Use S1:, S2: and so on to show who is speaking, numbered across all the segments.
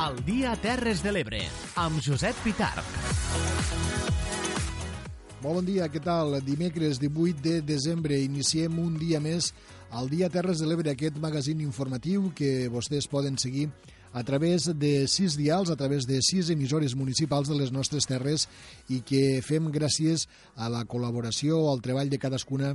S1: al dia Terres de l'Ebre, amb Josep Pitarc.
S2: Molt bon dia, què tal? Dimecres 18 de desembre iniciem un dia més al Dia Terres de l'Ebre, aquest magazín informatiu que vostès poden seguir a través de sis dials, a través de sis emissores municipals de les nostres terres i que fem gràcies a la col·laboració al treball de cadascuna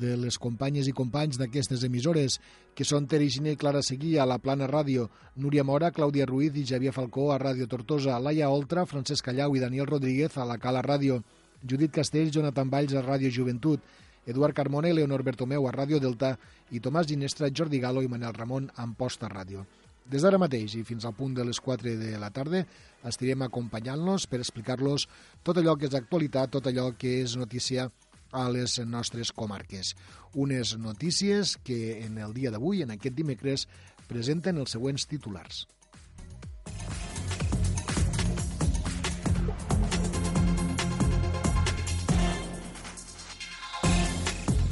S2: de les companyes i companys d'aquestes emissores, que són Teri Giner i Clara Seguí a la Plana Ràdio, Núria Mora, Clàudia Ruiz i Xavier Falcó a Ràdio Tortosa, Laia Oltra, Francesc Callau i Daniel Rodríguez a la Cala Ràdio, Judit Castells, Jonathan Valls a Ràdio Joventut, Eduard Carmona i Leonor Bertomeu a Ràdio Delta i Tomàs Ginestra, Jordi Galo i Manel Ramon a Amposta Ràdio. Des d'ara mateix i fins al punt de les 4 de la tarda estirem acompanyant-los per explicar-los tot allò que és actualitat, tot allò que és notícia a les nostres comarques. Unes notícies que en el dia d'avui, en aquest dimecres, presenten els següents titulars.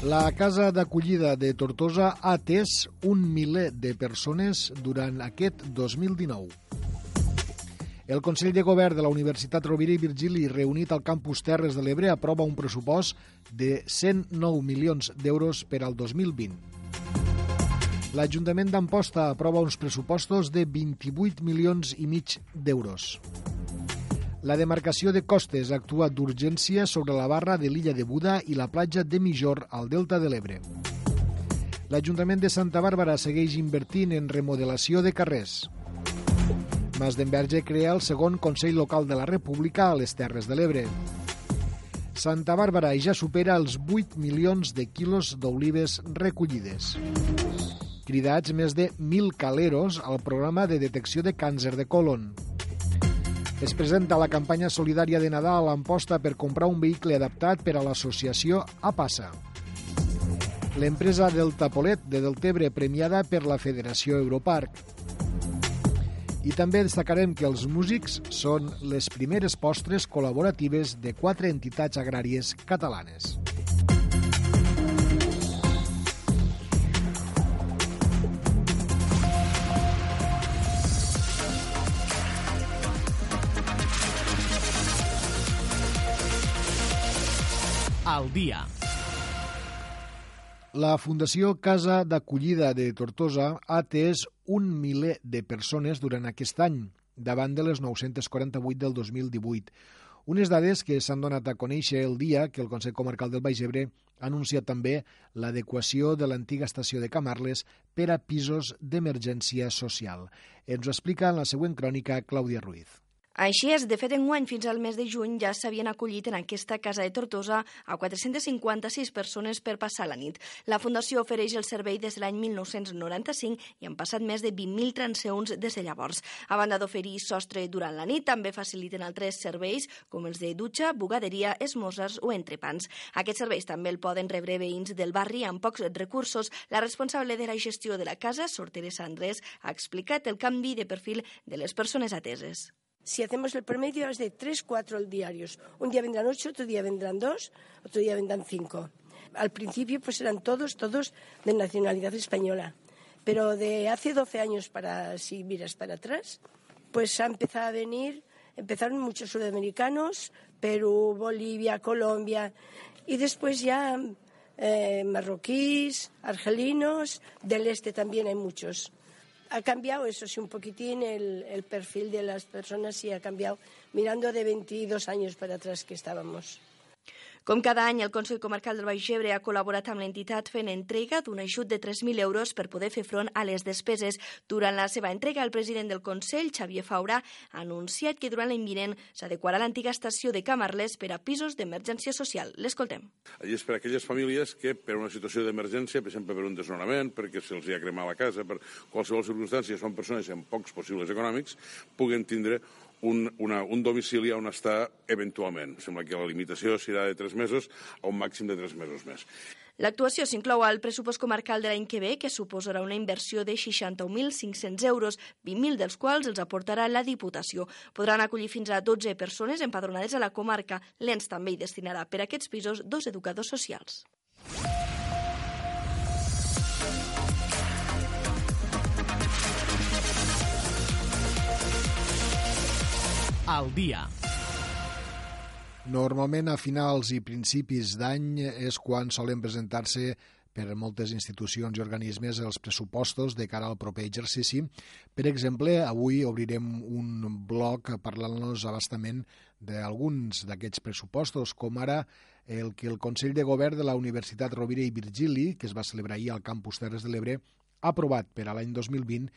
S2: La casa d'acollida de Tortosa ha atès un miler de persones durant aquest 2019. El Consell de Govern de la Universitat Rovira i Virgili, reunit al campus Terres de l'Ebre, aprova un pressupost de 109 milions d'euros per al 2020. L'Ajuntament d'Amposta aprova uns pressupostos de 28 milions i mig d'euros. La demarcació de costes actua d'urgència sobre la barra de l'illa de Buda i la platja de Mijor al Delta de l'Ebre. L'Ajuntament de Santa Bàrbara segueix invertint en remodelació de carrers. Mas d'Enverge crea el segon Consell Local de la República a les Terres de l'Ebre. Santa Bàrbara ja supera els 8 milions de quilos d'olives recollides. Cridats més de 1.000 caleros al programa de detecció de càncer de colon. Es presenta la campanya solidària de Nadal a Amposta per comprar un vehicle adaptat per a l'associació APASA. L'empresa del Tapolet de Deltebre premiada per la Federació Europarc. I també destacarem que els músics són les primeres postres col·laboratives de quatre entitats agràries catalanes.
S1: al dia.
S2: La Fundació Casa d'Acollida de Tortosa ha atès un miler de persones durant aquest any, davant de les 948 del 2018. Unes dades que s'han donat a conèixer el dia que el Consell Comarcal del Baix Ebre ha anunciat també l'adequació de l'antiga estació de Camarles per a pisos d'emergència social. Ens ho explica en la següent crònica Clàudia Ruiz.
S3: Així és, de fet, enguany fins al mes de juny ja s'havien acollit en aquesta casa de Tortosa a 456 persones per passar la nit. La Fundació ofereix el servei des de l'any 1995 i han passat més de 20.000 transeunts des de llavors. A banda d'oferir sostre durant la nit, també faciliten altres serveis com els de dutxa, bugaderia, esmorzars o entrepans. Aquests serveis també el poden rebre veïns del barri amb pocs recursos. La responsable de la gestió de la casa, Sor Teresa Andrés, ha explicat el canvi de perfil de les persones ateses.
S4: Si hacemos el promedio es de 3, 4 diarios. Un día vendrán 8, otro día vendrán 2, otro día vendrán 5. Al principio pues eran todos, todos de nacionalidad española. Pero de hace 12 años para, si miras para atrás, pues ha empezado a venir, empezaron muchos sudamericanos, Perú, Bolivia, Colombia, y después ya eh, marroquíes, argelinos, del este también hay muchos ha cambiado, eso sí, un poquitín el, el perfil de las personas, sí ha cambiado, mirando de 22 años para atrás que estábamos.
S3: Com cada any, el Consell Comarcal del Baix Ebre ha col·laborat amb l'entitat fent entrega d'un ajut de 3.000 euros per poder fer front a les despeses. Durant la seva entrega, el president del Consell, Xavier Faurà, ha anunciat que durant l'any vinent s'adequarà l'antiga estació de Camarles per a pisos d'emergència social. L'escoltem.
S5: Allí és per a aquelles famílies que, per una situació d'emergència, per exemple per un desnonament, perquè se'ls ha cremat la casa, per qualsevol circumstància, són persones amb pocs possibles econòmics, puguen tindre un, una, un domicili on estar eventualment. Sembla que la limitació serà de 3 mesos a un màxim de 3 mesos més.
S3: L'actuació s'inclou al pressupost comarcal de l'any que ve, que suposarà una inversió de 61.500 euros, 20.000 dels quals els aportarà la Diputació. Podran acollir fins a 12 persones empadronades a la comarca. L'ENS també hi destinarà per aquests pisos dos educadors socials.
S1: Al dia.
S2: Normalment a finals i principis d'any és quan solen presentar-se per moltes institucions i organismes els pressupostos de cara al proper exercici. Per exemple, avui obrirem un bloc parlant-nos abastament d'alguns d'aquests pressupostos, com ara el que el Consell de Govern de la Universitat Rovira i Virgili, que es va celebrar ahir al campus Terres de l'Ebre, ha aprovat per a l'any 2020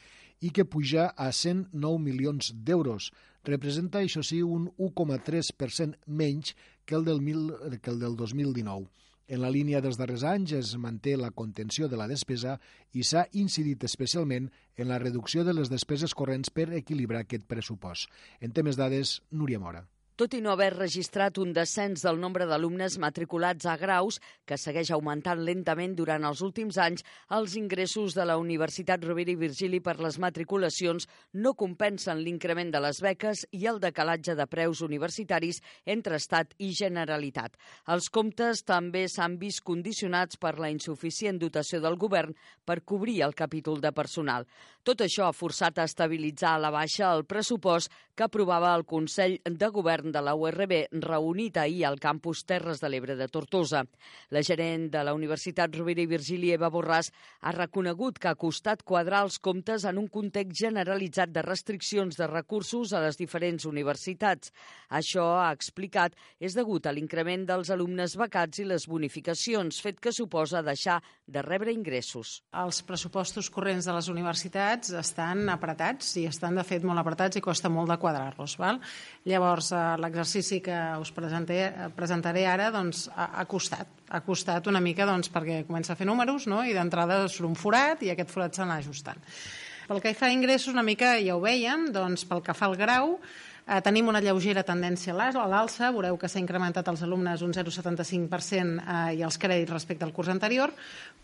S2: i que puja a 109 milions d'euros. Representa, això sí, un 1,3% menys que el, del mil, que el del 2019. En la línia dels darrers anys es manté la contenció de la despesa i s'ha incidit especialment en la reducció de les despeses corrents per equilibrar aquest pressupost. En temes dades, Núria Mora.
S6: Tot i no haver registrat un descens del nombre d'alumnes matriculats a graus, que segueix augmentant lentament durant els últims anys, els ingressos de la Universitat Rovira i Virgili per les matriculacions no compensen l'increment de les beques i el decalatge de preus universitaris entre Estat i Generalitat. Els comptes també s'han vist condicionats per la insuficient dotació del govern per cobrir el capítol de personal. Tot això ha forçat a estabilitzar a la baixa el pressupost que aprovava el Consell de Govern de la URB reunit ahir al campus Terres de l'Ebre de Tortosa. La gerent de la Universitat Rovira i Virgili, Eva Borràs, ha reconegut que ha costat quadrar els comptes en un context generalitzat de restriccions de recursos a les diferents universitats. Això, ha explicat, és degut a l'increment dels alumnes becats i les bonificacions, fet que suposa deixar de rebre ingressos.
S7: Els pressupostos corrents de les universitats estan apretats i estan, de fet, molt apretats i costa molt de quadrar-los. Llavors, eh, l'exercici que us presentaré, ara doncs, ha, ha costat. Ha costat una mica doncs, perquè comença a fer números no? i d'entrada surt un forat i aquest forat s'ha ajustant. Pel que fa a ingressos, una mica ja ho veiem, doncs, pel que fa al grau, Eh, tenim una lleugera tendència a l'alça, veureu que s'ha incrementat els alumnes un 0,75% eh, i els crèdits respecte al curs anterior,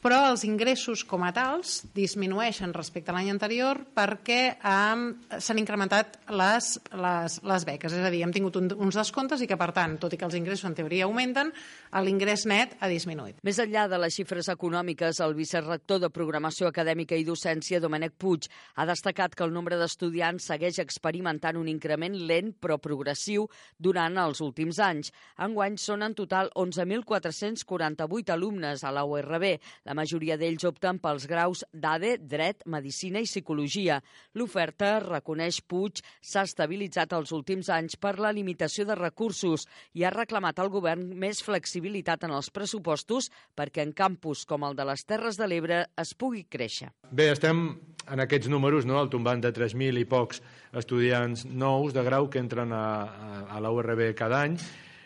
S7: però els ingressos com a tals disminueixen respecte a l'any anterior perquè eh, s'han incrementat les, les, les beques, és a dir, hem tingut un, uns descomptes i que, per tant, tot i que els ingressos en teoria augmenten, l'ingrés net ha disminuït.
S6: Més enllà de les xifres econòmiques, el vicerrector de Programació Acadèmica i Docència, Domènec Puig, ha destacat que el nombre d'estudiants segueix experimentant un increment lent però progressiu durant els últims anys. Enguany són en total 11.448 alumnes a la URB. La majoria d'ells opten pels graus d'ADE, Dret, Medicina i Psicologia. L'oferta, reconeix Puig, s'ha estabilitzat els últims anys per la limitació de recursos i ha reclamat al govern més flexibilitat en els pressupostos perquè en campus com el de les Terres de l'Ebre es pugui créixer.
S8: Bé, estem en aquests números, no? el tombant de 3.000 i pocs estudiants nous de grau que entren a, a, a la URB cada any.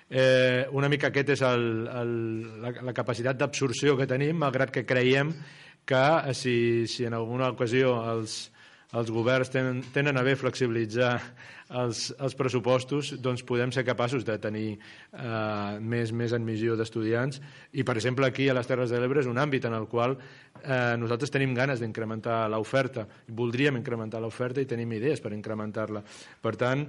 S8: Eh, una mica aquest és el, el, la, la capacitat d'absorció que tenim, malgrat que creiem que si, si en alguna ocasió els, els governs tenen, tenen a bé flexibilitzar els, els pressupostos, doncs podem ser capaços de tenir eh, més, més admissió d'estudiants. I, per exemple, aquí a les Terres de l'Ebre és un àmbit en el qual eh, nosaltres tenim ganes d'incrementar l'oferta, voldríem incrementar l'oferta i tenim idees per incrementar-la. Per tant,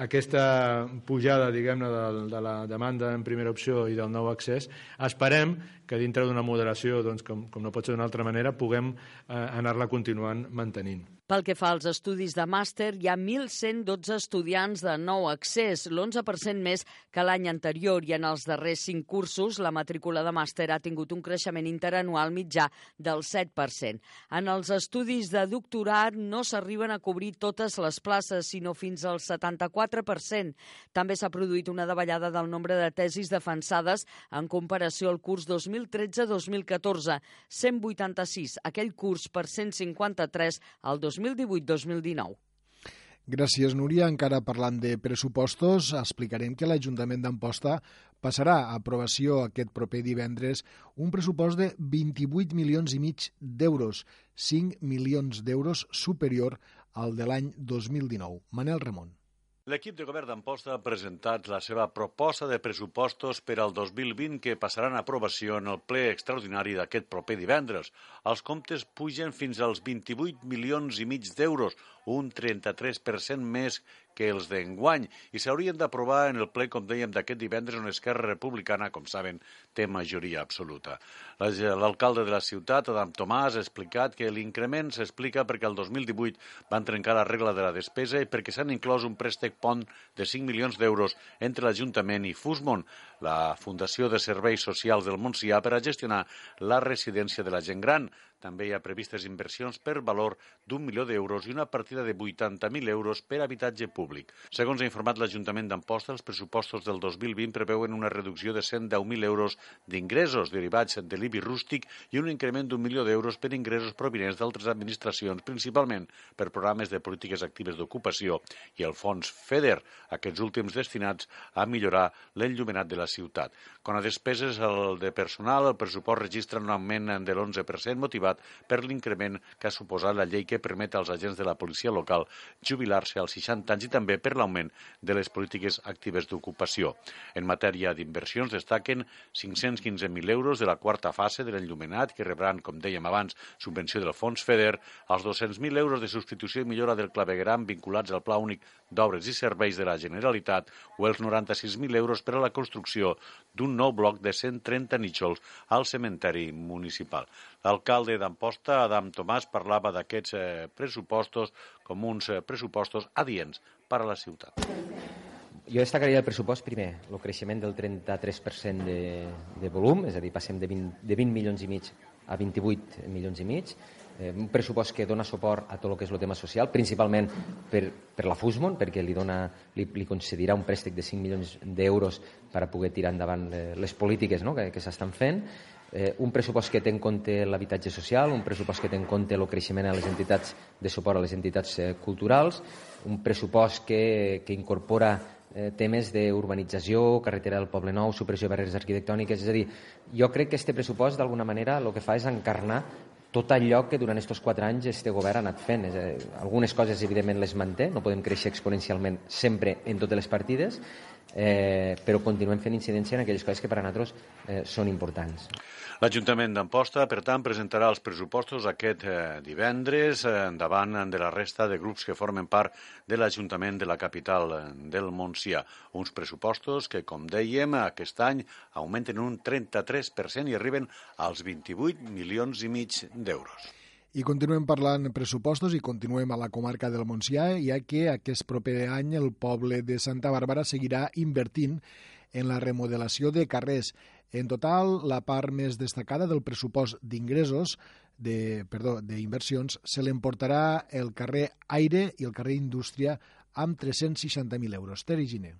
S8: aquesta pujada diguem-ne de, de la demanda en primera opció i del nou accés, esperem que dintre d'una moderació, doncs, com, com no pot ser d'una altra manera, puguem eh, anar-la continuant mantenint.
S6: Pel que fa als estudis de màster, hi ha 1.112 estudiants de nou accés, l'11% més que l'any anterior i en els darrers cinc cursos la matrícula de màster ha tingut un creixement interanual mitjà del 7%. En els estudis de doctorat no s'arriben a cobrir totes les places, sinó fins al 74%. També s'ha produït una davallada del nombre de tesis defensades en comparació al curs 2013-2014, 186 aquell curs per 153 al 2014. 2018-2019.
S2: Gràcies, Núria. Encara parlant de pressupostos, explicarem que l'Ajuntament d'Amposta passarà a aprovació aquest proper divendres un pressupost de 28 milions i mig d'euros, 5 milions d'euros superior al de l'any 2019. Manel Ramon.
S9: L'equip de govern d'Amposta ha presentat la seva proposta de pressupostos per al 2020 que passaran a aprovació en el ple extraordinari d'aquest proper divendres. Els comptes pugen fins als 28 milions i mig d'euros, un 33% més que els d'enguany i s'haurien d'aprovar en el ple, com dèiem, d'aquest divendres on Esquerra Republicana, com saben, té majoria absoluta. L'alcalde de la ciutat, Adam Tomàs, ha explicat que l'increment s'explica perquè el 2018 van trencar la regla de la despesa i perquè s'han inclòs un préstec pont de 5 milions d'euros entre l'Ajuntament i Fusmon, la Fundació de Serveis Socials del Montsià, per a gestionar la residència de la gent gran. També hi ha previstes inversions per valor d'un milió d'euros i una partida de 80.000 euros per habitatge públic. Segons ha informat l'Ajuntament d'Amposta, els pressupostos del 2020 preveuen una reducció de 110.000 euros d'ingressos derivats de l'IBI rústic i un increment d'un milió d'euros per ingressos provinents d'altres administracions, principalment per programes de polítiques actives d'ocupació i el fons FEDER, aquests últims destinats a millorar l'enllumenat de la ciutat. Quan a despeses el de personal, el pressupost registra un augment de l'11% motivat motivat per l'increment que ha suposat la llei que permet als agents de la policia local jubilar-se als 60 anys i també per l'augment de les polítiques actives d'ocupació. En matèria d'inversions destaquen 515.000 euros de la quarta fase de l'enllumenat que rebran, com dèiem abans, subvenció del fons FEDER, els 200.000 euros de substitució i millora del clavegram vinculats al Pla Únic d'Obres i Serveis de la Generalitat o els 96.000 euros per a la construcció d'un nou bloc de 130 nítxols al cementeri municipal. L'alcalde d'Amposta, Adam Tomàs, parlava d'aquests eh, pressupostos com uns eh, pressupostos adients per a la ciutat.
S10: Jo destacaria el pressupost primer, el creixement del 33% de, de volum, és a dir, passem de 20, de 20 milions i mig a 28 milions i mig, eh, un pressupost que dona suport a tot el que és el tema social, principalment per, per la Fusmon, perquè li, dona, li, li concedirà un préstec de 5 milions d'euros per a poder tirar endavant eh, les polítiques no?, que, que s'estan fent, eh, un pressupost que té en compte l'habitatge social, un pressupost que té en compte el creixement a les entitats de suport a les entitats eh, culturals, un pressupost que, que incorpora eh, temes d'urbanització, carretera del Poble Nou, supressió de barreres arquitectòniques, és a dir, jo crec que aquest pressupost d'alguna manera el que fa és encarnar tot allò que durant aquests quatre anys este govern ha anat fent. És dir, algunes coses, evidentment, les manté, no podem créixer exponencialment sempre en totes les partides, eh, però continuem fent incidència en aquelles coses que per a nosaltres eh, són importants.
S9: L'Ajuntament d'Amposta, per tant, presentarà els pressupostos aquest eh, divendres eh, davant de la resta de grups que formen part de l'Ajuntament de la capital eh, del Montsià. Uns pressupostos que, com dèiem, aquest any augmenten un 33% i arriben als 28 milions i mig d'euros.
S2: I continuem parlant pressupostos i continuem a la comarca del Montsià, ja que aquest proper any el poble de Santa Bàrbara seguirà invertint en la remodelació de carrers. En total, la part més destacada del pressupost d'ingressos de, perdó, d'inversions se l'emportarà el carrer Aire i el carrer Indústria amb 360.000 euros. Teri Giner.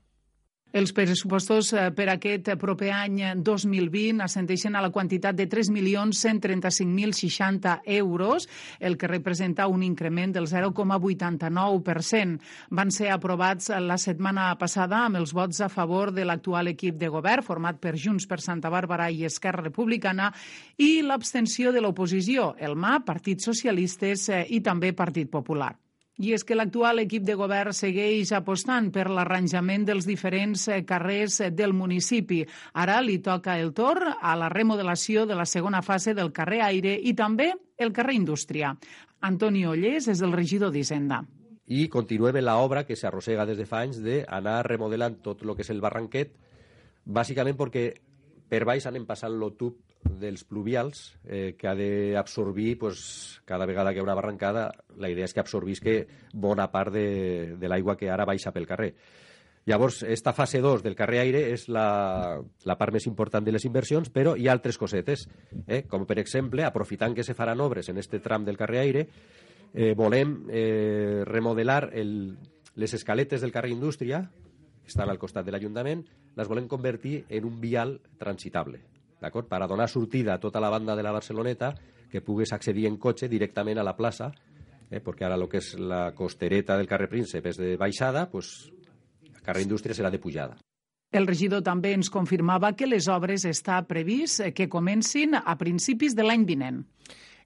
S11: Els pressupostos eh, per aquest proper any 2020 assenteixen a la quantitat de 3.135.060 euros, el que representa un increment del 0,89%. Van ser aprovats la setmana passada amb els vots a favor de l'actual equip de govern, format per Junts per Santa Bàrbara i Esquerra Republicana, i l'abstenció de l'oposició, el MA, Partit Socialistes eh, i també Partit Popular. I és que l'actual equip de govern segueix apostant per l'arranjament dels diferents eh, carrers eh, del municipi. Ara li toca el torn a la remodelació de la segona fase del carrer Aire i també el carrer Indústria. Antoni Ollés és el regidor d'Hisenda.
S12: I continuem en l'obra que s'arrossega des de fa anys d'anar remodelant tot el que és el barranquet, bàsicament perquè per baix anem passant el tub dels pluvials eh, que ha d'absorbir pues, cada vegada que hi ha una barrancada la idea és que absorbisca bona part de, de l'aigua que ara baixa pel carrer Llavors, esta fase 2 del carrer Aire és la, la part més important de les inversions, però hi ha altres cosetes, eh? com per exemple, aprofitant que se faran obres en este tram del carrer Aire, eh, volem eh, remodelar el, les escaletes del carrer Indústria, que estan al costat de l'Ajuntament, les volem convertir en un vial transitable d'acord? Per a donar sortida a tota la banda de la Barceloneta que pugues accedir en cotxe directament a la plaça, eh? perquè ara el que és la costereta del carrer Príncep és de baixada, pues, el carrer Indústria serà de pujada.
S11: El regidor també ens confirmava que les obres està previst que comencin a principis de l'any vinent.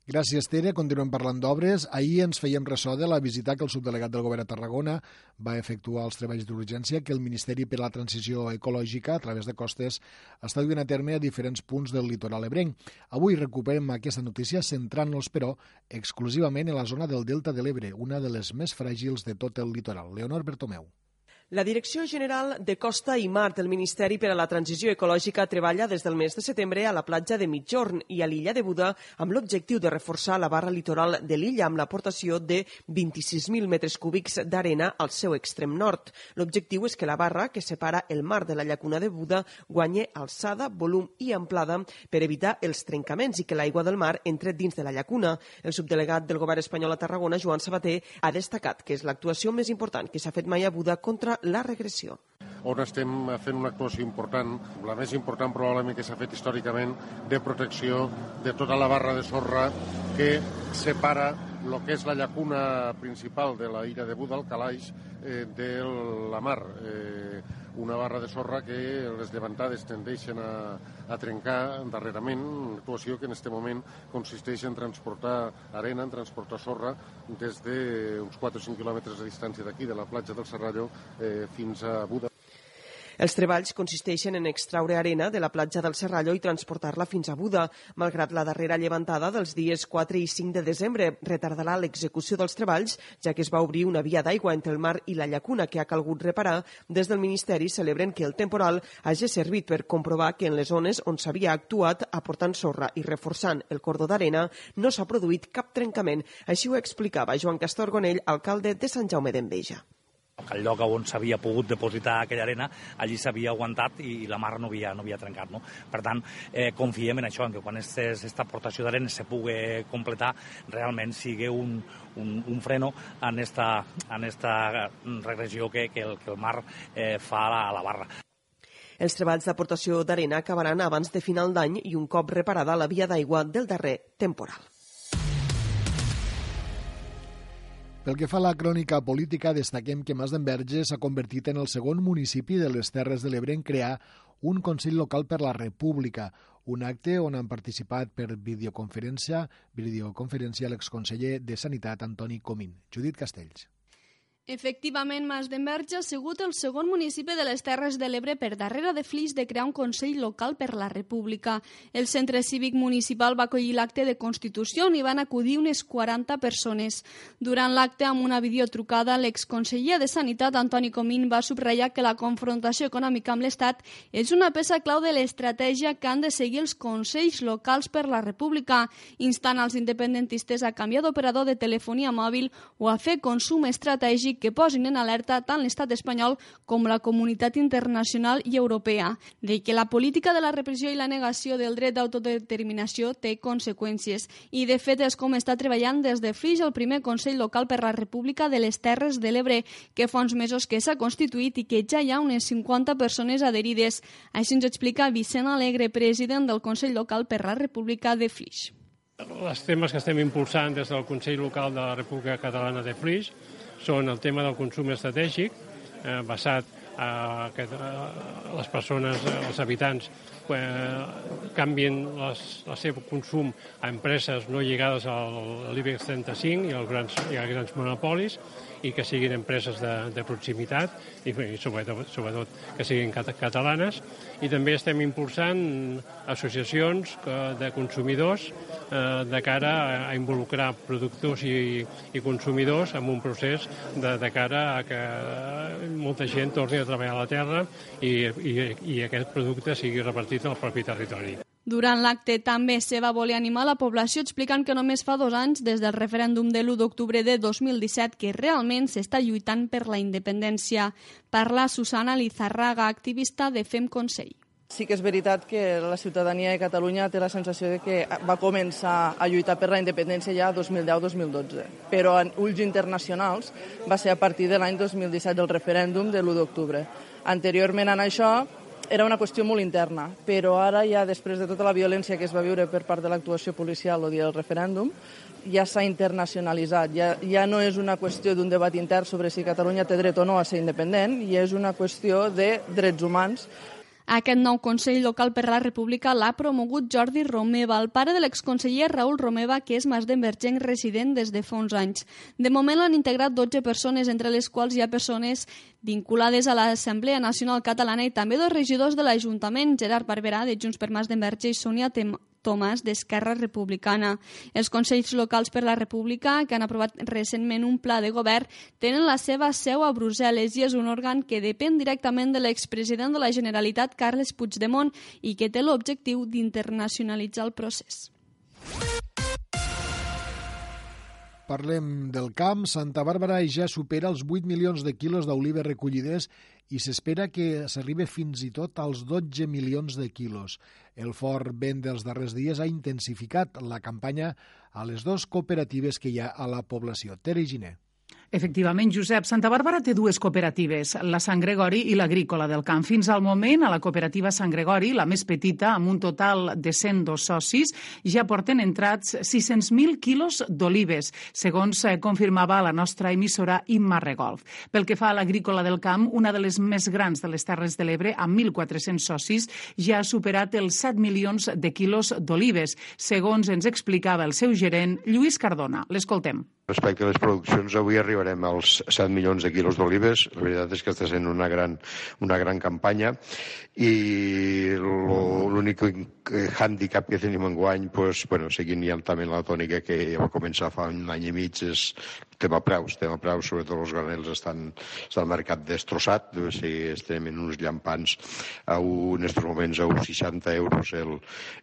S2: Gràcies, Tere. Continuem parlant d'obres. Ahir ens fèiem ressò de la visita que el subdelegat del govern a Tarragona va efectuar els treballs d'urgència que el Ministeri per a la Transició Ecològica, a través de costes, està duent a terme a diferents punts del litoral ebrenc. Avui recuperem aquesta notícia centrant-nos, però, exclusivament en la zona del Delta de l'Ebre, una de les més fràgils de tot el litoral. Leonor Bertomeu.
S13: La Direcció General de Costa i Mar del Ministeri per a la Transició Ecològica treballa des del mes de setembre a la platja de Mitjorn i a l'illa de Buda amb l'objectiu de reforçar la barra litoral de l'illa amb l'aportació de 26.000 metres cúbics d'arena al seu extrem nord. L'objectiu és que la barra que separa el mar de la llacuna de Buda guanye alçada, volum i amplada per evitar els trencaments i que l'aigua del mar entre dins de la llacuna. El subdelegat del govern espanyol a Tarragona, Joan Sabater, ha destacat que és l'actuació més important que s'ha fet mai a Buda contra la regressió.
S14: On estem fent una actuació important, la més important probablement que s'ha fet històricament, de protecció de tota la barra de sorra que separa el que és la llacuna principal de la illa de Buda, el calaix, eh, de la mar. Eh, una barra de sorra que les llevantades tendeixen a, a trencar darrerament, una actuació que en aquest moment consisteix en transportar arena, en transportar sorra des d'uns 4 o 5 quilòmetres de distància d'aquí, de la platja del Serrallo, eh, fins a Buda.
S13: Els treballs consisteixen en extraure arena de la platja del Serrallo i transportar-la fins a Buda. Malgrat la darrera llevantada dels dies 4 i 5 de desembre retardarà l'execució dels treballs, ja que es va obrir una via d'aigua entre el mar i la llacuna que ha calgut reparar. Des del Ministeri celebren que el temporal hagi servit per comprovar que en les zones on s'havia actuat aportant sorra i reforçant el cordó d'arena no s'ha produït cap trencament. Així ho explicava Joan Castor Gonell, alcalde de Sant Jaume d'Enveja
S15: el lloc on s'havia pogut depositar aquella arena, allí s'havia aguantat i la mar no havia, no havia trencat. No? Per tant, eh, confiem en això, en que quan aquesta aportació d'arena se pugui completar, realment sigui un, un, un freno en esta, en esta regressió que, que, el, que el mar eh, fa a la, a la barra.
S13: Els treballs d'aportació d'arena acabaran abans de final d'any i un cop reparada la via d'aigua del darrer temporal.
S2: Pel que fa a la crònica política, destaquem que Mas d'Enverge s'ha convertit en el segon municipi de les Terres de l'Ebre en crear un Consell Local per la República, un acte on han participat per videoconferència, videoconferència l'exconseller de Sanitat Antoni Comín. Judit Castells.
S16: Efectivament, Mas d'Enverge ha sigut el segon municipi de les Terres de l'Ebre per darrere de Flix de crear un Consell Local per la República. El Centre Cívic Municipal va acollir l'acte de Constitució on hi van acudir unes 40 persones. Durant l'acte, amb una videotrucada, l'exconseller de Sanitat, Antoni Comín, va subratllar que la confrontació econòmica amb l'Estat és una peça clau de l'estratègia que han de seguir els Consells Locals per la República, instant als independentistes a canviar d'operador de telefonia mòbil o a fer consum estratègic que posin en alerta tant l'estat espanyol com la comunitat internacional i europea, de que la política de la repressió i la negació del dret d'autodeterminació té conseqüències i de fet és com està treballant des de Flix el primer Consell Local per la República de les Terres de l'Ebre, que fa uns mesos que s'ha constituït i que ja hi ha unes 50 persones adherides. Així ens explica Vicent Alegre, president del Consell Local per la República de Flix.
S17: Els temes que estem impulsant des del Consell Local de la República Catalana de Flix són el tema del consum estratègic, eh, basat a que eh, les persones, els habitants, eh, canvien les, el seu consum a empreses no lligades al l'IBEX 35 i als grans, i als grans monopolis i que siguin empreses de, de proximitat i, i sobretot, sobretot que siguin catalanes i també estem impulsant associacions de consumidors eh, de cara a involucrar productors i, i consumidors en un procés de, de cara a que molta gent torni a treballar a la terra i, i, i aquest producte sigui repartit al propi territori.
S16: Durant l'acte també se va voler animar la població explicant que només fa dos anys, des del referèndum de l'1 d'octubre de 2017, que realment s'està lluitant per la independència. Parla Susana Lizarraga, activista de Fem Consell.
S18: Sí que és veritat que la ciutadania de Catalunya té la sensació de que va començar a lluitar per la independència ja 2010-2012, però en ulls internacionals va ser a partir de l'any 2017 del referèndum de l'1 d'octubre. Anteriorment a això, era una qüestió molt interna, però ara ja després de tota la violència que es va viure per part de l'actuació policial el dia del referèndum, ja s'ha internacionalitzat, ja, ja no és una qüestió d'un debat intern sobre si Catalunya té dret o no a ser independent, i és una qüestió de drets humans
S16: Aquest nou Consell Local per la República l'ha promogut Jordi Romeva, el pare de l'exconseller Raül Romeva, que és mas d'Envergent resident des de fa uns anys. De moment l'han integrat 12 persones, entre les quals hi ha persones vinculades a l'Assemblea Nacional Catalana i també dos regidors de l'Ajuntament, Gerard Barberà, de Junts per Mas d'Enverge i Sònia Tomàs d'Esquerra Republicana. Els Consells Locals per la República, que han aprovat recentment un pla de govern, tenen la seva seu a Brussel·les i és un òrgan que depèn directament de l'expresident de la Generalitat, Carles Puigdemont, i que té l'objectiu d'internacionalitzar el procés.
S2: Parlem del camp. Santa Bàrbara ja supera els 8 milions de quilos d'olives recollides i s'espera que s'arribi fins i tot als 12 milions de quilos. El fort vent dels darrers dies ha intensificat la campanya a les dues cooperatives que hi ha a la població. Tere Giné.
S11: Efectivament, Josep, Santa Bàrbara té dues cooperatives, la Sant Gregori i l'Agrícola del Camp. Fins al moment, a la cooperativa Sant Gregori, la més petita, amb un total de 102 socis, ja porten entrats 600.000 quilos d'olives, segons eh, confirmava la nostra emissora Imma Regolf. Pel que fa a l'Agrícola del Camp, una de les més grans de les Terres de l'Ebre, amb 1.400 socis, ja ha superat els 7 milions de quilos d'olives, segons ens explicava el seu gerent, Lluís Cardona. L'escoltem.
S19: Respecte a les produccions, avui arribarem als 7 milions de quilos d'olives. La veritat és que està sent una gran, una gran campanya i l'únic hàndicap que tenim en guany, pues, bueno, seguint ja també la tònica que ja va començar fa un any i mig, és tema preus. Tema preus, sobretot els granels estan, està el mercat destrossat, o sigui, estem en uns llampants a un, en aquests moments a uns 60 euros el,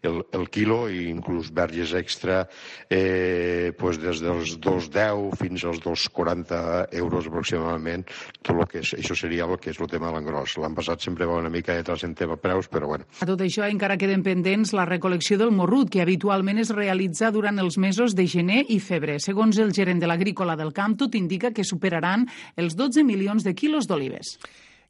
S19: el, el quilo i inclús verges extra eh, pues des dels 2,10 fins als 2,40 euros aproximadament tot el que és, això seria el que és el tema de l'engròs. L'any passat sempre va una mica detrás en tema preus, però bueno.
S11: A tot això encara queden pendents la recolecció del morrut, que habitualment es realitza durant els mesos de gener i febrer. Segons el gerent de l'agrícola del camp, tot indica que superaran els 12 milions de quilos d'olives.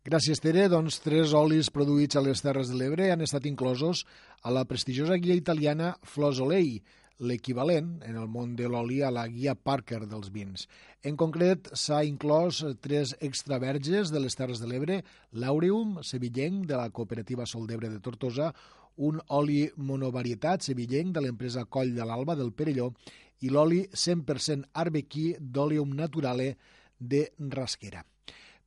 S2: Gràcies, Tere. Doncs tres olis produïts a les Terres de l'Ebre han estat inclosos a la prestigiosa guia italiana Flosolei, l'equivalent en el món de l'oli a la guia Parker dels vins. En concret, s'ha inclòs tres extraverges de les Terres de l'Ebre, l'Aureum, sevillenc, de la cooperativa Sol d'Ebre de Tortosa, un oli monovarietat sevillenc de l'empresa Coll de l'Alba del Perelló i l'oli 100% arbequí d'Oleum Naturale de Rasquera.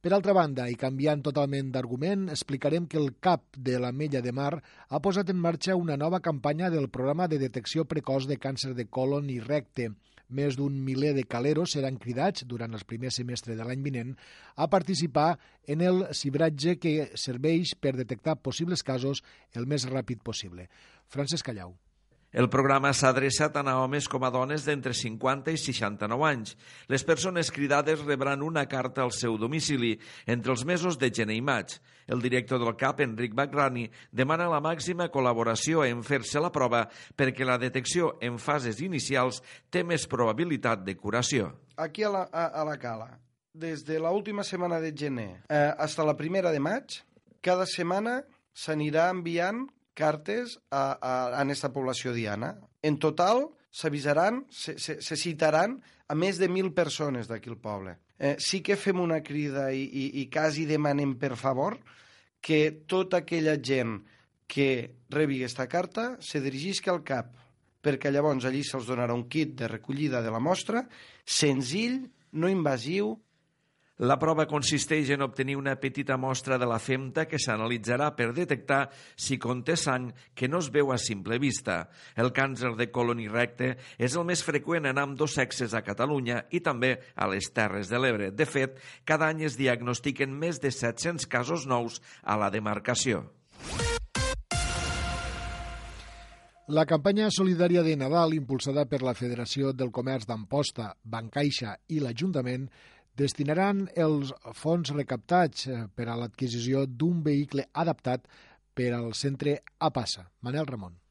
S2: Per altra banda, i canviant totalment d'argument, explicarem que el CAP de la Mella de Mar ha posat en marxa una nova campanya del programa de detecció precoç de càncer de colon i recte. Més d'un miler de caleros seran cridats durant el primer semestre de l'any vinent a participar en el cibratge que serveix per detectar possibles casos el més ràpid possible. Francesc Callau.
S20: El programa s'ha adreçat tant a homes com a dones d'entre 50 i 69 anys. Les persones cridades rebran una carta al seu domicili entre els mesos de gener i maig. El director del CAP, Enric Bagrani, demana la màxima col·laboració en fer-se la prova perquè la detecció en fases inicials té més probabilitat de curació.
S21: Aquí a la, a, a la cala, des de l'última setmana de gener eh, fins a la primera de maig, cada setmana s'anirà enviant cartes a, a, a aquesta població diana. En total, s'avisaran, se, se, se citaran a més de mil persones d'aquí al poble. Eh, sí que fem una crida i, i, i quasi demanem per favor que tota aquella gent que rebi aquesta carta se dirigisca al CAP, perquè llavors allí se'ls donarà un kit de recollida de la mostra, senzill, no invasiu,
S20: la prova consisteix en obtenir una petita mostra de la femta que s'analitzarà per detectar si conté sang que no es veu a simple vista. El càncer de colon i recte és el més freqüent en dos sexes a Catalunya i també a les Terres de l'Ebre. De fet, cada any es diagnostiquen més de 700 casos nous a la demarcació.
S2: La campanya solidària de Nadal, impulsada per la Federació del Comerç d'Amposta, Bancaixa i l'Ajuntament, destinaran els fons recaptats eh, per a l'adquisició d'un vehicle adaptat per al centre a Passa. Manel Ramon.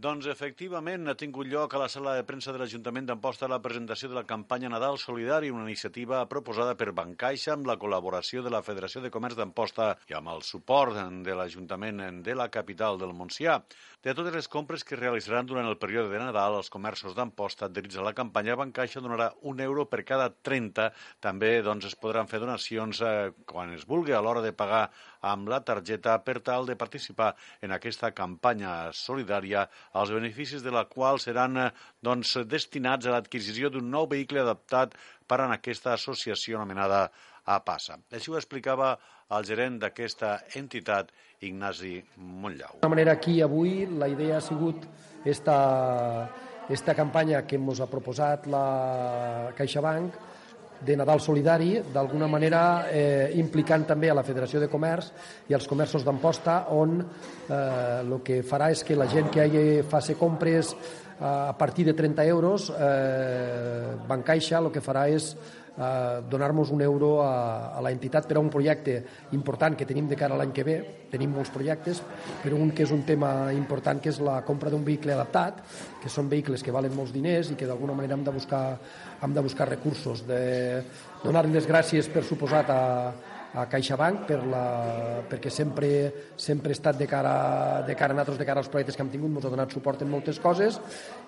S9: Doncs efectivament ha tingut lloc a la sala de premsa de l'Ajuntament d'Amposta la presentació de la campanya Nadal Solidari, una iniciativa proposada per Bancaixa amb la col·laboració de la Federació de Comerç d'Amposta i amb el suport de l'Ajuntament de la capital del Montsià. De totes les compres que realitzaran durant el període de Nadal, els comerços d'Amposta adherits a la campanya Bancaixa donarà un euro per cada 30. També doncs, es podran fer donacions eh, quan es vulgui a l'hora de pagar amb la targeta per tal de participar en aquesta campanya solidària, els beneficis de la qual seran doncs, destinats a l'adquisició d'un nou vehicle adaptat per a aquesta associació anomenada APASA. Així ho explicava el gerent d'aquesta entitat, Ignasi Montllau.
S22: De manera, aquí avui la idea ha sigut esta, esta campanya que ens ha proposat la CaixaBank de Nadal Solidari, d'alguna manera eh, implicant també a la Federació de Comerç i als comerços d'Amposta, on el eh, que farà és que la gent que hagi, faci compres eh, a partir de 30 euros, eh, Bancaixa el que farà és eh, donar-nos un euro a, a la entitat per a un projecte important que tenim de cara a l'any que ve. Tenim molts projectes, però un que és un tema important, que és la compra d'un vehicle adaptat, que són vehicles que valen molts diners i que d'alguna manera hem de buscar, hem de buscar recursos. De donar les gràcies, per suposat, a, a CaixaBank per la, perquè sempre, sempre ha estat de cara, de cara a nosaltres, de cara als projectes que hem tingut, ens ha donat suport en moltes coses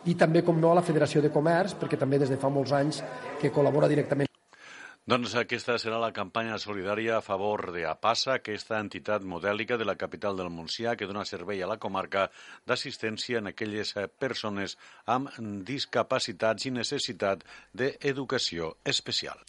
S22: i també, com no, a la Federació de Comerç, perquè també des de fa molts anys que col·labora directament
S9: doncs aquesta serà la campanya solidària a favor de APASA, aquesta entitat modèlica de la capital del Montsià que dona servei a la comarca d'assistència en aquelles persones amb discapacitats i necessitat d'educació especial.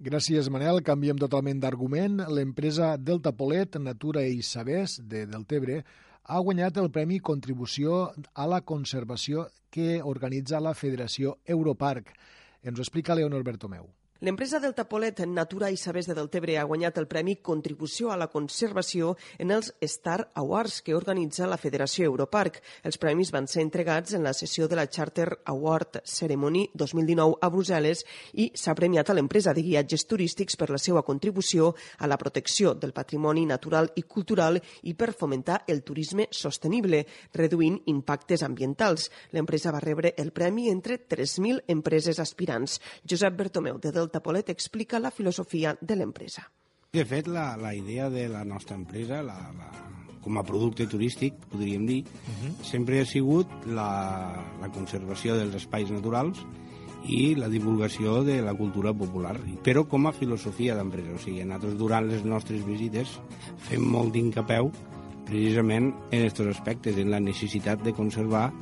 S2: Gràcies, Manel. Canviem totalment d'argument. L'empresa Delta Polet, Natura i Sabés, de Deltebre, ha guanyat el Premi Contribució a la Conservació que organitza la Federació Europarc. Ens ho explica Leonor Bertomeu.
S13: L'empresa Delta Polet Natura i Sabers de Deltebre ha guanyat el Premi Contribució a la Conservació en els Star Awards que organitza la Federació Europarc. Els premis van ser entregats en la sessió de la Charter Award Ceremony 2019 a Brussel·les i s'ha premiat a l'empresa de guiatges turístics per la seva contribució a la protecció del patrimoni natural i cultural i per fomentar el turisme sostenible, reduint impactes ambientals. L'empresa va rebre el premi entre 3.000 empreses aspirants. Josep Bertomeu, de Delta Delta Polet explica la filosofia de l'empresa.
S23: De fet, la, la idea de la nostra empresa, la, la, com a producte turístic, podríem dir, uh -huh. sempre ha sigut la, la conservació dels espais naturals i la divulgació de la cultura popular, però com a filosofia d'empresa. O sigui, nosaltres durant les nostres visites fem molt d'incapeu precisament en aquests aspectes, en la necessitat de conservar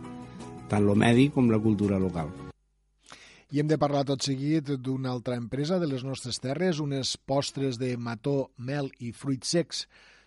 S23: tant el medi com la cultura local.
S2: I hem de parlar tot seguit d'una altra empresa de les nostres terres, unes postres de mató, mel i fruits secs.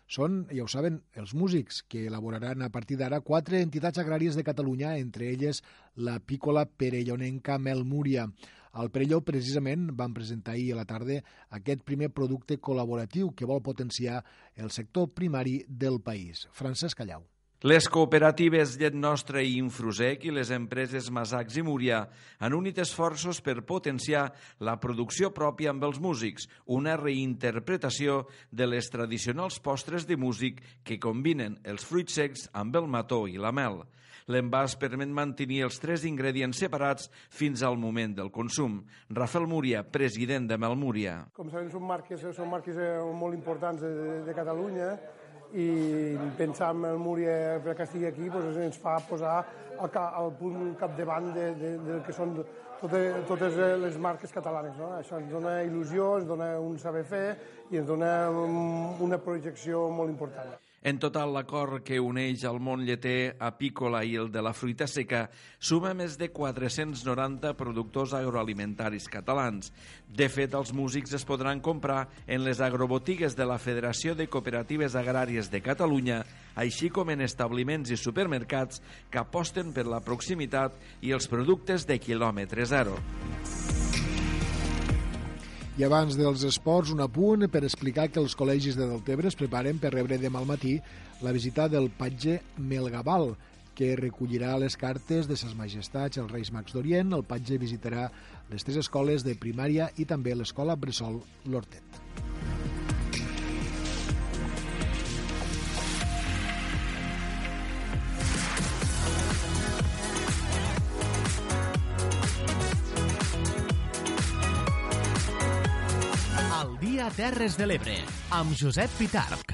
S2: Són, ja ho saben, els músics, que elaboraran a partir d'ara quatre entitats agràries de Catalunya, entre elles la pícola perellonenca Mel Múria. Al Perelló, precisament, van presentar ahir a la tarda aquest primer producte col·laboratiu que vol potenciar el sector primari del país. Francesc Callau.
S20: Les cooperatives Llet Nostra i Infrusec i les empreses Masacs i Múria han unit esforços per potenciar la producció pròpia amb els músics, una reinterpretació de les tradicionals postres de músic que combinen els fruits secs amb el mató i la mel. L'envàs permet mantenir els tres ingredients separats fins al moment del consum. Rafael Múria, president de Melmúria.
S24: Com sabem, són marques, són marques eh, molt importants de, de Catalunya i pensar en el Múria que estigui aquí doncs, ens fa posar al, al punt capdavant de, de, de que són totes, totes les marques catalanes. No? Això ens dona il·lusió, ens dona un saber fer i ens dona una projecció molt important.
S20: En total, l'acord que uneix el món lleter apícola i el de la fruita seca suma més de 490 productors agroalimentaris catalans. De fet, els músics es podran comprar en les agrobotigues de la Federació de Cooperatives Agràries de Catalunya, així com en establiments i supermercats que aposten per la proximitat i els productes de quilòmetre zero.
S2: I abans dels esports, un apunt per explicar que els col·legis de Deltebre es preparen per rebre demà al matí la visita del patge Melgaval, que recollirà les cartes de ses majestats els Reis Mags d'Orient. El patge visitarà les tres escoles de primària i també l'escola Bressol L'Hortet.
S1: a Terres de l'Ebre, amb Josep Pitarc.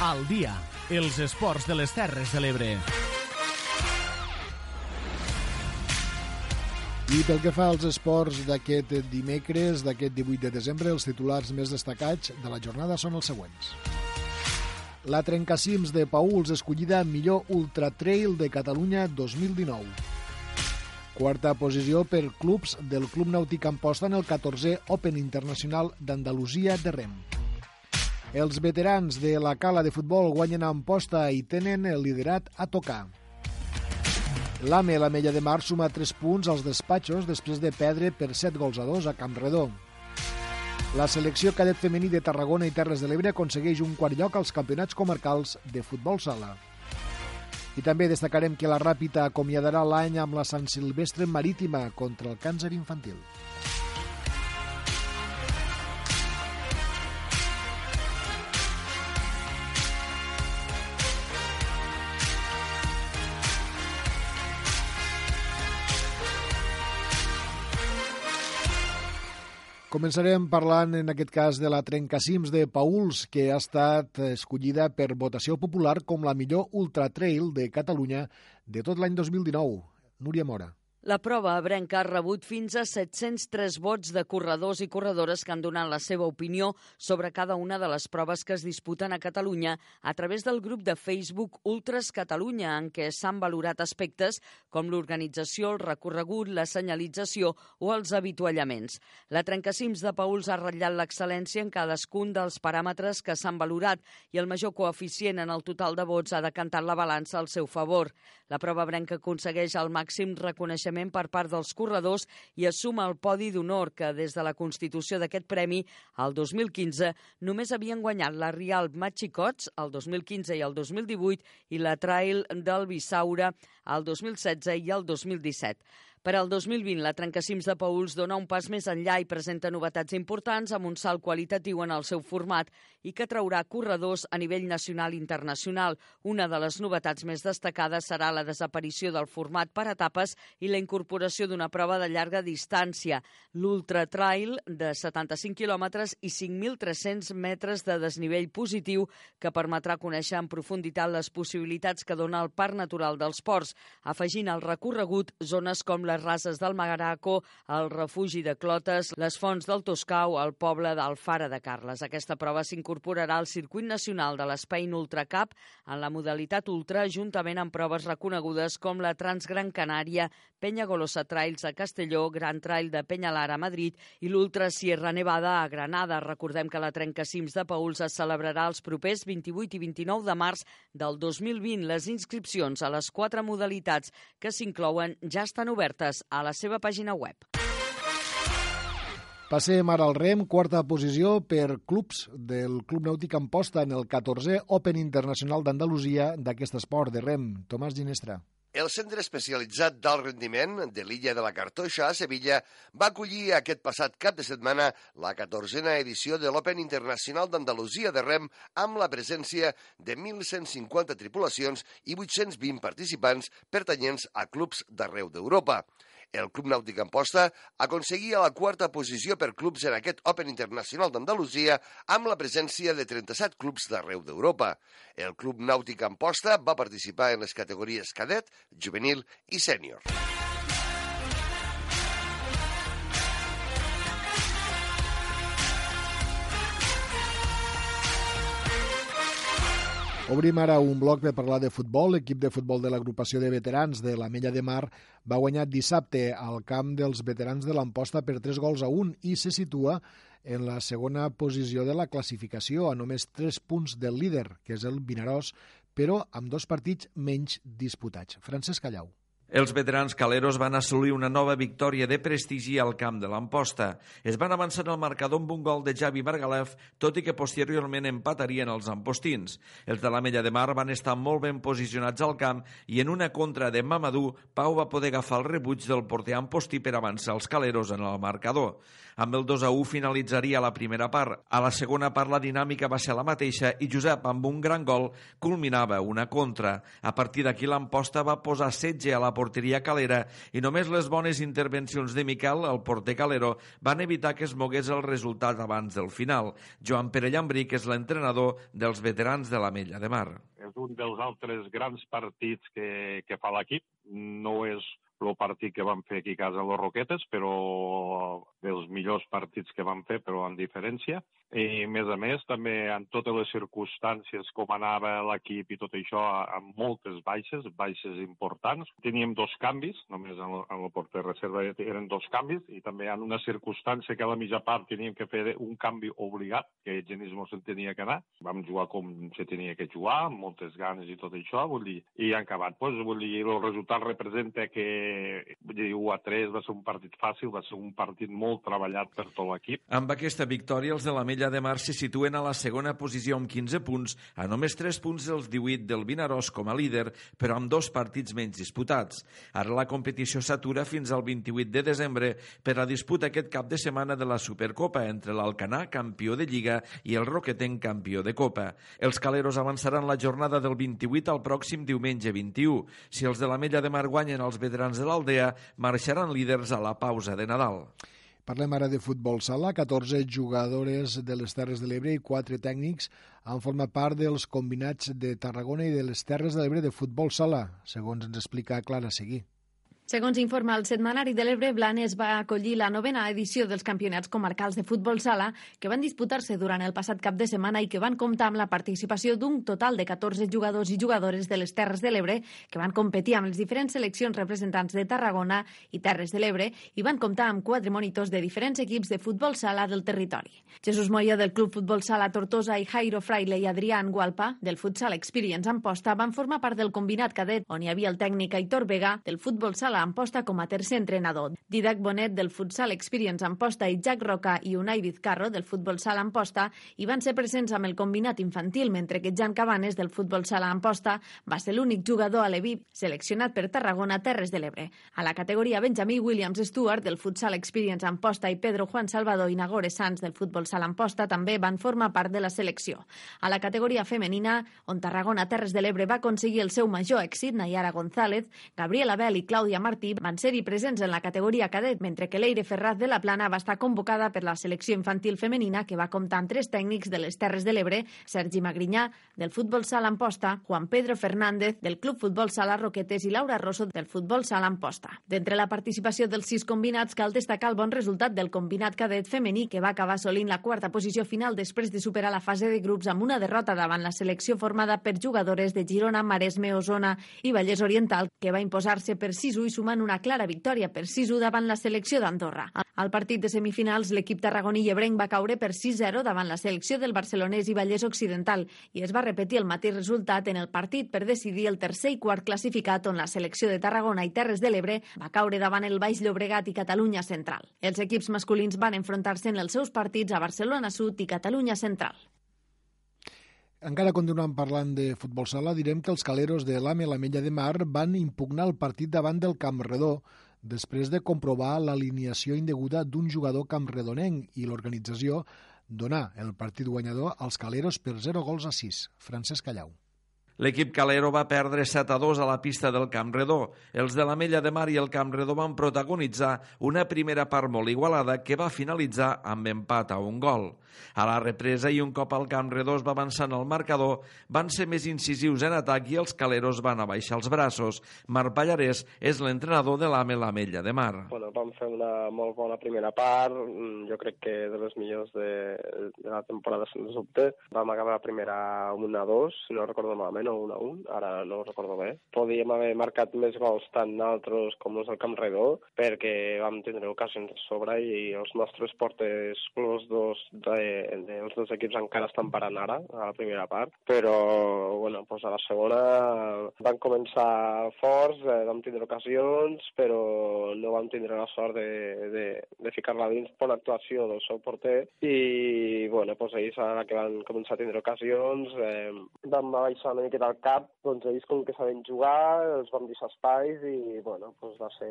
S1: Al dia, els esports de les Terres de l'Ebre.
S2: I pel que fa als esports d'aquest dimecres, d'aquest 18 de desembre, els titulars més destacats de la jornada són els següents. La Trencacims de Pauls escollida millor Ultra Trail de Catalunya 2019. Quarta posició per clubs del Club Nàutic Amposta en el 14è Open Internacional d'Andalusia de Rem. Els veterans de la cala de futbol guanyen a Amposta i tenen el liderat a tocar. L'AME, la Mella de Mar, suma 3 punts als despatxos després de perdre per 7 gols a 2 a Campredó. La selecció cadet femení de Tarragona i Terres de l'Ebre aconsegueix un quart lloc als campionats comarcals de futbol sala. I també destacarem que la Ràpita acomiadarà l'any amb la Sant Silvestre Marítima contra el càncer infantil. Començarem parlant, en aquest cas, de la Trencacims de Pauls, que ha estat escollida per votació popular com la millor ultratrail de Catalunya de tot l'any 2019. Núria Mora.
S6: La prova abrenca ha rebut fins a 703 vots de corredors i corredores que han donat la seva opinió sobre cada una de les proves que es disputen a Catalunya a través del grup de Facebook Ultras Catalunya, en què s'han valorat aspectes com l'organització, el recorregut, la senyalització o els avituallaments. La Trencacims de Pauls ha ratllat l'excel·lència en cadascun dels paràmetres que s'han valorat i el major coeficient en el total de vots ha decantat la balança al seu favor. La prova abrenca aconsegueix el màxim reconeixement reconeixement per part dels corredors i assuma el podi d'honor que des de la constitució d'aquest premi al 2015 només havien guanyat la Rial Matxicots el 2015 i el 2018 i la Trail del Bissaura el 2016 i el 2017. Per al 2020, la Trencacims de Pauls dona un pas més enllà i presenta novetats importants amb un salt qualitatiu en el seu format i que traurà corredors a nivell nacional i internacional. Una de les novetats més destacades serà la desaparició del format per etapes i la incorporació d'una prova de llarga distància, l'Ultra Trail de 75 quilòmetres i 5.300 metres de desnivell positiu que permetrà conèixer en profunditat les possibilitats que dona el Parc Natural dels Ports, afegint al recorregut zones com les rases del Magaraco, el refugi de Clotes, les fonts del Toscau, el poble d'Alfara de Carles. Aquesta prova s'incorporarà al circuit nacional de l'Espain Ultracup en la modalitat ultra, juntament amb proves reconegudes com la Transgran Canària, Penya Golosa Trails a Castelló, Gran Trail de Peñalara a Madrid i l'Ultra Sierra Nevada a Granada. Recordem que la Trencacims de Pauls es celebrarà els propers 28 i 29 de març del 2020. Les inscripcions a les quatre modalitats que s'inclouen ja estan obertes a la seva pàgina web.
S2: Passem ara al rem, quarta posició per clubs del Club Nàutic Amposta en el 14è Open Internacional d'Andalusia d'aquest esport de rem. Tomàs Ginestra.
S25: El centre especialitzat d'alt rendiment de l'illa de la Cartoixa a Sevilla va acollir aquest passat cap de setmana la 14a edició de l'Open Internacional d'Andalusia de Rem amb la presència de 1.150 tripulacions i 820 participants pertanyents a clubs d'arreu d'Europa. El Club Nàutic Amposta aconseguia la quarta posició per clubs en aquest Open Internacional d'Andalusia amb la presència de 37 clubs d'arreu d'Europa. El Club Nàutic Amposta va participar en les categories cadet, juvenil i sènior.
S2: Obrim ara un bloc per parlar de futbol. L'equip de futbol de l'agrupació de veterans de la Mella de Mar va guanyar dissabte al camp dels veterans de l'Amposta per 3 gols a 1 i se situa en la segona posició de la classificació, a només 3 punts del líder, que és el Vinaròs, però amb dos partits menys disputats. Francesc Callau.
S20: Els veterans caleros van assolir una nova victòria de prestigi al camp de l'Amposta. Es van avançar en el marcador amb un gol de Javi Margalef, tot i que posteriorment empatarien els ampostins. Els de la Mella de Mar van estar molt ben posicionats al camp i en una contra de Mamadou, Pau va poder agafar el rebuig del porter ampostí per avançar els caleros en el marcador. Amb el 2 a 1 finalitzaria la primera part. A la segona part la dinàmica va ser la mateixa i Josep, amb un gran gol, culminava una contra. A partir d'aquí l'Amposta va posar setge a la porteria calera i només les bones intervencions de Miquel, el porter calero, van evitar que es mogués el resultat abans del final. Joan Pere Llambric és l'entrenador dels veterans de la Mella de Mar.
S26: És un dels altres grans partits que, que fa l'equip. No és el partit que vam fer aquí a casa les Roquetes, però dels millors partits que vam fer, però en diferència. I, a més a més, també en totes les circumstàncies, com anava l'equip i tot això, amb moltes baixes, baixes importants. Teníem dos canvis, només en el, en el porter reserva eren dos canvis, i també en una circumstància que a la mitja part teníem que fer un canvi obligat, que Genismo se'n tenia que anar. Vam jugar com se tenia que jugar, amb moltes ganes i tot això, vull dir, i han acabat. Pues, vull dir, el resultat representa que vull dir, 1 a 3 va ser un partit fàcil, va ser un partit molt treballat per tot l'equip.
S20: Amb aquesta victòria, els de la Mella de Mar se situen a la segona posició amb 15 punts, a només 3 punts dels 18 del Vinaròs com a líder, però amb dos partits menys disputats. Ara la competició s'atura fins al 28 de desembre per a disputa aquest cap de setmana de la Supercopa entre l'Alcanà, campió de Lliga, i el Roquetenc, campió de Copa. Els caleros avançaran la jornada del 28 al pròxim diumenge 21. Si els de la Mella de Mar guanyen els veterans de l'Aldea, marxaran líders a la pausa de Nadal.
S2: Parlem ara de futbol sala. 14 jugadores de les Terres de l'Ebre i 4 tècnics han format part dels combinats de Tarragona i de les Terres de l'Ebre de futbol sala, segons ens explica Clara Seguí.
S27: Segons informa el Setmanari de l'Ebre, Blanes va acollir la novena edició dels campionats comarcals de futbol sala que van disputar-se durant el passat cap de setmana i que van comptar amb la participació d'un total de 14 jugadors i jugadores de les Terres de l'Ebre que van competir amb les diferents seleccions representants de Tarragona i Terres de l'Ebre i van comptar amb quatre monitors de diferents equips de futbol sala del territori. Jesús Moya del Club Futbol Sala Tortosa i Jairo Fraile i Adrián Gualpa del Futsal Experience Amposta van formar part del combinat cadet on hi havia el tècnic Aitor Vega del Futbol Sala Amposta com a tercer entrenador. Didac Bonet del Futsal Experience Amposta i Jack Roca i Unai Vizcarro del Futbol Sala Amposta hi van ser presents amb el combinat infantil, mentre que Jan Cabanes del Futbol Sala Amposta va ser l'únic jugador a l'EVIP seleccionat per Tarragona Terres de l'Ebre. A la categoria Benjamí Williams Stewart del Futsal Experience Amposta i Pedro Juan Salvador i Nagore Sanz del Futbol Sala Amposta també van formar part de la selecció. A la categoria femenina, on Tarragona Terres de l'Ebre va aconseguir el seu major èxit, Nayara González, Gabriela Bell i Clàudia Martí van ser-hi presents en la categoria cadet, mentre que l'Eire Ferraz de la Plana va estar convocada per la selecció infantil femenina que va comptar amb tres tècnics de les Terres de l'Ebre, Sergi Magrinyà, del Futbol Sala Amposta, Juan Pedro Fernández, del Club Futbol Sala Roquetes i Laura Rosso, del Futbol Sala Amposta. D'entre la participació dels sis combinats, cal destacar el bon resultat del combinat cadet femení, que va acabar assolint la quarta posició final després de superar la fase de grups amb una derrota davant la selecció formada per jugadores de Girona, Maresme, Osona i Vallès Oriental, que va imposar-se per 6-1 i sumant una clara victòria per 6-1 davant la selecció d'Andorra. Al partit de semifinals, l'equip tarragoní i ebrenc va caure per 6-0 davant la selecció del barcelonès i Vallès Occidental i es va repetir el mateix resultat en el partit per decidir el tercer i quart classificat on la selecció de Tarragona i Terres de l'Ebre va caure davant el Baix Llobregat i Catalunya Central. Els equips masculins van enfrontar-se en els seus partits a Barcelona Sud i Catalunya Central.
S2: Encara continuant parlant de futbol sala, direm que els caleros de l'AME la Mella de Mar van impugnar el partit davant del Camp Redó després de comprovar l'alineació indeguda d'un jugador campredonenc i l'organització donar el partit guanyador als caleros per 0 gols a 6. Francesc Callau.
S20: L'equip calero va perdre 7 a 2 a la pista del Camp Redó. Els de la Mella de Mar i el Camp Redó van protagonitzar una primera part molt igualada que va finalitzar amb empat a un gol. A la represa i un cop al Camp Redó es va avançar en el marcador, van ser més incisius en atac i els caleros van abaixar els braços. Marc Pallarès és l'entrenador de l'AME la Mella de Mar.
S28: Bueno, vam fer una molt bona primera part, jo crec que de les millors de, de la temporada sense dubte. Vam acabar la primera 1-2, si no recordo malament, 1-1, ara no recordo bé. Podíem haver marcat més gols tant nosaltres com els del Camp Redó, perquè vam tindre ocasions de sobre i els nostres porters, els dos de, de, els dos equips encara estan parant ara, a la primera part, però bueno, pues a la segona van començar forts, eh, vam tindre ocasions, però no vam tindre la sort de, de, de ficar-la dins. Bona actuació del seu porter i bueno, doncs ells ara que van començar a tindre ocasions, eh, vam baixar una miqueta al cap, doncs ells com que saben jugar, els vam deixar espais i, bueno, doncs va ser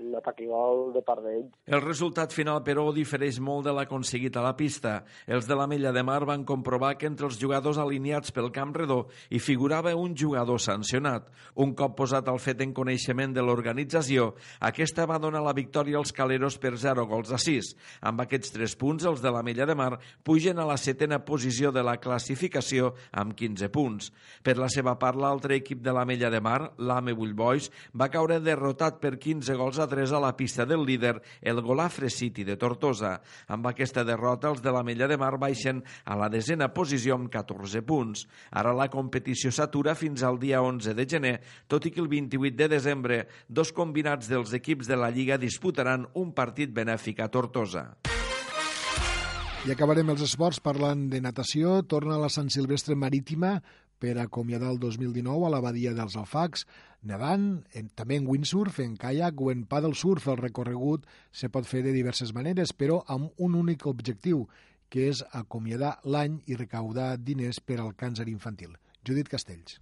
S28: un atac i gol de part d'ells.
S20: El resultat final, però, difereix molt de l'aconseguit a la pista. Els de la Mella de Mar van comprovar que entre els jugadors alineats pel camp redó hi figurava un jugador sancionat. Un cop posat el fet en coneixement de l'organització, aquesta va donar la victòria als caleros per 0 gols a 6. Amb aquests 3 punts, els de la Mella de Mar pugen a la setena posició de la classificació amb 15 punts. Per la seva part, l'altre equip de la Mella de Mar, l'Ame Bull Boys, va caure derrotat per 15 gols a 3 a la pista del líder, el Golafre City de Tortosa. Amb aquesta derrota, els de la Mella de Mar baixen a la desena posició amb 14 punts. Ara la competició s'atura fins al dia 11 de gener, tot i que el 28 de desembre dos combinats dels equips de la Lliga disputaran un partit benèfic a Tortosa.
S2: I acabarem els esports parlant de natació. Torna a la Sant Silvestre Marítima per acomiadar el 2019 a la badia dels Alfacs, nedant, en, també en windsurf, en kayak o en paddle surf. El recorregut se pot fer de diverses maneres, però amb un únic objectiu, que és acomiadar l'any i recaudar diners per al càncer infantil. Judit Castells.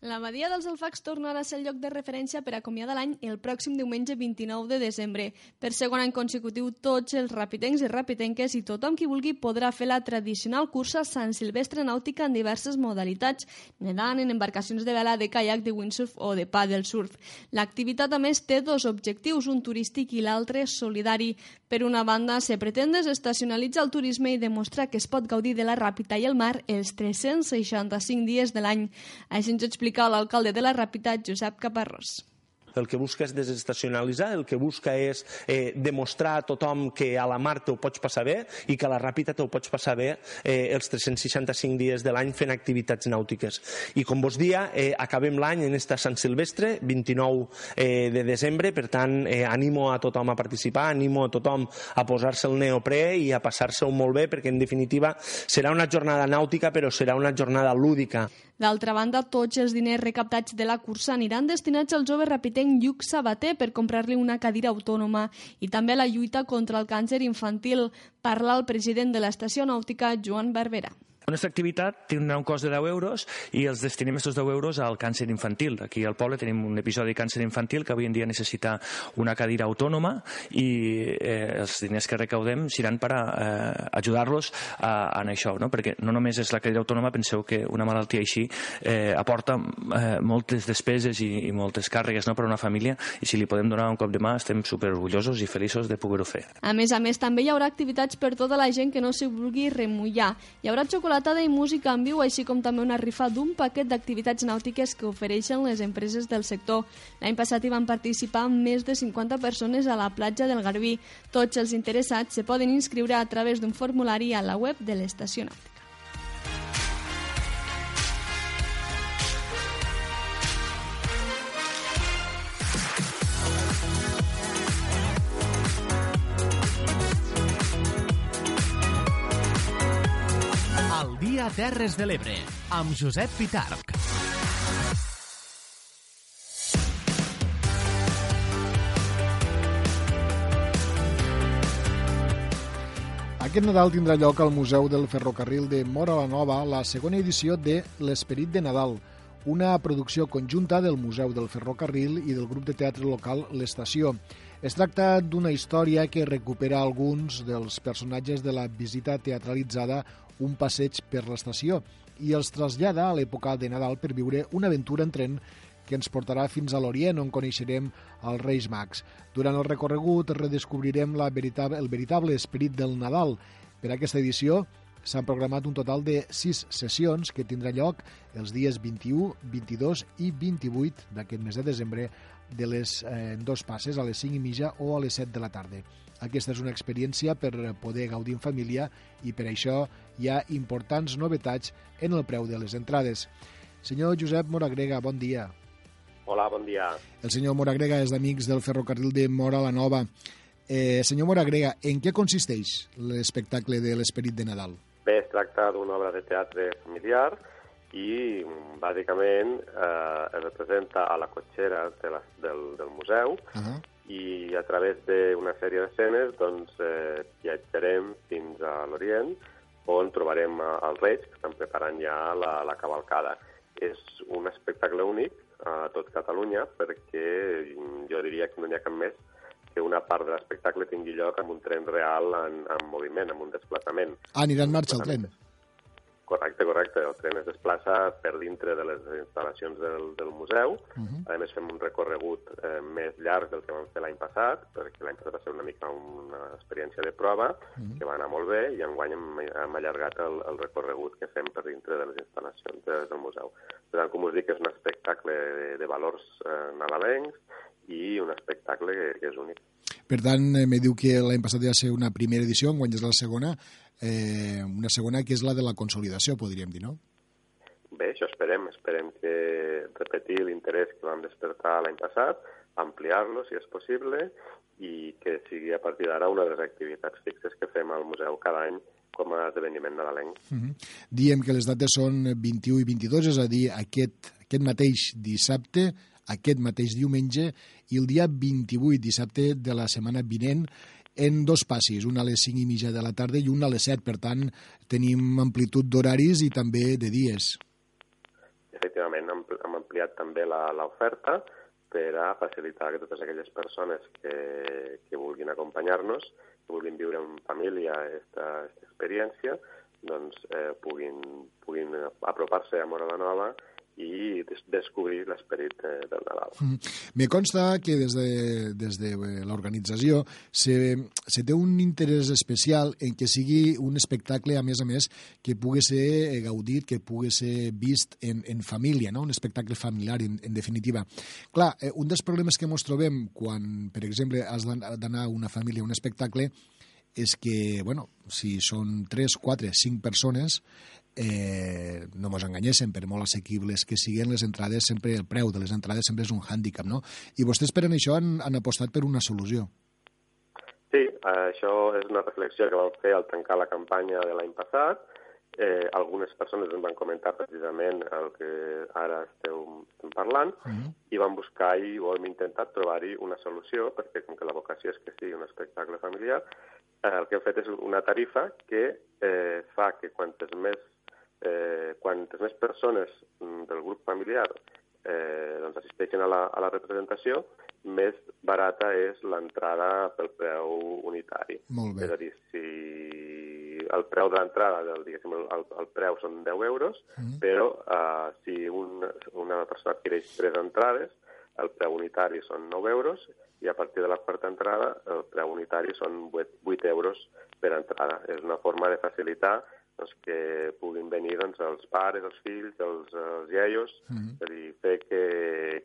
S16: La Badia dels Alfacs tornarà a ser el lloc de referència per acomiadar l'any el pròxim diumenge 29 de desembre. Per segon any consecutiu, tots els rapitencs i rapitenques i tothom qui vulgui podrà fer la tradicional cursa Sant Silvestre Nàutica en diverses modalitats, nedant en embarcacions de vela, de kayak, de windsurf o de paddle surf. L'activitat, a més, té dos objectius, un turístic i l'altre solidari. Per una banda, se pretén desestacionalitzar el turisme i demostrar que es pot gaudir de la ràpida i el mar els 365 dies de l'any. Així ens explica explicar l'alcalde de la Ràpita, Josep Caparrós
S29: el que busca és desestacionalitzar, el que busca és eh, demostrar a tothom que a la mar ho pots passar bé i que a la ràpida ho pots passar bé eh, els 365 dies de l'any fent activitats nàutiques. I com vos dia, eh, acabem l'any en esta Sant Silvestre, 29 eh, de desembre, per tant, eh, animo a tothom a participar, animo a tothom a posar-se el neoprè i a passar-se-ho molt bé, perquè en definitiva serà una jornada nàutica, però serà una jornada lúdica.
S16: D'altra banda, tots els diners recaptats de la cursa aniran destinats al jove rapitenc Lluc Sabater per comprar-li una cadira autònoma i també la lluita contra el càncer infantil. Parla el president de l'estació nàutica, Joan Barbera.
S30: La nostra activitat té un cost de 10 euros i els destinem aquests 10 euros al càncer infantil. Aquí al poble tenim un episodi de càncer infantil que avui en dia necessita una cadira autònoma i eh, els diners que recaudem seran per eh, ajudar-los en això, no? perquè no només és la cadira autònoma, penseu que una malaltia així eh, aporta eh, moltes despeses i, i moltes càrregues no? per a una família i si li podem donar un cop de mà estem super orgullosos i feliços de poder-ho fer.
S16: A més a més, també hi haurà activitats per tota la gent que no s'hi vulgui remullar. Hi haurà xocolata xocolatada i música en viu, així com també una rifa d'un paquet d'activitats nàutiques que ofereixen les empreses del sector. L'any passat hi van participar més de 50 persones a la platja del Garbí. Tots els interessats se poden inscriure a través d'un formulari a la web de l'estació nàutica.
S1: A Terres de l'Ebre, amb Josep Pitarc.
S2: Aquest Nadal tindrà lloc al Museu del Ferrocarril de Mora la Nova la segona edició de L'Esperit de Nadal, una producció conjunta del Museu del Ferrocarril i del grup de teatre local L'Estació. Es tracta d'una història que recupera alguns dels personatges de la visita teatralitzada un passeig per l'estació i els trasllada a l'època de Nadal per viure una aventura en tren que ens portarà fins a l'Orient, on coneixerem els Reis Mags. Durant el recorregut redescobrirem la veritable, el veritable esperit del Nadal. Per aquesta edició s'han programat un total de 6 sessions que tindrà lloc els dies 21, 22 i 28 d'aquest mes de desembre de les eh, dos passes, a les 5 i mitja o a les 7 de la tarda. Aquesta és una experiència per poder gaudir en família i per això hi ha importants novetats en el preu de les entrades. Senyor Josep Moragrega, bon dia.
S28: Hola, bon dia.
S2: El senyor Moragrega és d'Amics del Ferrocarril de Mora la Nova. Eh, senyor Moragrega, en què consisteix l'espectacle de l'Esperit de Nadal?
S28: Bé, es tracta d'una obra de teatre familiar i bàsicament eh, es representa a la cotxera de la, del, del museu uh -huh i a través d'una sèrie d'escenes doncs, eh, viatjarem fins a l'Orient, on trobarem els Reis, que estan preparant ja la, la cavalcada. És un espectacle únic a tot Catalunya, perquè jo diria que no n'hi ha cap més que una part de l'espectacle tingui lloc amb un tren real en, en moviment, amb un desplaçament.
S2: Ah, anirà en marxa el tren.
S28: Correcte, correcte. El tren es desplaça per dintre de les instal·lacions del, del museu. Uh -huh. A més, fem un recorregut eh, més llarg del que vam fer l'any passat, perquè l'any passat va ser una mica una experiència de prova, uh -huh. que va anar molt bé, i enguany hem, hem allargat el, el recorregut que fem per dintre de les instal·lacions de, del museu. Per tant, com us dic, és un espectacle de, de valors eh, nadalencs i un espectacle que, que és únic.
S2: Per tant, eh, me diu que l'any passat ja va ser una primera edició, enguany és la segona eh, una segona que és la de la consolidació, podríem dir, no?
S28: Bé, això esperem. Esperem que repetir l'interès que vam despertar l'any passat, ampliar-lo, si és possible, i que sigui a partir d'ara una de les activitats fixes que fem al museu cada any com a esdeveniment nadalenc.
S2: Uh -huh. Diem que les dates són 21 i 22, és a dir, aquest, aquest mateix dissabte, aquest mateix diumenge, i el dia 28, dissabte de la setmana vinent, en dos passis, un a les 5 i mitja de la tarda i un a les 7. Per tant, tenim amplitud d'horaris i també de dies.
S28: Efectivament, hem ampliat també l'oferta per a facilitar que totes aquelles persones que, que vulguin acompanyar-nos, que vulguin viure en família aquesta, experiència, doncs eh, puguin, puguin apropar-se a Mora la Nova i des descobrir l'esperit de, del Nadal. Mm.
S2: Me consta que des de, des de eh, l'organització se, se té un interès especial en que sigui un espectacle, a més a més, que pugui ser eh, gaudit, que pugui ser vist en, en família, no? un espectacle familiar, en, en definitiva. Clar, eh, un dels problemes que ens trobem quan, per exemple, has d'anar una família a un espectacle és que, bueno, si són 3, 4, 5 persones, eh, no ens enganyéssim, per molt assequibles que siguin les entrades, sempre el preu de les entrades sempre és un hàndicap, no? I vostès per això han, han apostat per una solució.
S28: Sí, això és una reflexió que vam fer al tancar la campanya de l'any passat. Eh, algunes persones ens van comentar precisament el que ara esteu parlant uh -huh. i vam buscar i ho hem intentat trobar-hi una solució perquè com que la vocació és que sigui un espectacle familiar, eh, el que hem fet és una tarifa que eh, fa que quantes més eh, quantes més persones mm, del grup familiar eh, doncs assisteixen a la, a la representació, més barata és l'entrada pel preu unitari.
S2: Molt bé.
S28: És a dir, si el preu de l'entrada, el, el, el preu són 10 euros, mm. però eh, si un, una persona adquireix tres entrades, el preu unitari són 9 euros i a partir de la quarta entrada el preu unitari són 8, 8 euros per entrada. És una forma de facilitar doncs, que puguin venir doncs, els pares, els fills, els, els iaios, mm -hmm. és a dir, fer que,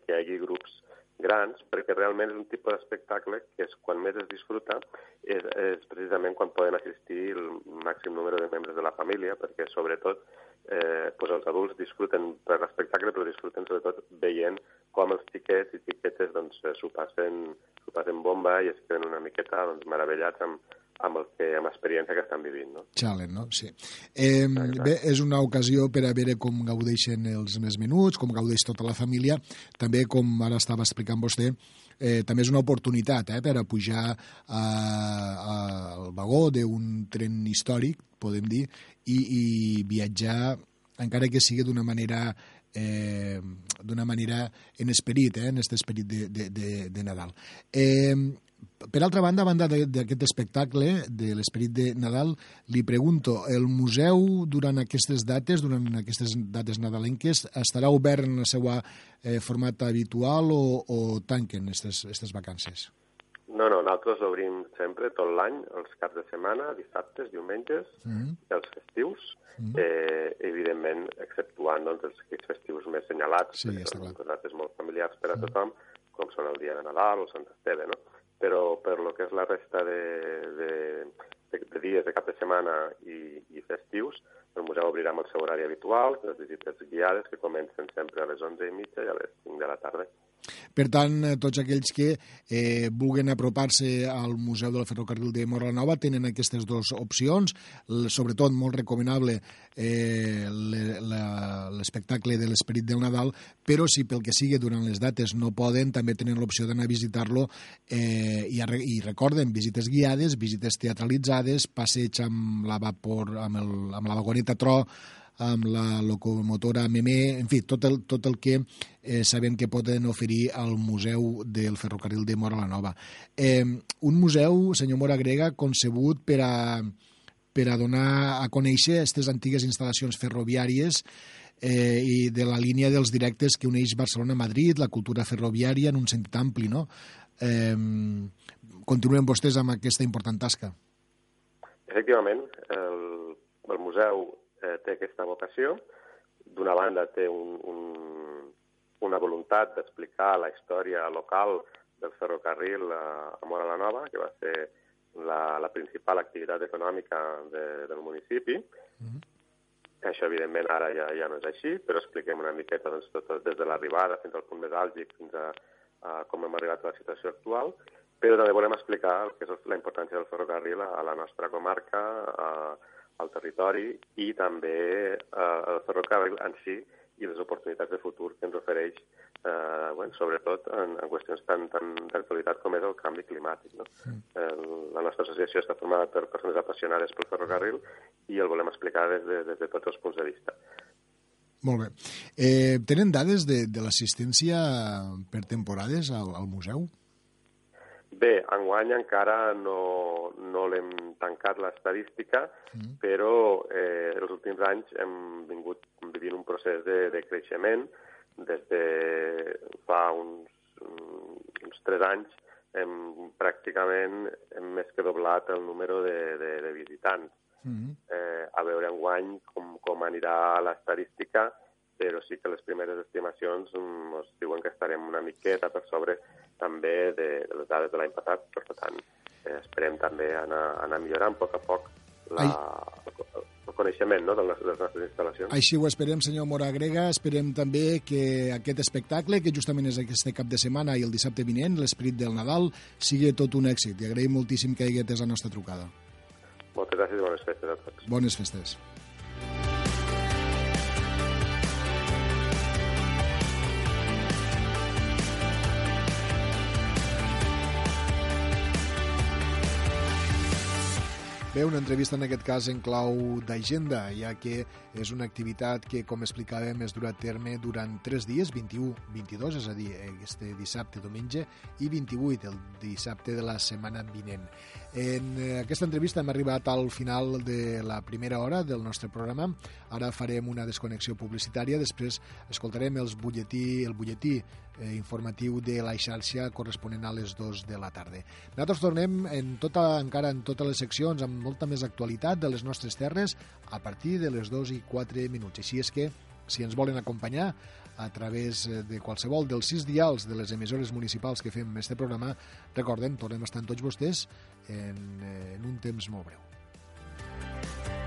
S28: que hi hagi grups grans, perquè realment és un tipus d'espectacle que és quan més es disfruta és, és precisament quan poden assistir el màxim número de membres de la família, perquè sobretot eh, doncs els adults disfruten per l'espectacle, però disfruten sobretot veient com els xiquets i xiquetes doncs, s'ho passen, passen bomba i es queden una miqueta doncs, meravellats amb, amb, el que, amb l'experiència que estan vivint. No?
S2: Challenge, no? Sí. Eh, bé, és una ocasió per a veure com gaudeixen els més menuts, com gaudeix tota la família, també, com ara estava explicant vostè, eh, també és una oportunitat eh, per a pujar a, a, al vagó d'un tren històric, podem dir, i, i viatjar, encara que sigui d'una manera eh, d'una manera en esperit, eh, en aquest esperit de, de, de, de Nadal. Eh, per altra banda, a banda d'aquest espectacle de l'esperit de Nadal, li pregunto, el museu durant aquestes dates, durant aquestes dates nadalenques, estarà obert en el seu eh, format habitual o, o tanquen aquestes vacances?
S28: No, no, nosaltres obrim sempre, tot l'any, els caps de setmana, dissabtes, diumenges, mm -hmm. els festius, mm -hmm. eh, evidentment, exceptuant doncs, els festius més senyalats,
S2: sí, que són
S28: dates molt familiars per a tothom, com són el dia de Nadal o Sant Esteve, no? Però per lo que és la resta de, de, de, de dies de cap de setmana i, i festius, el museu obrirà amb el seu horari habitual, les visites guiades que comencen sempre a les 11 i mitja i a les 5 de la tarda.
S2: Per tant, eh, tots aquells que eh, vulguen apropar-se al Museu del Ferrocarril de Mora la Nova tenen aquestes dues opcions, sobretot molt recomanable eh, l'espectacle de l'Esperit del Nadal, però si pel que sigui durant les dates no poden, també tenen l'opció d'anar a visitar-lo eh, i, i recorden, visites guiades, visites teatralitzades, passeig amb la vapor, amb, el, amb la vagoneta tro, amb la locomotora Memé, en fi, tot el, tot el que eh, sabem que poden oferir al Museu del Ferrocarril de Mora la Nova. Eh, un museu, senyor Mora Grega, concebut per a, per a donar a conèixer aquestes antigues instal·lacions ferroviàries eh, i de la línia dels directes que uneix Barcelona-Madrid, la cultura ferroviària en un sentit ampli, no? Eh, continuen vostès amb aquesta important tasca.
S28: Efectivament, el, el museu eh, té aquesta vocació. D'una banda, té un, un, una voluntat d'explicar la història local del ferrocarril a, a Mora la Nova, que va ser la, la principal activitat econòmica de, del municipi. Mm -hmm. Això, evidentment, ara ja, ja no és així, però expliquem una miqueta doncs, tot, tot, des de l'arribada fins al punt més àlgic, fins a, a com hem arribat a la situació actual, però també volem explicar el que és la importància del ferrocarril a, a la nostra comarca, a, al territori i també eh, el ferrocarril en si i les oportunitats de futur que ens ofereix, eh, bueno, sobretot en, en qüestions tan, tan d'actualitat com és el canvi climàtic. No? Mm. Eh, la nostra associació està formada per persones apassionades pel ferrocarril i el volem explicar des de, des de tots els punts de vista.
S2: Molt bé. Eh, tenen dades de, de l'assistència per temporades al, al museu?
S28: Bé, enguany encara no, no l'hem tancat l'estadística, mm. però eh, els últims anys hem vingut vivint un procés de, de creixement. Des de fa uns, uns tres anys hem pràcticament hem més que doblat el número de, de, de visitants. Mm eh, a veure enguany com, com anirà l'estadística, però sí que les primeres estimacions ens diuen que estarem una miqueta per sobre també de, de les dades de l'any passat, per tant, eh, esperem també anar, anar millorant a poc a poc la, el, el coneixement no, de, les, de les nostres instal·lacions.
S2: Així ho esperem, senyor Moragrega. Esperem també que aquest espectacle, que justament és aquest cap de setmana i el dissabte vinent, l'esperit del Nadal, sigui tot un èxit. I agraïm moltíssim que hagi la nostra trucada.
S28: Moltes gràcies i bones festes a tots.
S2: Bones festes. Bé, una entrevista en aquest cas en clau d'agenda, ja que és una activitat que, com explicàvem, es durà a terme durant tres dies, 21, 22, és a dir, este dissabte, diumenge, i 28, el dissabte de la setmana vinent. En eh, aquesta entrevista hem arribat al final de la primera hora del nostre programa. Ara farem una desconnexió publicitària, després escoltarem els butlletí, el butlletí eh, informatiu de la xarxa corresponent a les 2 de la tarda. Nosaltres tornem en tota, encara en totes les seccions amb molta més actualitat de les nostres terres a partir de les 2 i 4 minuts. Així és que, si ens volen acompanyar, a través eh, de qualsevol dels sis dials de les emissores municipals que fem este programa, recorden, tornem a estar tots vostès en, eh, en un temps molt breu.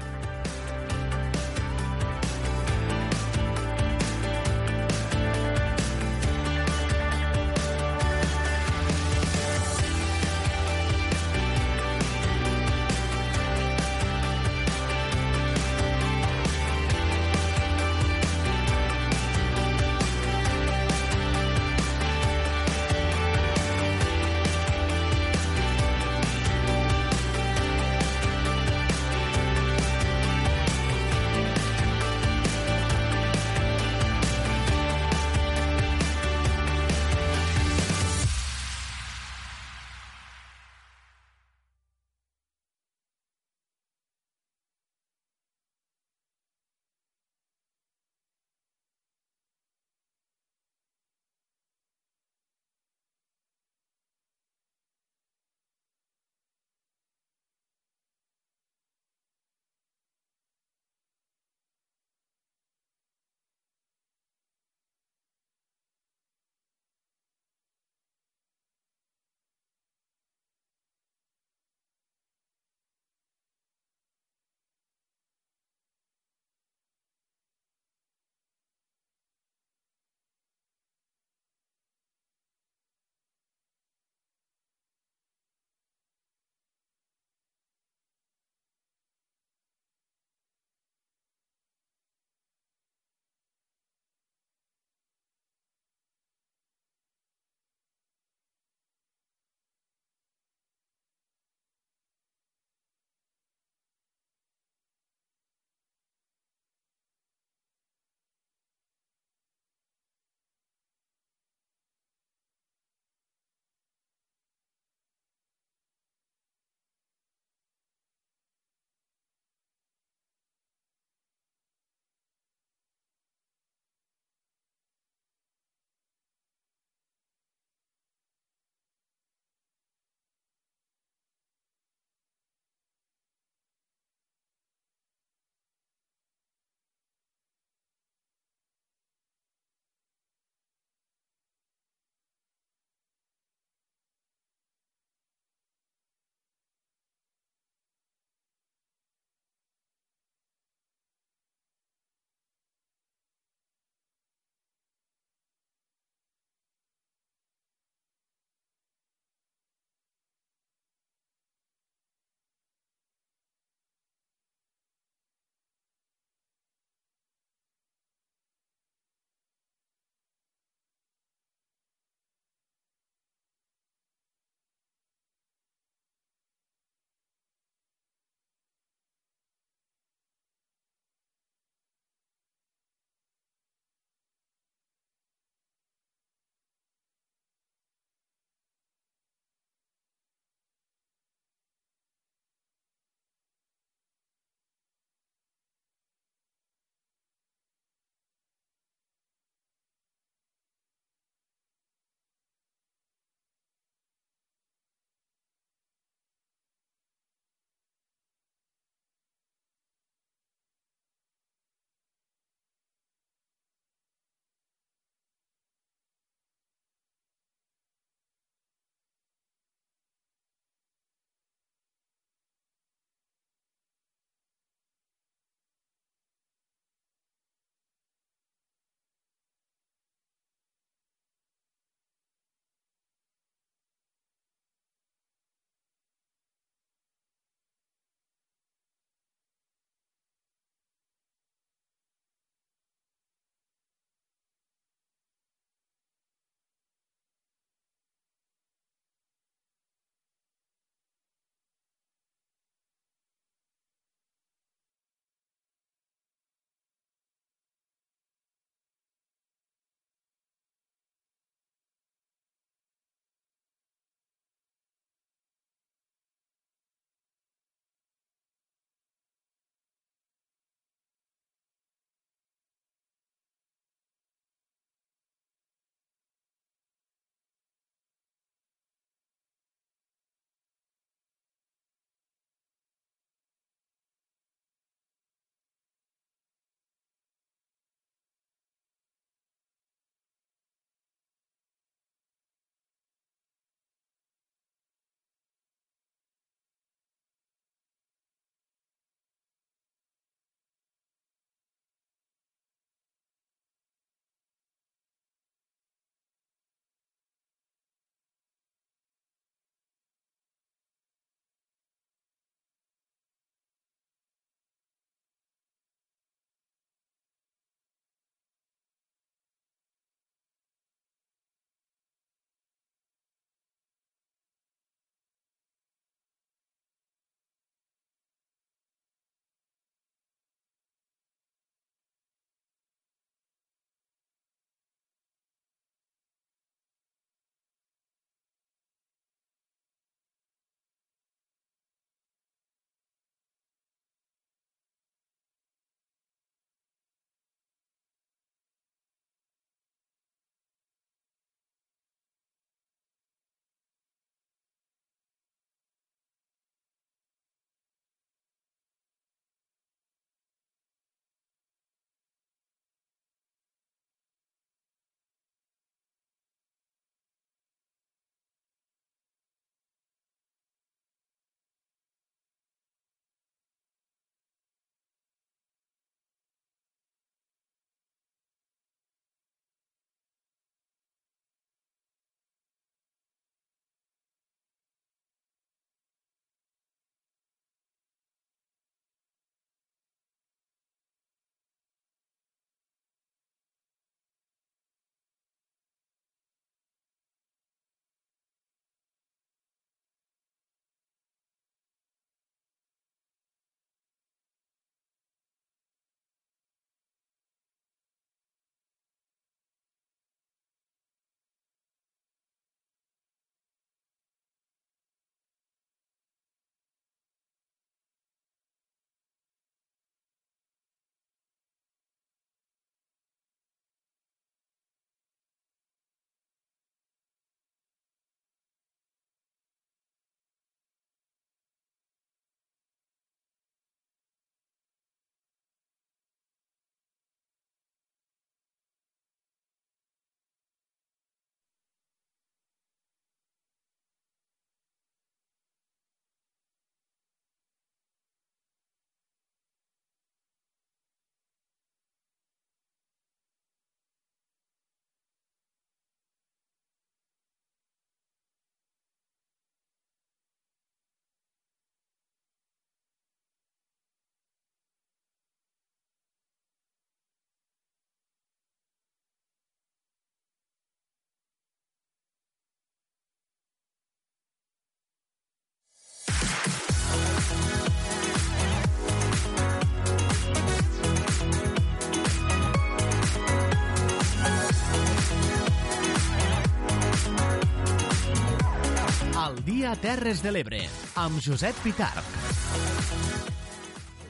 S1: Dia Terres de l'Ebre, amb Josep Pitarch.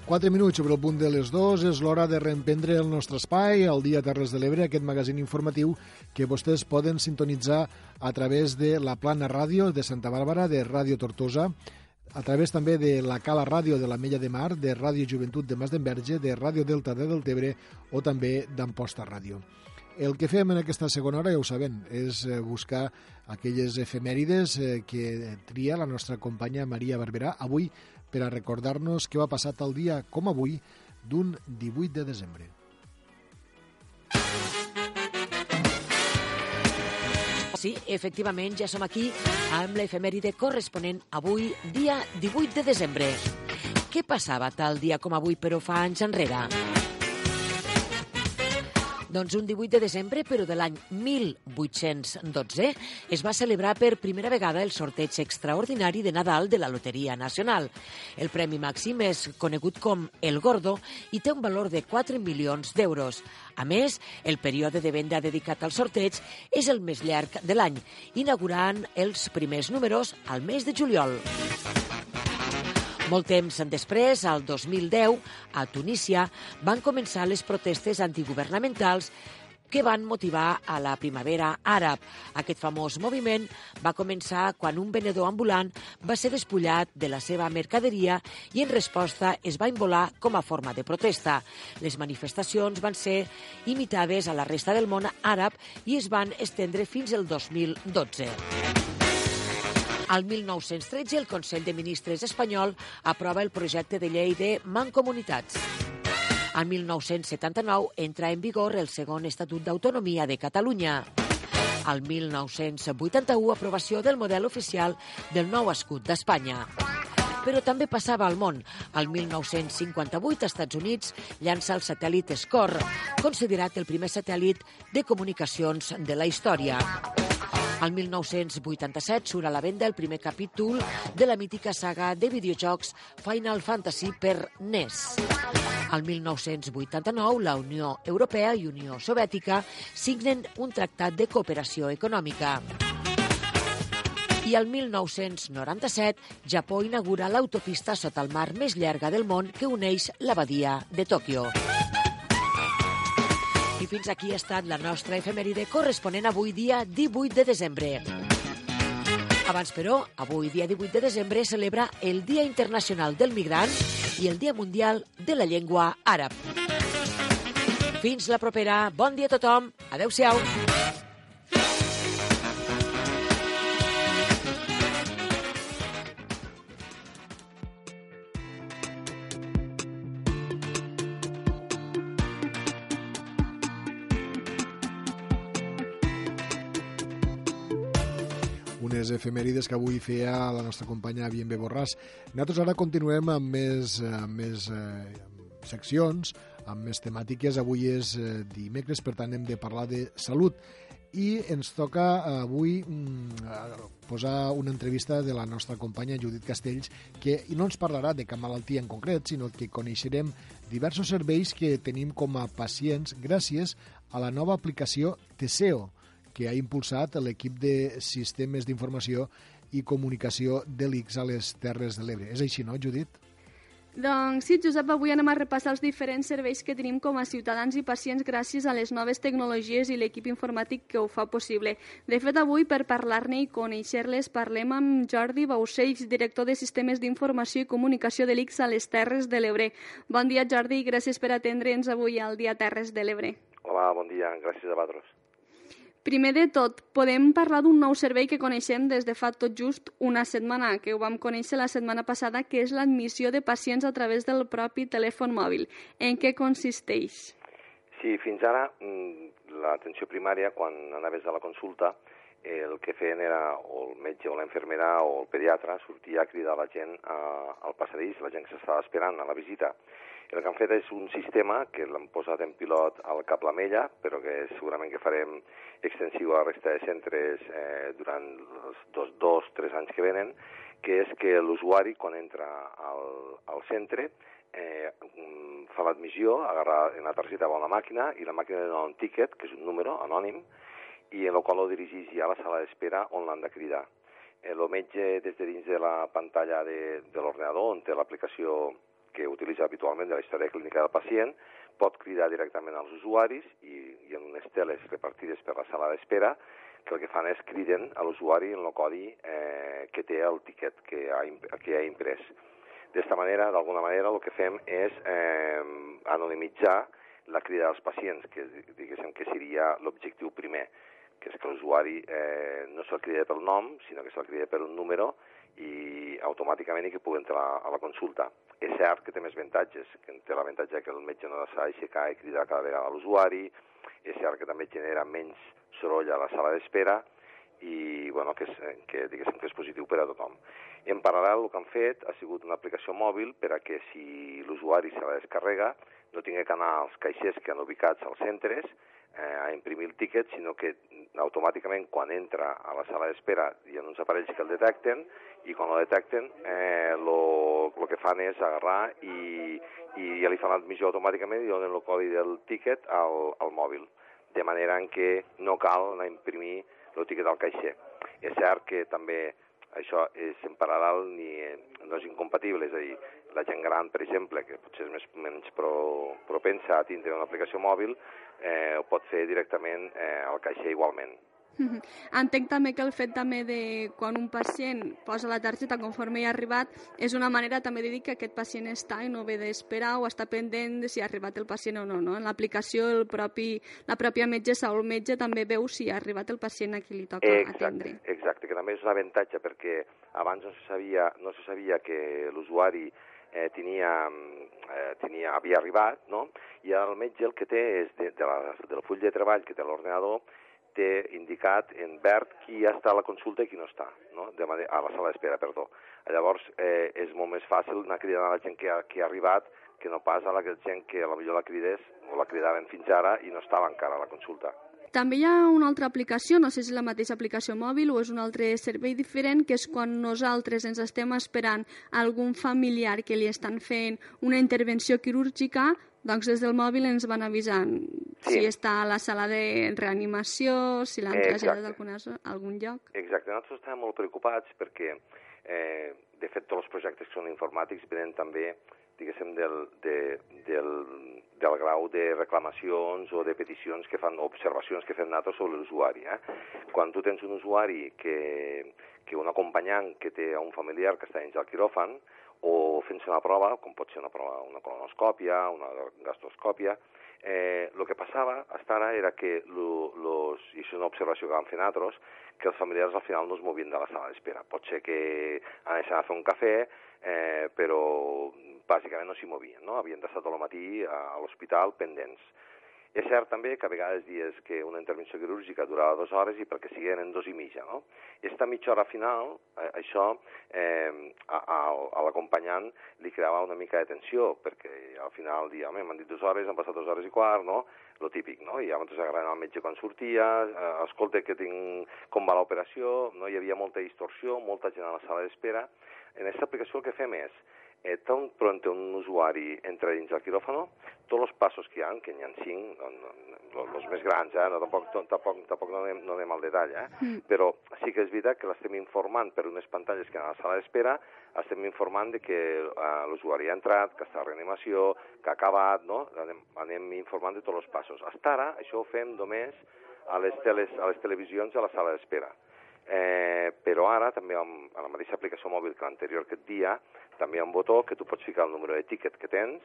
S2: 4 minuts sobre el punt de les 2 és l'hora de reemprendre el nostre espai, el Dia Terres de l'Ebre, aquest magazín informatiu que vostès poden sintonitzar a través de la Plana Ràdio de Santa Bàrbara, de Ràdio Tortosa, a través també de la Cala Ràdio de la Mella de Mar, de Ràdio Joventut de Mas d'Enverge, de Ràdio Delta de Deltebre o també d'Amposta Ràdio. El que fem en aquesta segona hora, ja ho saben, és eh, buscar aquelles efemèrides eh, que tria la nostra companya Maria Barberà avui per a recordar-nos què va passar tal dia com avui d'un 18 de desembre.
S31: Sí, efectivament, ja som aquí amb l'efemèride corresponent avui, dia 18 de desembre. Què passava tal dia com avui, però fa anys enrere? Doncs un 18 de desembre, però de l'any 1812, es va celebrar per primera vegada el sorteig extraordinari de Nadal de la Loteria Nacional. El premi màxim és conegut com el Gordo i té un valor de 4 milions d'euros. A més, el període de venda dedicat al sorteig és el més llarg de l'any, inaugurant els primers números al mes de juliol. Molt temps després, al 2010, a Tunísia, van començar les protestes antiguvernamentals que van motivar a la primavera àrab. Aquest famós moviment va començar quan un venedor ambulant va ser despullat de la seva mercaderia i en resposta es va involar com a forma de protesta. Les manifestacions van ser imitades a la resta del món àrab i es van estendre fins al 2012. Al 1913, el Consell de Ministres espanyol aprova el projecte de llei de Mancomunitats. Al 1979 entra en vigor el segon Estatut d'Autonomia de Catalunya. Al 1981, aprovació del model oficial del nou escut d'Espanya però també passava al món. Al 1958, als Estats Units llança el satèl·lit SCOR, considerat el primer satèl·lit de comunicacions de la història. Al 1987 surt a la venda el primer capítol de la mítica saga de videojocs Final Fantasy per NES. Al 1989, la Unió Europea i Unió Soviètica signen un tractat de cooperació econòmica. I al 1997, Japó inaugura l'autopista sota el mar més llarga del món que uneix l'abadia de Tòquio. I fins aquí ha estat la nostra efemèride corresponent avui dia 18 de desembre. Abans, però, avui dia 18 de desembre celebra el Dia Internacional del Migrant i el Dia Mundial de la Llengua Àrab. Fins la propera. Bon dia a tothom. Adéu-siau.
S2: Efemèrides que avui feia la nostra companya Bien Borràs. Nosaltres ara continuem amb més, eh, amb més eh, seccions, amb més temàtiques. Avui és eh, dimecres, per tant hem de parlar de salut i ens toca eh, avui mm, posar una entrevista de la nostra companya Judit Castells que no ens parlarà de cap malaltia en concret, sinó que coneixerem diversos serveis que tenim com a pacients gràcies a la nova aplicació Teseo, que ha impulsat l'equip de sistemes d'informació i comunicació de l'ICS a les Terres de l'Ebre. És així, no, Judit?
S16: Doncs sí, Josep, avui anem a repassar els diferents serveis que tenim com a ciutadans i pacients gràcies a les noves tecnologies i l'equip informàtic que ho fa possible. De fet, avui, per parlar-ne i conèixer-les, parlem amb Jordi Baucells, director de Sistemes d'Informació i Comunicació de l'ICS a les Terres de l'Ebre. Bon dia, Jordi, i gràcies per atendre'ns avui al Dia Terres de l'Ebre.
S32: Hola, bon dia, gràcies a vosaltres.
S16: Primer de tot, podem parlar d'un nou servei que coneixem des de fa tot just una setmana, que ho vam conèixer la setmana passada, que és l'admissió de pacients a través del propi telèfon mòbil. En què consisteix?
S32: Sí, fins ara mm, l'atenció primària, quan anaves a la consulta, el que feien era o el metge o la infermera o el pediatre sortia a cridar la gent a, al passadís, la gent que s'estava esperant a la visita. El que han fet és un sistema que l'han posat en pilot al Cap Lamella, però que segurament que farem extensiu a la resta de centres eh, durant els dos, dos, tres anys que venen, que és que l'usuari, quan entra al, al centre, eh, fa l'admissió, agarra en la targeta va una màquina i la màquina dona un tiquet, que és un número anònim, i en el qual ho dirigeix ja a la sala d'espera on l'han de cridar. el metge des de dins de la pantalla de, de l'ordinador, on té l'aplicació que utilitza habitualment de la història clínica del pacient, pot cridar directament als usuaris i, i en unes teles repartides per la sala d'espera que el que fan és criden a l'usuari en el codi eh, que té el tiquet que ha, que ha imprès. D'esta manera, d'alguna manera, el que fem és eh, anonimitzar la crida dels pacients, que diguéssim que seria l'objectiu primer, que és que l'usuari eh, no se'l crida pel nom, sinó que se'l crida per un número i automàticament i que pugui entrar a la consulta. És cert que té més avantatges, que té l'avantatge que el metge no s'ha d'aixecar i cridar cada vegada a l'usuari, és cert que també genera menys soroll a la sala d'espera i bueno, que, és, que, diguéssim que és positiu per a tothom. En paral·lel, el que han fet ha sigut una aplicació mòbil per a que si l'usuari se la descarrega no tingui que anar als caixers que han ubicats als centres eh, a imprimir el tíquet, sinó que automàticament quan entra a la sala d'espera hi ha uns aparells que el detecten i quan el detecten eh, lo, lo que fan és agarrar i, i ja li fan l'admissió automàticament i donen el codi del tíquet al, al mòbil de manera en què no cal anar a imprimir el tiquet al caixer. És cert que també això és en paral·lel ni, no és incompatible, és a dir, la gent gran, per exemple, que potser és més, menys pro, propensa a tindre una aplicació mòbil, eh, ho pot fer directament eh, al caixer igualment.
S16: Entenc també que el fet també de quan un pacient posa la targeta conforme hi ha arribat és una manera també de dir que aquest pacient està i no ve d'esperar o està pendent de si ha arribat el pacient o no. no? En l'aplicació el propi, la pròpia metgessa o el metge també veu si ha arribat el pacient a qui li toca
S32: exacte,
S16: atendre.
S32: Exacte, que també és un avantatge perquè abans no se sabia, no se sabia que l'usuari eh, tenia, eh, tenia, havia arribat, no? i el metge el que té és de, de la, del full de treball que té l'ordinador té indicat en verd qui ja està a la consulta i qui no està, no? De manera, a la sala d'espera, perdó. Llavors, eh, és molt més fàcil anar cridant a la gent que ha, que ha arribat que no pas a la gent que a la millor la cridés o la cridaven fins ara i no estava encara a la consulta.
S16: També hi ha una altra aplicació, no sé si és la mateixa aplicació mòbil o és un altre servei diferent, que és quan nosaltres ens estem esperant algun familiar que li estan fent una intervenció quirúrgica, doncs des del mòbil ens van avisant sí. si està a la sala de reanimació, si l'han traslladat a algun, algun lloc.
S32: Exacte, nosaltres estem molt preocupats perquè, eh, de fet, tots els projectes que són informàtics venen també, diguéssim, del, de, del, del grau de reclamacions o de peticions que fan, observacions que fem nosaltres sobre l'usuari. Eh? Quan tu tens un usuari que, que un acompanyant que té un familiar que està dins el quiròfan, o fent-se una prova, com pot ser una prova, una colonoscòpia, una gastroscòpia, eh, que passava fins ara era que, lo, los, i és una observació que vam fer nosaltres, que els familiars al final no es movien de la sala d'espera. Pot ser que anessin a fer un cafè, eh, però bàsicament no s'hi movien, no? havien d'estar tot el matí a, a l'hospital pendents. És cert també que a vegades dies que una intervenció quirúrgica durava dues hores i perquè siguin en dos i mitja, no? Esta mitja hora final, eh, això eh, a, a, a l'acompanyant li creava una mica de tensió, perquè al final dia, home, m'han dit dues hores, han passat dues hores i quart, no? Lo típic, no? I llavors agarrant el metge quan sortia, eh, escolta que tinc com va l'operació, no? Hi havia molta distorsió, molta gent a la sala d'espera. En aquesta aplicació el que fem és eh, tan pronto un usuari entra dins el quiròfano, tots els passos que hi ha, que n'hi ha cinc, els més grans, eh? no, tampoc, tampoc, tampoc no, anem, no anem al detall, eh? Mm. però sí que és veritat que l'estem informant per unes pantalles que a la sala d'espera, estem informant de que uh, l'usuari ha entrat, que està a reanimació, que ha acabat, no? anem, anem informant de tots els passos. Hasta ara això ho fem només a les, teles, a les televisions a la sala d'espera. Eh, però ara també amb, amb la mateixa aplicació mòbil que l'anterior aquest dia, també hi ha un botó que tu pots ficar el número de tiquet que tens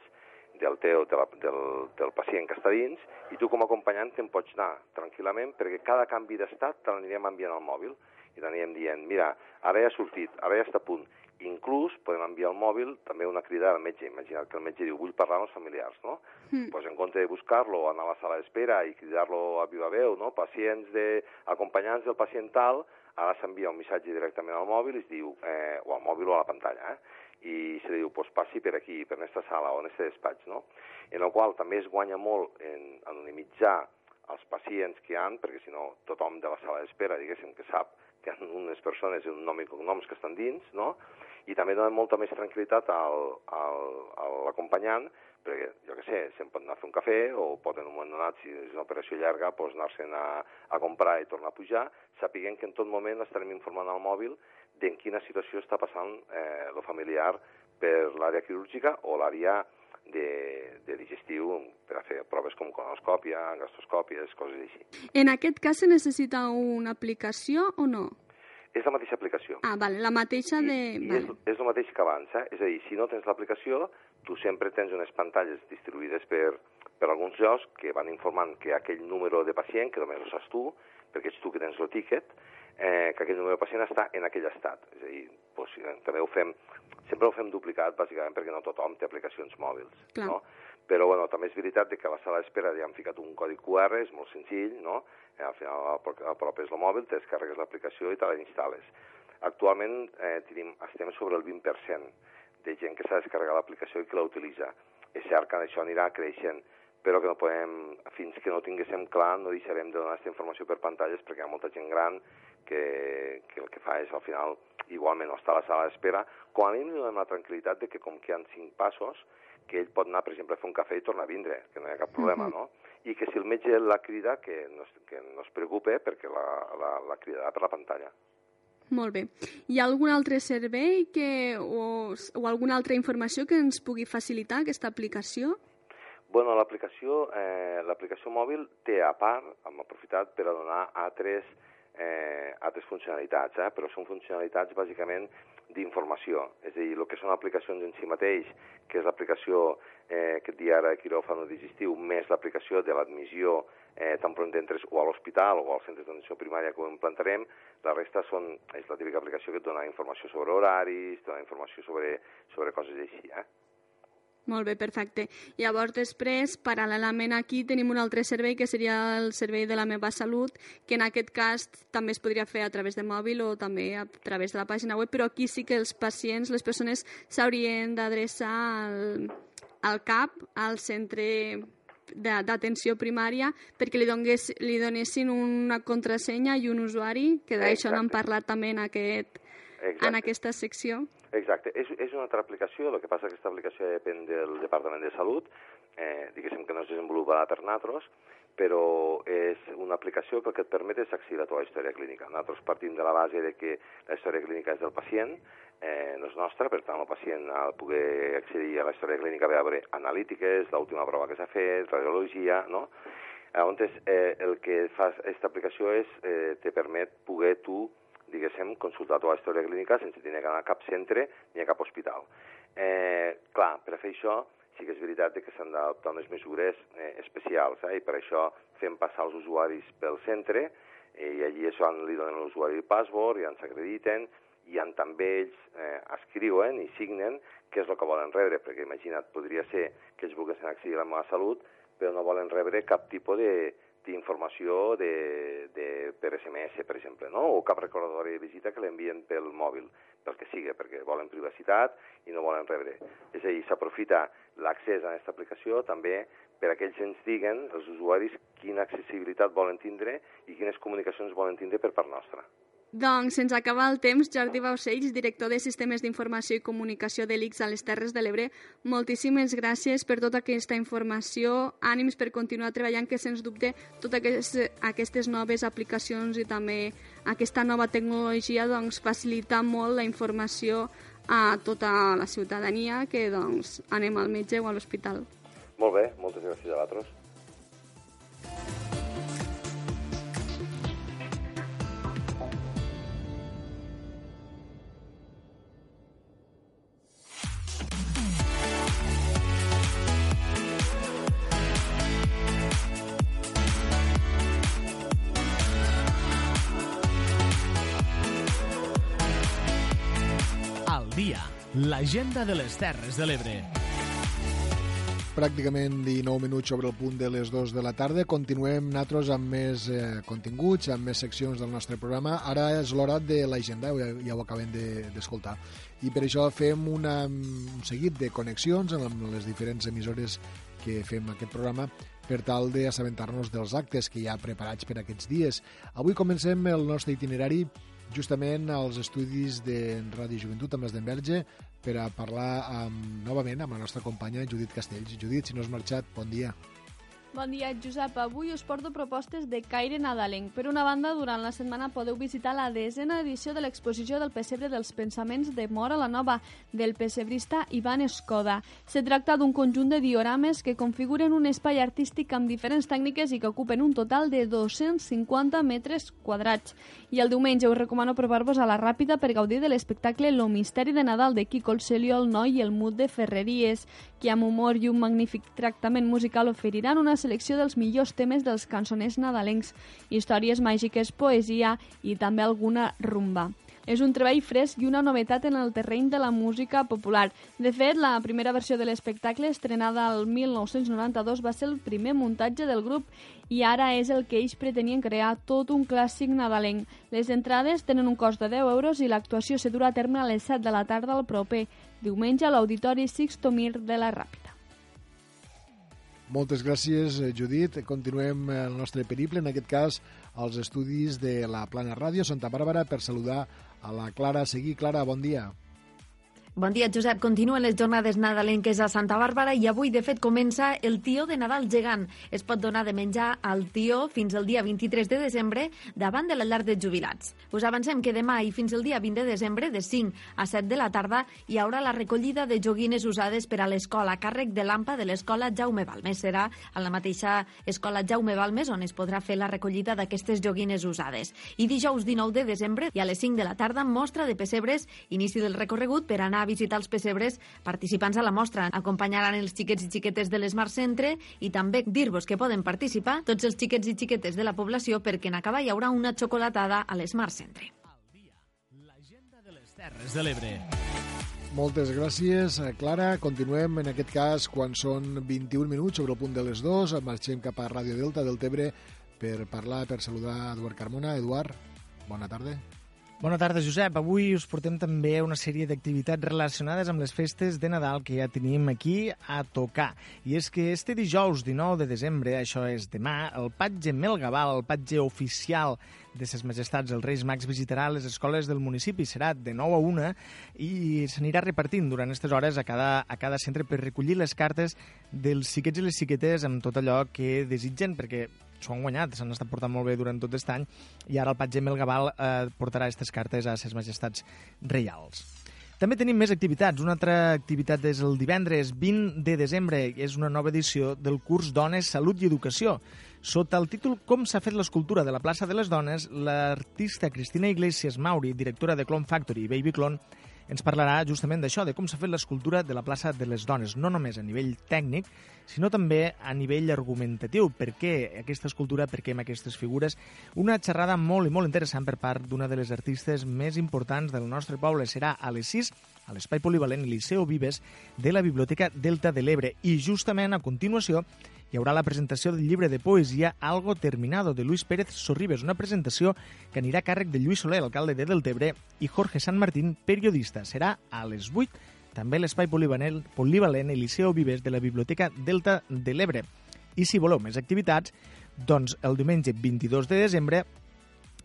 S32: del teu, de la, del, del pacient que està dins i tu com a acompanyant te'n pots anar tranquil·lament perquè cada canvi d'estat te l'anirem enviant al mòbil i t'anirem dient, mira, ara ja ha sortit, ara ja està a punt. Inclús podem enviar al mòbil també una crida al metge. Imagina't que el metge diu, vull parlar amb els familiars, no? Mm. Pues en compte de buscar-lo, anar a la sala d'espera i cridar-lo a viva veu, no? Pacients de... acompanyants del pacient tal, ara s'envia un missatge directament al mòbil i es diu, eh, o al mòbil o a la pantalla, eh? i se diu, pues passi per aquí, per aquesta sala o en aquest despatx, no? En el qual també es guanya molt en anonimitzar els pacients que han, perquè si no tothom de la sala d'espera, diguéssim, que sap que hi ha unes persones i un nom i cognoms que estan dins, no? I també dona molta més tranquil·litat al, al, a l'acompanyant, perquè, jo què sé, se'n pot anar a fer un cafè o pot en un moment donat, si és una operació llarga, pues, anar-se'n a, a comprar i tornar a pujar, sapiguent que en tot moment estarem informant al mòbil d'en quina situació està passant eh, lo familiar per l'àrea quirúrgica o l'àrea de, de digestiu per a fer proves com colonoscòpia, gastroscòpies, coses així.
S16: En aquest cas se necessita una aplicació o no?
S32: És la mateixa aplicació.
S16: Ah, vale, la mateixa de...
S32: I
S16: vale.
S32: és, és el mateix que abans, eh? És a dir, si no tens l'aplicació, tu sempre tens unes pantalles distribuïdes per, per alguns llocs que van informant que aquell número de pacient, que només ho saps tu, perquè ets tu que tens el tiquet, eh, que aquell número de pacient està en aquell estat. És a dir, doncs, també ho fem, sempre ho fem duplicat, bàsicament perquè no tothom té aplicacions mòbils.
S16: Clar.
S32: No? Però bueno, també és veritat que a la sala d'espera ja han ficat un codi QR, és molt senzill, no? Eh, al final apropes el mòbil, te descarregues l'aplicació i te la instal·les. Actualment eh, tenim, estem sobre el 20% de gent que s'ha descarregat l'aplicació i que la utilitza. És cert que això anirà creixent, però que no podem, fins que no tinguéssim clar, no deixarem de donar aquesta informació per pantalles perquè hi ha molta gent gran que, que el que fa és al final igualment no està a la sala d'espera, com a mínim donem la tranquil·litat de que com que hi ha cinc passos, que ell pot anar, per exemple, a fer un cafè i tornar a vindre, que no hi ha cap problema, no? I que si el metge la crida, que no, es- que no es preocupe perquè la, la, la cridarà per la pantalla.
S16: Molt bé. Hi ha algun altre servei que, o, o alguna altra informació que ens pugui facilitar aquesta aplicació?
S32: Bueno, l'aplicació eh, mòbil té a part, hem aprofitat per a donar altres, eh, altres funcionalitats, eh? però són funcionalitats bàsicament d'informació, és a dir, el que són aplicacions en si mateix, que és l'aplicació eh, que et dia ara quiròfano digestiu, més l'aplicació de l'admissió eh, tan pront entres o a l'hospital o als centres d'atenció primària que ho implantarem, la resta són, és la típica aplicació que et dona informació sobre horaris, dona informació sobre, sobre coses així, eh?
S16: Molt bé, perfecte. Llavors, després, paral·lelament aquí, tenim un altre servei, que seria el servei de la meva salut, que en aquest cas també es podria fer a través de mòbil o també a través de la pàgina web, però aquí sí que els pacients, les persones, s'haurien d'adreçar al, al CAP, al centre de- d'atenció primària, perquè li, dongués, li donessin una contrasenya i un usuari, que d'això n'han parlat també en, aquest, en
S32: Exacte.
S16: aquesta secció.
S32: Exacte, és, és una altra aplicació, el que passa que aquesta aplicació depèn del Departament de Salut, eh, diguéssim que no és desenvolupada per nosaltres, però és una aplicació que el que et permet és accedir a la teva història clínica. Nosaltres partim de la base de que la història clínica és del pacient, eh, no és nostra, per tant el pacient de poder accedir a la història clínica a veure analítiques, l'última prova que s'ha fet, radiologia, no? Llavors, eh, el que fa aquesta aplicació és, eh, te permet poder tu diguéssim, consultar la teva història clínica sense tenir que anar a cap centre ni a cap hospital. Eh, clar, per fer això sí que és veritat que s'han d'adoptar unes mesures eh, especials eh, i per això fem passar els usuaris pel centre eh, i allí és on li donen l'usuari el password i ens acrediten i on també ells eh, escriuen i signen què és el que volen rebre, perquè imagina't, podria ser que ells volguessin accedir a la meva salut però no volen rebre cap tipus de, d'informació de, de, per SMS, per exemple, no? o cap recordatori de visita que l'envien pel mòbil, pel que sigui, perquè volen privacitat i no volen rebre. És a dir, s'aprofita l'accés a aquesta aplicació també per a que ells ens diguen, els usuaris, quina accessibilitat volen tindre i quines comunicacions volen tindre per part nostra.
S16: Doncs se'ns acaba el temps. Jordi Baucells, director de Sistemes d'Informació i Comunicació de l'ICS a les Terres de l'Ebre, moltíssimes gràcies per tota aquesta informació. Ànims per continuar treballant, que sens dubte totes aquestes, aquestes noves aplicacions i també aquesta nova tecnologia doncs, facilita molt la informació a tota la ciutadania que doncs, anem al metge o a l'hospital.
S32: Molt bé, moltes gràcies a vosaltres.
S1: L'agenda de les Terres de l'Ebre.
S2: Pràcticament 19 minuts sobre el punt de les 2 de la tarda. Continuem nosaltres amb més eh, continguts, amb més seccions del nostre programa. Ara és l'hora de l'agenda, ja, ja ho acabem d'escoltar. De, I per això fem una, un seguit de connexions amb les diferents emissores que fem aquest programa per tal d'assabentar-nos dels actes que hi ha preparats per aquests dies. Avui comencem el nostre itinerari justament als estudis de Ràdio Joventut amb les d'Enverge per a parlar amb, novament amb la nostra companya Judit Castells. Judit, si no has marxat, bon dia.
S16: Bon dia, Josep. Avui us porto propostes de caire nadalenc. Per una banda, durant la setmana podeu visitar la desena edició de l'exposició del pessebre dels pensaments de Mora la Nova, del pessebrista Ivan Escoda. Se tracta d'un conjunt de diorames que configuren un espai artístic amb diferents tècniques i que ocupen un total de 250 metres quadrats. I el diumenge us recomano provar-vos a la Ràpida per gaudir de l'espectacle Lo misteri de Nadal de Quico el Celio, el Noi i el Mut de Ferreries, que amb humor i un magnífic tractament musical oferiran una selecció dels millors temes dels cançoners nadalencs, històries màgiques, poesia i també alguna rumba. És un treball fresc i una novetat en el terreny de la música popular. De fet, la primera versió de l'espectacle, estrenada el 1992, va ser el primer muntatge del grup i ara és el que ells pretenien crear tot un clàssic nadalenc. Les entrades tenen un cost de 10 euros i l'actuació se durà a terme a les 7 de la tarda al proper diumenge a l'Auditori Sixto Mir de la Ràpida.
S2: Moltes gràcies, eh, Judit. Continuem el nostre periple, en aquest cas als estudis de la Plana Ràdio Santa Bàrbara per saludar a la Clara Seguí. Clara, bon dia.
S27: Bon dia, Josep. Continuen les jornades nadalenques a Santa Bàrbara i avui, de fet, comença el tió de Nadal gegant. Es pot donar de menjar al tió fins al dia 23 de desembre davant de la llar de jubilats. Us avancem que demà i fins al dia 20 de desembre, de 5 a 7 de la tarda, hi haurà la recollida de joguines usades per a l'escola a càrrec de l'AMPA de l'escola Jaume Balmes. Serà a la mateixa escola Jaume Balmes on es podrà fer la recollida d'aquestes joguines usades. I dijous 19 de desembre i a les 5 de la tarda, mostra de pessebres, inici del recorregut per anar a visitar els pessebres participants a la mostra. Acompanyaran els xiquets i xiquetes de l'Smart Centre i també dir-vos que poden participar tots els xiquets i xiquetes de la població perquè en acabar hi haurà una xocolatada a l'Smart Centre.
S1: Terres de l'Ebre.
S2: Moltes gràcies, Clara. Continuem, en aquest cas, quan són 21 minuts sobre el punt de les 2. Marxem cap a Ràdio Delta del Tebre per parlar, per saludar Eduard Carmona. Eduard, bona tarda.
S33: Bona tarda, Josep. Avui us portem també una sèrie d'activitats relacionades amb les festes de Nadal que ja tenim aquí a tocar. I és que este dijous 19 de desembre, això és demà, el patge Melgaval, el patge oficial de ses majestats els Reis Mags visitarà les escoles del municipi. Serà de 9 a 1 i s'anirà repartint durant aquestes hores a cada, a cada centre per recollir les cartes dels xiquets i les xiquetes amb tot allò que desitgen, perquè s'ho han guanyat, s'han estat portant molt bé durant tot aquest any i ara el patge Melgaval eh, portarà aquestes cartes a ses majestats reials. També tenim més activitats. Una altra activitat és el divendres 20 de desembre. És una nova edició del curs Dones, Salut i Educació. Sota el títol Com s'ha fet l'escultura de la plaça de les dones, l'artista Cristina Iglesias Mauri, directora de Clone Factory i Baby Clone, ens parlarà justament d'això, de com s'ha fet l'escultura de la plaça de les dones, no només a nivell tècnic, sinó també a nivell argumentatiu. Per què aquesta escultura, per què amb aquestes figures? Una xerrada molt i molt interessant per part d'una de les artistes més importants del nostre poble. Serà a les 6 a l'Espai Polivalent Liceo Vives de la Biblioteca Delta de l'Ebre. I justament a continuació hi haurà la presentació del llibre de poesia Algo Terminado de Luis Pérez Sorribes, una presentació que anirà a càrrec de Lluís Soler, alcalde de Deltebre, i Jorge San Martín, periodista. Serà a les 8 també l'espai polivalent, polivalent Eliseo Vives de la Biblioteca Delta de l'Ebre. I si voleu més activitats, doncs el diumenge 22 de desembre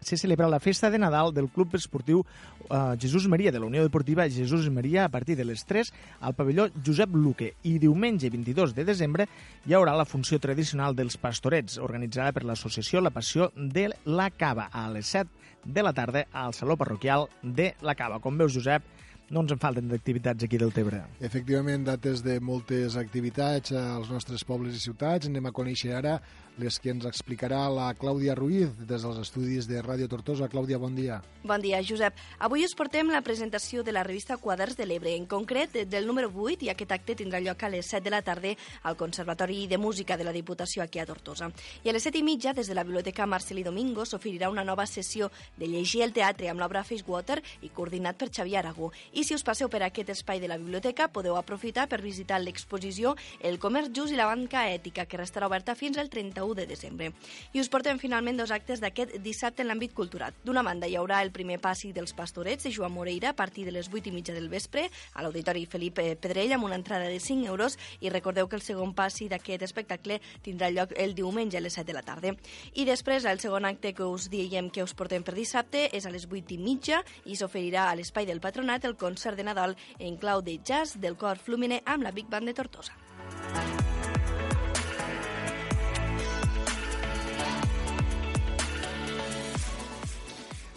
S33: se celebra la festa de Nadal del Club Esportiu eh, Jesús Maria de la Unió Deportiva Jesús Maria a partir de les 3 al pavelló Josep Luque i diumenge 22 de desembre hi haurà la funció tradicional dels pastorets organitzada per l'associació La Passió de la Cava a les 7 de la tarda al Saló Parroquial de la Cava. Com veus, Josep, no ens en falten d'activitats aquí del Tebre.
S2: Efectivament, dates de moltes activitats als nostres pobles i ciutats. Anem a conèixer ara les que ens explicarà la Clàudia Ruiz des dels estudis de Ràdio Tortosa. Clàudia, bon dia.
S3: Bon dia, Josep. Avui us portem la presentació de la revista Quaders de l'Ebre, en concret del número 8, i aquest acte tindrà lloc a les 7 de la tarda al Conservatori de Música de la Diputació aquí a Tortosa. I a les 7 i mitja, des de la Biblioteca Marcelí Domingo, s'oferirà una nova sessió de llegir el teatre amb l'obra Water i coordinat per Xavier Aragó. I si us passeu per aquest espai de la biblioteca, podeu aprofitar per visitar l'exposició El comerç just i la banca ètica, que restarà oberta fins al 31 de desembre. I us portem finalment dos actes d'aquest dissabte en l'àmbit cultural. D'una banda, hi haurà el primer passi dels pastorets de Joan Moreira a partir de les 8 i mitja del vespre a l'Auditori Felipe Pedrell amb una entrada de 5 euros i recordeu que el segon passi d'aquest espectacle tindrà lloc el diumenge a les 7 de la tarda. I després, el segon acte que us diem que us portem per dissabte és a les 8 i mitja i s'oferirà a l'espai del Patronat el concert de Nadal en clau de jazz del cor Flumine amb la Big Band de Tortosa.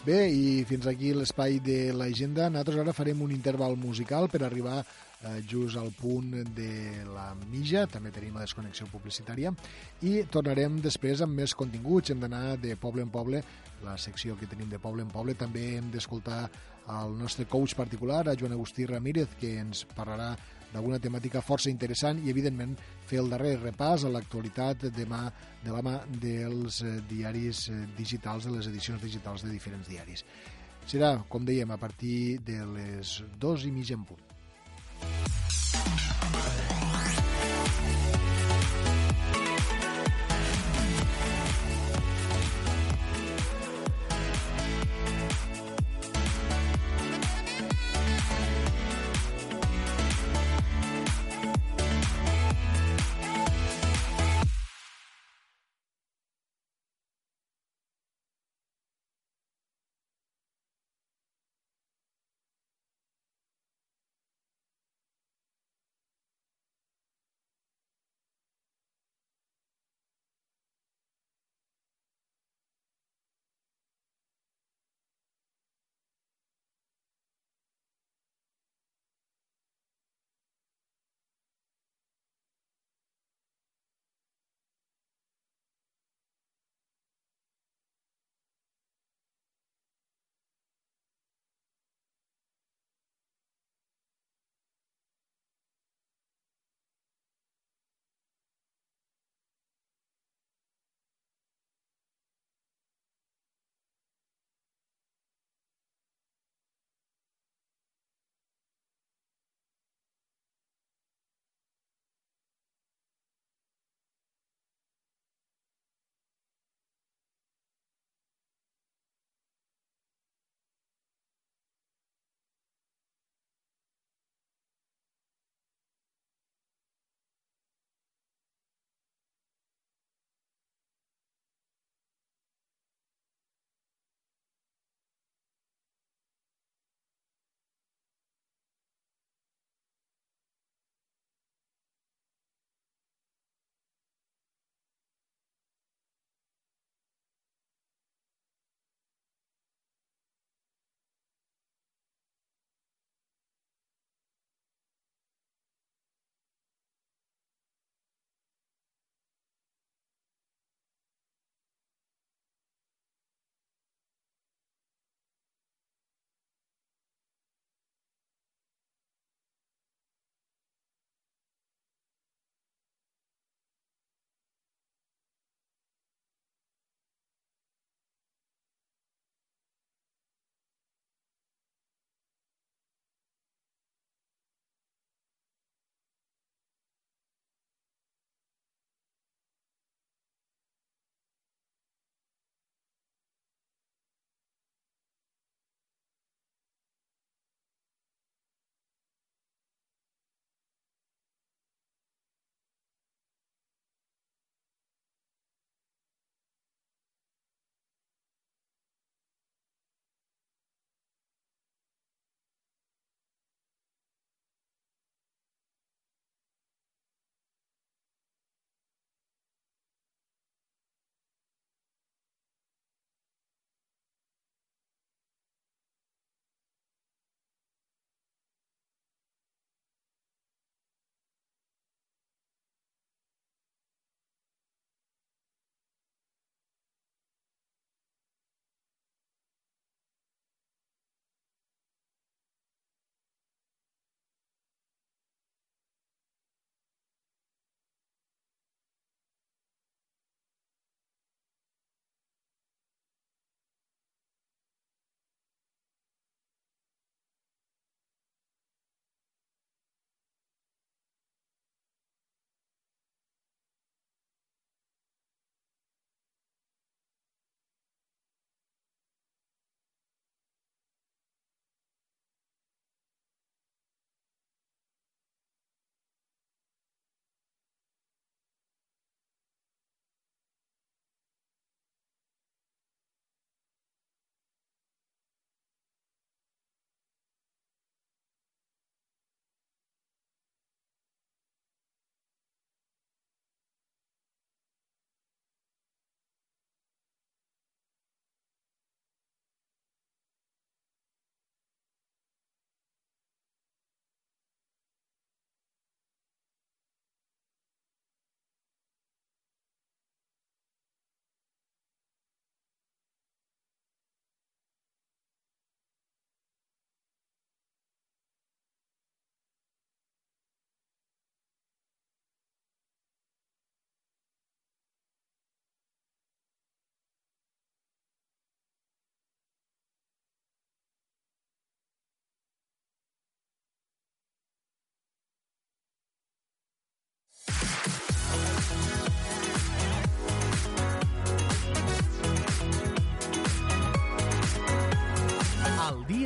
S2: Bé, i fins aquí l'espai de l'agenda. Nosaltres ara farem un interval musical per arribar eh, just al punt de la mitja, també tenim la desconnexió publicitària, i tornarem després amb més continguts. Hem d'anar de poble en poble, la secció que tenim de poble en poble. També hem d'escoltar el nostre coach particular, a Joan Agustí Ramírez, que ens parlarà d'alguna temàtica força interessant i, evidentment, fer el darrer repàs a l'actualitat demà de la mà dels eh, diaris eh, digitals, de les edicions digitals de diferents diaris. Serà, com dèiem, a partir de les dos i mitja en punt.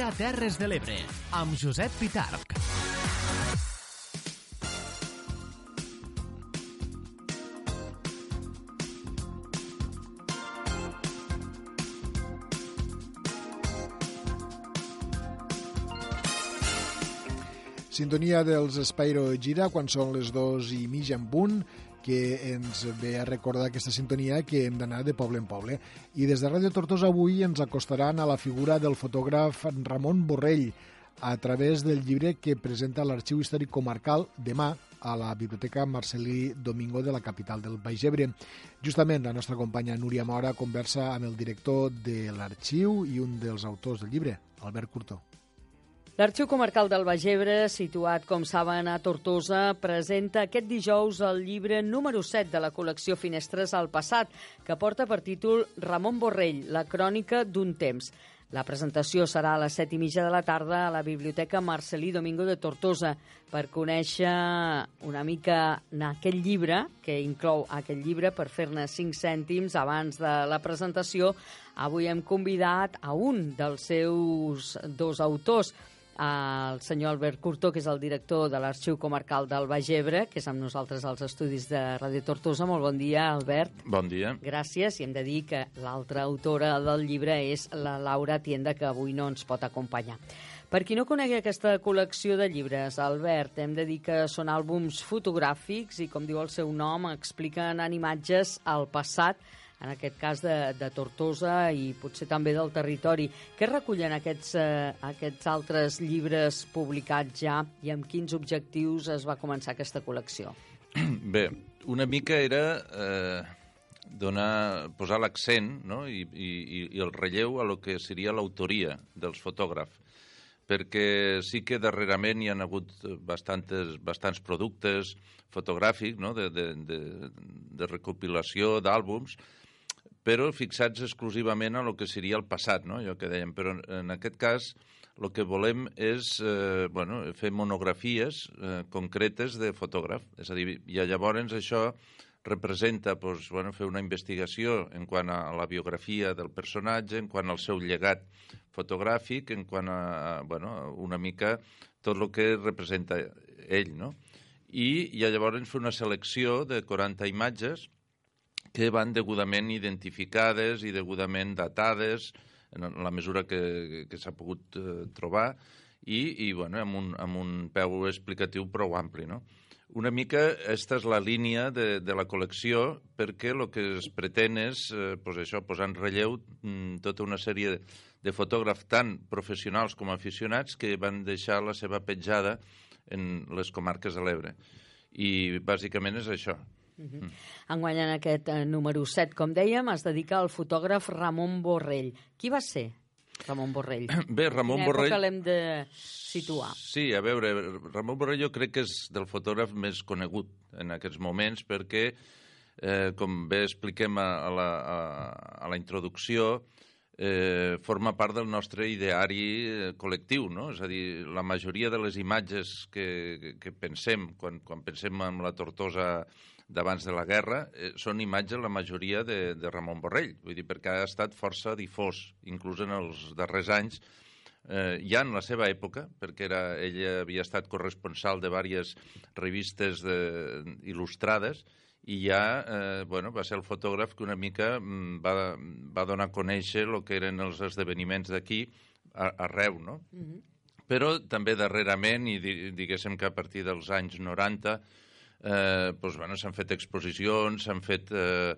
S1: A Terres de l'Ebre, amb Josep Pitarc.
S2: Sintonia dels Spyro Gira quan són les dos i mitja en punt que ens ve a recordar aquesta sintonia que hem d'anar de poble en poble. I des de Ràdio Tortosa avui ens acostaran a la figura del fotògraf Ramon Borrell a través del llibre que presenta l'Arxiu Històric Comarcal demà a la Biblioteca Marcelí Domingo de la capital del Baix Ebre. Justament la nostra companya Núria Mora conversa amb el director de l'arxiu i un dels autors del llibre, Albert Curto.
S6: L'Arxiu Comarcal del Baix Ebre, situat, com saben, a Tortosa, presenta aquest dijous el llibre número 7 de la col·lecció Finestres al passat, que porta per títol Ramon Borrell, la crònica d'un temps. La presentació serà a les set i mitja de la tarda a la Biblioteca Marcelí Domingo de Tortosa per conèixer una mica aquest llibre, que inclou aquest llibre per fer-ne cinc cèntims abans de la presentació. Avui hem convidat a un dels seus dos autors, el senyor Albert Curto, que és el director de l'Arxiu Comarcal del Baix Ebre, que és amb nosaltres als estudis de Ràdio Tortosa. Molt bon dia, Albert.
S34: Bon dia.
S6: Gràcies, i hem de dir que l'altra autora del llibre és la Laura Tienda, que avui no ens pot acompanyar. Per qui no conegui aquesta col·lecció de llibres, Albert, hem de dir que són àlbums fotogràfics i, com diu el seu nom, expliquen en imatges al passat en aquest cas de, de Tortosa i potser també del territori. Què recullen aquests, eh, aquests altres llibres publicats ja i amb quins objectius es va començar aquesta col·lecció?
S34: Bé, una mica era eh, donar, posar l'accent no? I, i, i el relleu a lo que seria l'autoria dels fotògrafs perquè sí que darrerament hi ha hagut bastantes, bastants productes fotogràfics no? de, de, de, de recopilació d'àlbums, però fixats exclusivament a lo que seria el passat, no? allò que dèiem. Però en aquest cas el que volem és eh, bueno, fer monografies eh, concretes de fotògraf. És a dir, i llavors això representa pues, bueno, fer una investigació en quant a la biografia del personatge, en quant al seu llegat fotogràfic, en quant a bueno, una mica tot el que representa ell. No? I, I llavors fer una selecció de 40 imatges que van degudament identificades i degudament datades en la mesura que, que s'ha pogut eh, trobar i, i bueno, amb, un, amb un peu explicatiu prou ampli. No? Una mica aquesta és la línia de, de la col·lecció perquè el que es pretén és eh, pues això, posar en relleu mm, tota una sèrie de, fotògrafs tan professionals com aficionats que van deixar la seva petjada en les comarques de l'Ebre. I bàsicament és això,
S6: Mm. Enguany en aquest eh, número 7, com dèiem, es dedica al fotògraf Ramon Borrell. Qui va ser Ramon Borrell?
S34: Bé, Ramon
S6: Quina
S34: Borrell...
S6: l'hem de situar?
S34: Sí, a veure, Ramon Borrell jo crec que és del fotògraf més conegut en aquests moments perquè, eh, com bé expliquem a, a, la, a, a la introducció, eh, forma part del nostre ideari eh, col·lectiu, no? És a dir, la majoria de les imatges que, que, que pensem quan, quan pensem en la Tortosa d'abans de la guerra, eh, són imatges la majoria de, de Ramon Borrell, vull dir, perquè ha estat força difós, inclús en els darrers anys, eh, ja en la seva època, perquè era, ella havia estat corresponsal de diverses revistes de, il·lustrades, i ja eh, bueno, va ser el fotògraf que una mica mm, va, va donar a conèixer el que eren els esdeveniments d'aquí arreu, no? Mm -hmm. Però també darrerament, i diguéssim que a partir dels anys 90, eh, doncs, bueno, s'han fet exposicions, s'han fet eh,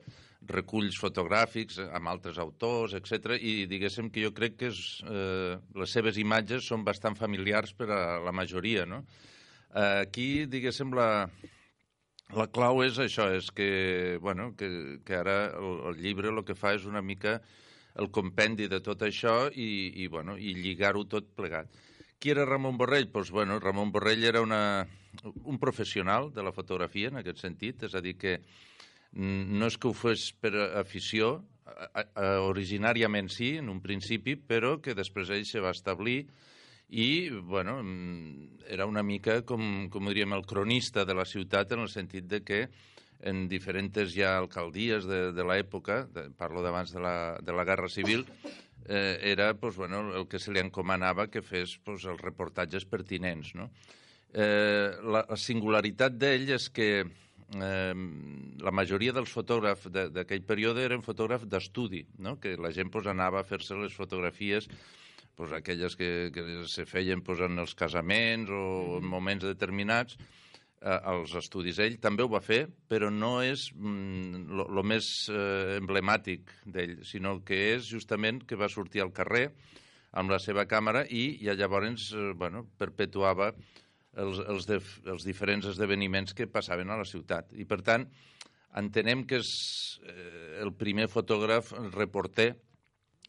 S34: reculls fotogràfics amb altres autors, etc. I diguéssim que jo crec que és, eh, les seves imatges són bastant familiars per a la majoria, no? Eh, aquí, diguéssim, la, la clau és això, és que, bueno, que, que ara el, el llibre el que fa és una mica el compendi de tot això i, i, bueno, i lligar-ho tot plegat. Qui era Ramon Borrell? Pues, bueno, Ramon Borrell era una, un professional de la fotografia, en aquest sentit, és a dir, que no és que ho fes per afició, originàriament sí, en un principi, però que després ell se va establir i, bueno, era una mica, com, com diríem, el cronista de la ciutat en el sentit de que en diferents ja alcaldies de, de l'època, parlo d'abans de, la, de la Guerra Civil, eh, era pues, bueno, el que se li encomanava que fes pues, els reportatges pertinents. No? Eh, la, la singularitat d'ell és que eh, la majoria dels fotògrafs d'aquell període eren fotògrafs d'estudi, no? que la gent pues, anava a fer-se les fotografies pues, aquelles que, que se feien pues, en els casaments o en moments determinats, eh, als estudis. Ell també ho va fer, però no és mm, lo més eh, emblemàtic d'ell, sinó que és justament que va sortir al carrer amb la seva càmera i, i llavors eh, bueno, perpetuava els, els, de, els diferents esdeveniments que passaven a la ciutat. I, per tant, entenem que és eh, el primer fotògraf reporter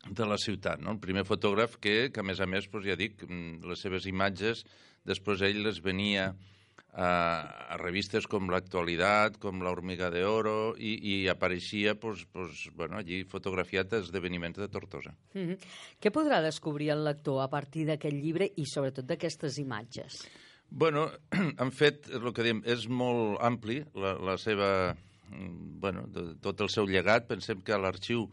S34: de la ciutat, no? el primer fotògraf que, que a més a més, doncs ja dic, mm, les seves imatges, després ell les venia a, a revistes com l'Actualitat, com La Hormiga de Oro, i, i apareixia pues, pues, bueno, allí fotografiat esdeveniments de Tortosa.
S6: Mm -hmm. Què podrà descobrir el lector a partir d'aquest llibre i sobretot d'aquestes imatges?
S34: Bueno, en fet, el que diem, és molt ampli la, la seva... mm, Bueno, de, tot el seu llegat. Pensem que a l'arxiu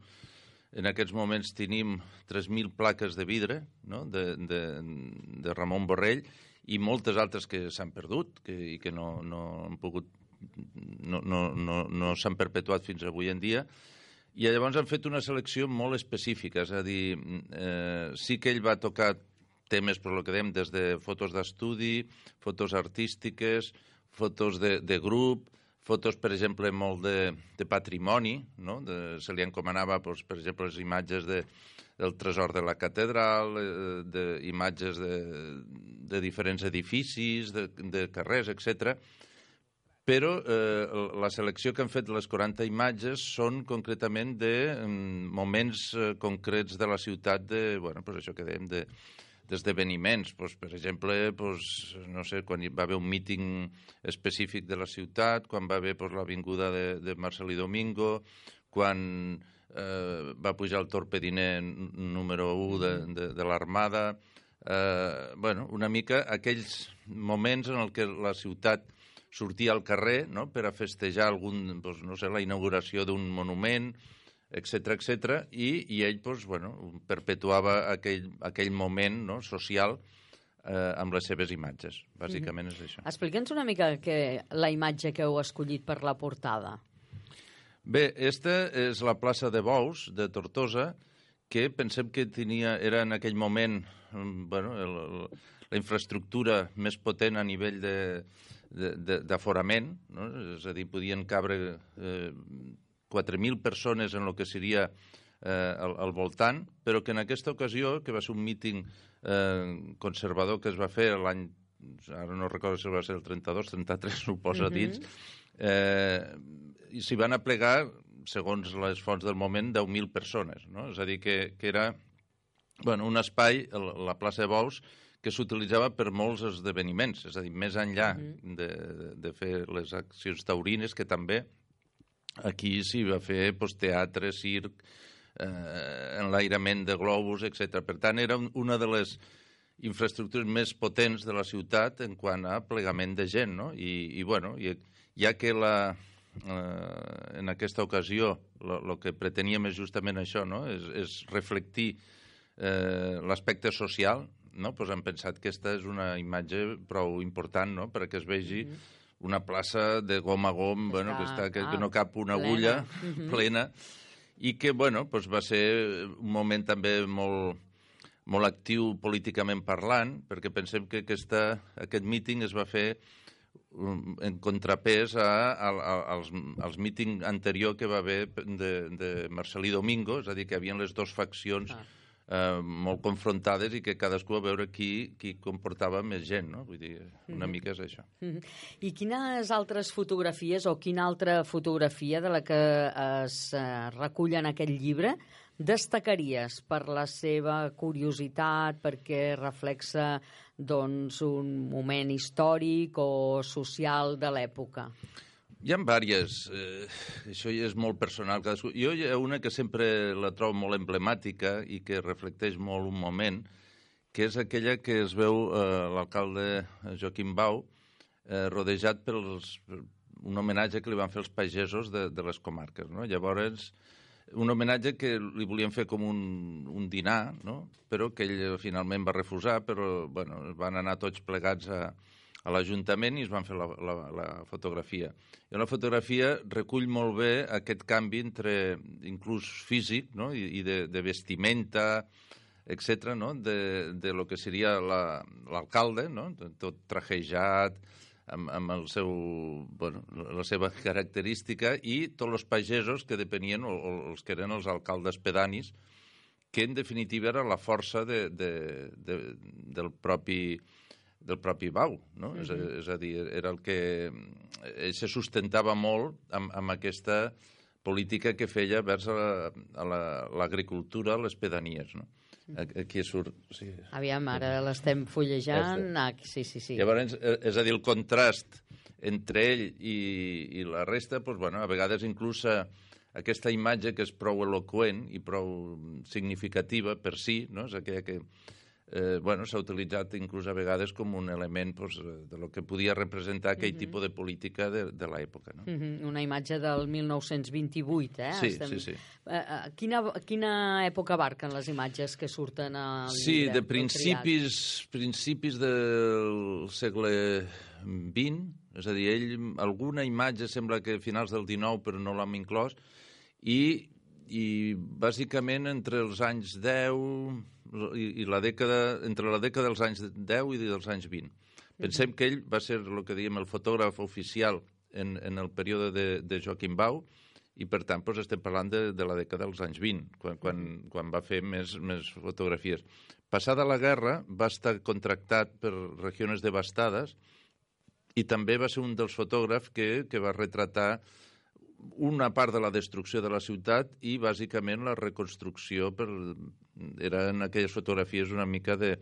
S34: en aquests moments tenim 3.000 plaques de vidre no? de, de, de Ramon Borrell i moltes altres que s'han perdut que, i que no, no han pogut no, no, no, no s'han perpetuat fins avui en dia i llavors han fet una selecció molt específica, és a dir, eh, sí que ell va tocar temes, per lo que dèiem, des de fotos d'estudi, fotos artístiques, fotos de, de grup, fotos, per exemple, molt de, de patrimoni, no? de, se li encomanava, doncs, per exemple, les imatges de, del tresor de la catedral, eh, de, imatges de, de diferents edificis, de, de carrers, etc. Però eh, la selecció que han fet les 40 imatges són concretament de mm, moments eh, concrets de la ciutat, de, bueno, pues això que dèiem, de, d'esdeveniments. Pues, per exemple, pues, no sé, quan hi va haver un míting específic de la ciutat, quan va haver pues, l'avinguda de, de Marcelí Domingo, quan eh, va pujar el torpediner número 1 de, de, de l'Armada... Eh, bueno, una mica aquells moments en el que la ciutat sortia al carrer no? per a festejar algun, doncs, no sé, la inauguració d'un monument, etc etc i, i ell doncs, bueno, perpetuava aquell, aquell moment no, social eh, amb les seves imatges. Bàsicament mm -hmm. és això.
S6: Explica'ns una mica que, la imatge que heu escollit per la portada.
S34: Bé, esta és la plaça de Bous, de Tortosa, que pensem que tenia, era en aquell moment mm, bueno, el, el, la infraestructura més potent a nivell d'aforament, no? és a dir, podien cabre eh, 4.000 persones en el que seria eh, al, al voltant, però que en aquesta ocasió, que va ser un míting eh, conservador que es va fer l'any, ara no recordo si va ser el 32, 33, ho posa uh -huh. dins, eh, i s'hi van aplegar, segons les fonts del moment, 10.000 persones. No? És a dir, que, que era bueno, un espai, la plaça de Bous, que s'utilitzava per molts esdeveniments, és a dir, més enllà uh -huh. de, de fer les accions taurines, que també Aquí s'hi va fer pues, teatre, circ, eh, enlairament de globus, etc. Per tant, era una de les infraestructures més potents de la ciutat en quant a plegament de gent, no? I, i bueno, i, ja que la, eh, en aquesta ocasió el que preteníem és justament això, no? és, és reflectir eh, l'aspecte social, no? pues hem pensat que aquesta és una imatge prou important no? perquè es vegi mm -hmm una plaça de gom a gom, està, bueno, que, està, que, ah, que no cap una plena. agulla uh -huh. plena, i que bueno, doncs va ser un moment també molt, molt actiu políticament parlant, perquè pensem que aquesta, aquest míting es va fer um, en contrapès a, a, a, als, als míting anterior que va haver de, de Marcelí Domingo, és a dir, que hi havia les dues faccions ah eh, molt confrontades i que cadascú a veure qui, qui comportava més gent, no? Vull dir, una mm -hmm. mica és això. Mm
S6: -hmm. I quines altres fotografies o quina altra fotografia de la que es eh, recull en aquest llibre destacaries per la seva curiositat, perquè reflexa doncs, un moment històric o social de l'època?
S34: Hi ha diverses. Eh, això ja és molt personal. Cadascú. Jo hi ha una que sempre la trobo molt emblemàtica i que reflecteix molt un moment, que és aquella que es veu eh, l'alcalde Joaquim Bau eh, rodejat pels, un homenatge que li van fer els pagesos de, de les comarques. No? Llavors, un homenatge que li volien fer com un, un dinar, no? però que ell finalment va refusar, però bueno, van anar tots plegats a, a l'Ajuntament i es van fer la, la, la fotografia. I la fotografia recull molt bé aquest canvi entre, inclús físic, no? I, i de, de vestimenta, etc no? de, de lo que seria l'alcalde, la, no? tot trajejat, amb, amb el seu, bueno, la seva característica, i tots els pagesos que depenien, o, o els que eren els alcaldes pedanis, que en definitiva era la força de, de, de, del propi del propi Bau, no? Uh -huh. és, a, és a dir, era el que... Ell se sustentava molt amb, amb aquesta política que feia vers a l'agricultura, la, a les pedanies, no? Aquí surt... Sí.
S6: Aviam, ara l'estem fullejant. Ah, sí, sí, sí.
S34: Llavors, eh, és a dir, el contrast entre ell i, i la resta, doncs, bueno, a vegades inclús eh, aquesta imatge que és prou eloqüent i prou significativa per si, no? és aquella que eh, bueno, s'ha utilitzat inclús a vegades com un element pues, de lo que podia representar aquell uh -huh. tipus de política de, de l'època. No?
S6: Uh -huh. Una imatge del 1928, eh?
S34: Sí, Estem... sí, sí.
S6: Eh, eh, quina, quina època abarquen les imatges que surten al
S34: sí,
S6: llibre?
S34: Sí, de principis, principis del segle XX, és a dir, ell, alguna imatge sembla que finals del XIX, però no l'hem inclòs, i, i bàsicament entre els anys 10 i, i la dècada, entre la dècada dels anys 10 i dels anys 20. Pensem que ell va ser el que diem el fotògraf oficial en, en el període de, de Joaquim Bau i per tant doncs, estem parlant de, de la dècada dels anys 20, quan, quan, quan va fer més, més fotografies. Passada la guerra va estar contractat per regions devastades i també va ser un dels fotògrafs que, que va retratar una part de la destrucció de la ciutat i bàsicament la reconstrucció per... eren aquelles fotografies una mica de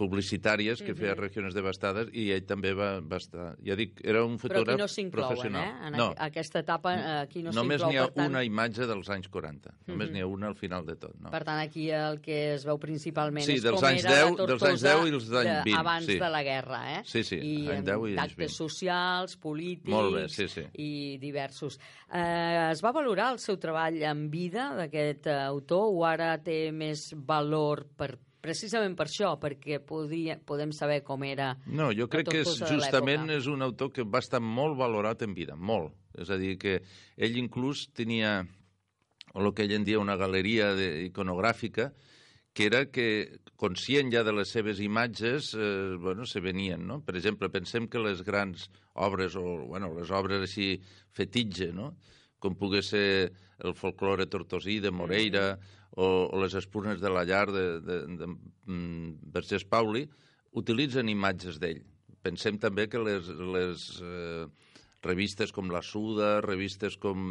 S34: publicitàries que feia regions devastades i ell també va, va estar. Ja dic, era un fotògraf
S6: Però aquí no
S34: professional.
S6: Eh? En
S34: no.
S6: aquesta etapa aquí no
S34: Només
S6: s'inclou.
S34: n'hi ha
S6: tant...
S34: una imatge dels anys 40. Només uh -huh. n'hi ha una al final de tot. No?
S6: Per tant, aquí el que es veu principalment
S34: sí,
S6: és
S34: dels
S6: com
S34: anys
S6: era
S34: 10,
S6: la
S34: dels anys 10 i els anys 20.
S6: abans
S34: sí.
S6: de la guerra, eh?
S34: Sí, sí,
S6: I
S34: anys 10 i anys
S6: d'actes
S34: 20.
S6: socials, polítics
S34: Molt bé, sí, sí.
S6: i diversos. Eh, es va valorar el seu treball en vida d'aquest eh, autor o ara té més valor per precisament per això, perquè podia, podem saber com era
S34: No, jo crec que és, justament és un autor que va estar molt valorat en vida, molt. És a dir, que ell inclús tenia el que ell en dia una galeria de, iconogràfica que era que, conscient ja de les seves imatges, eh, bueno, se venien, no? Per exemple, pensem que les grans obres, o bueno, les obres així fetitge, no? Com pogués ser el folklore tortosí de Moreira o, o les espurnes de la llar de, de, de, de Vergés Pauli, utilitzen imatges d'ell. Pensem també que les, les eh, revistes com La Suda, revistes com,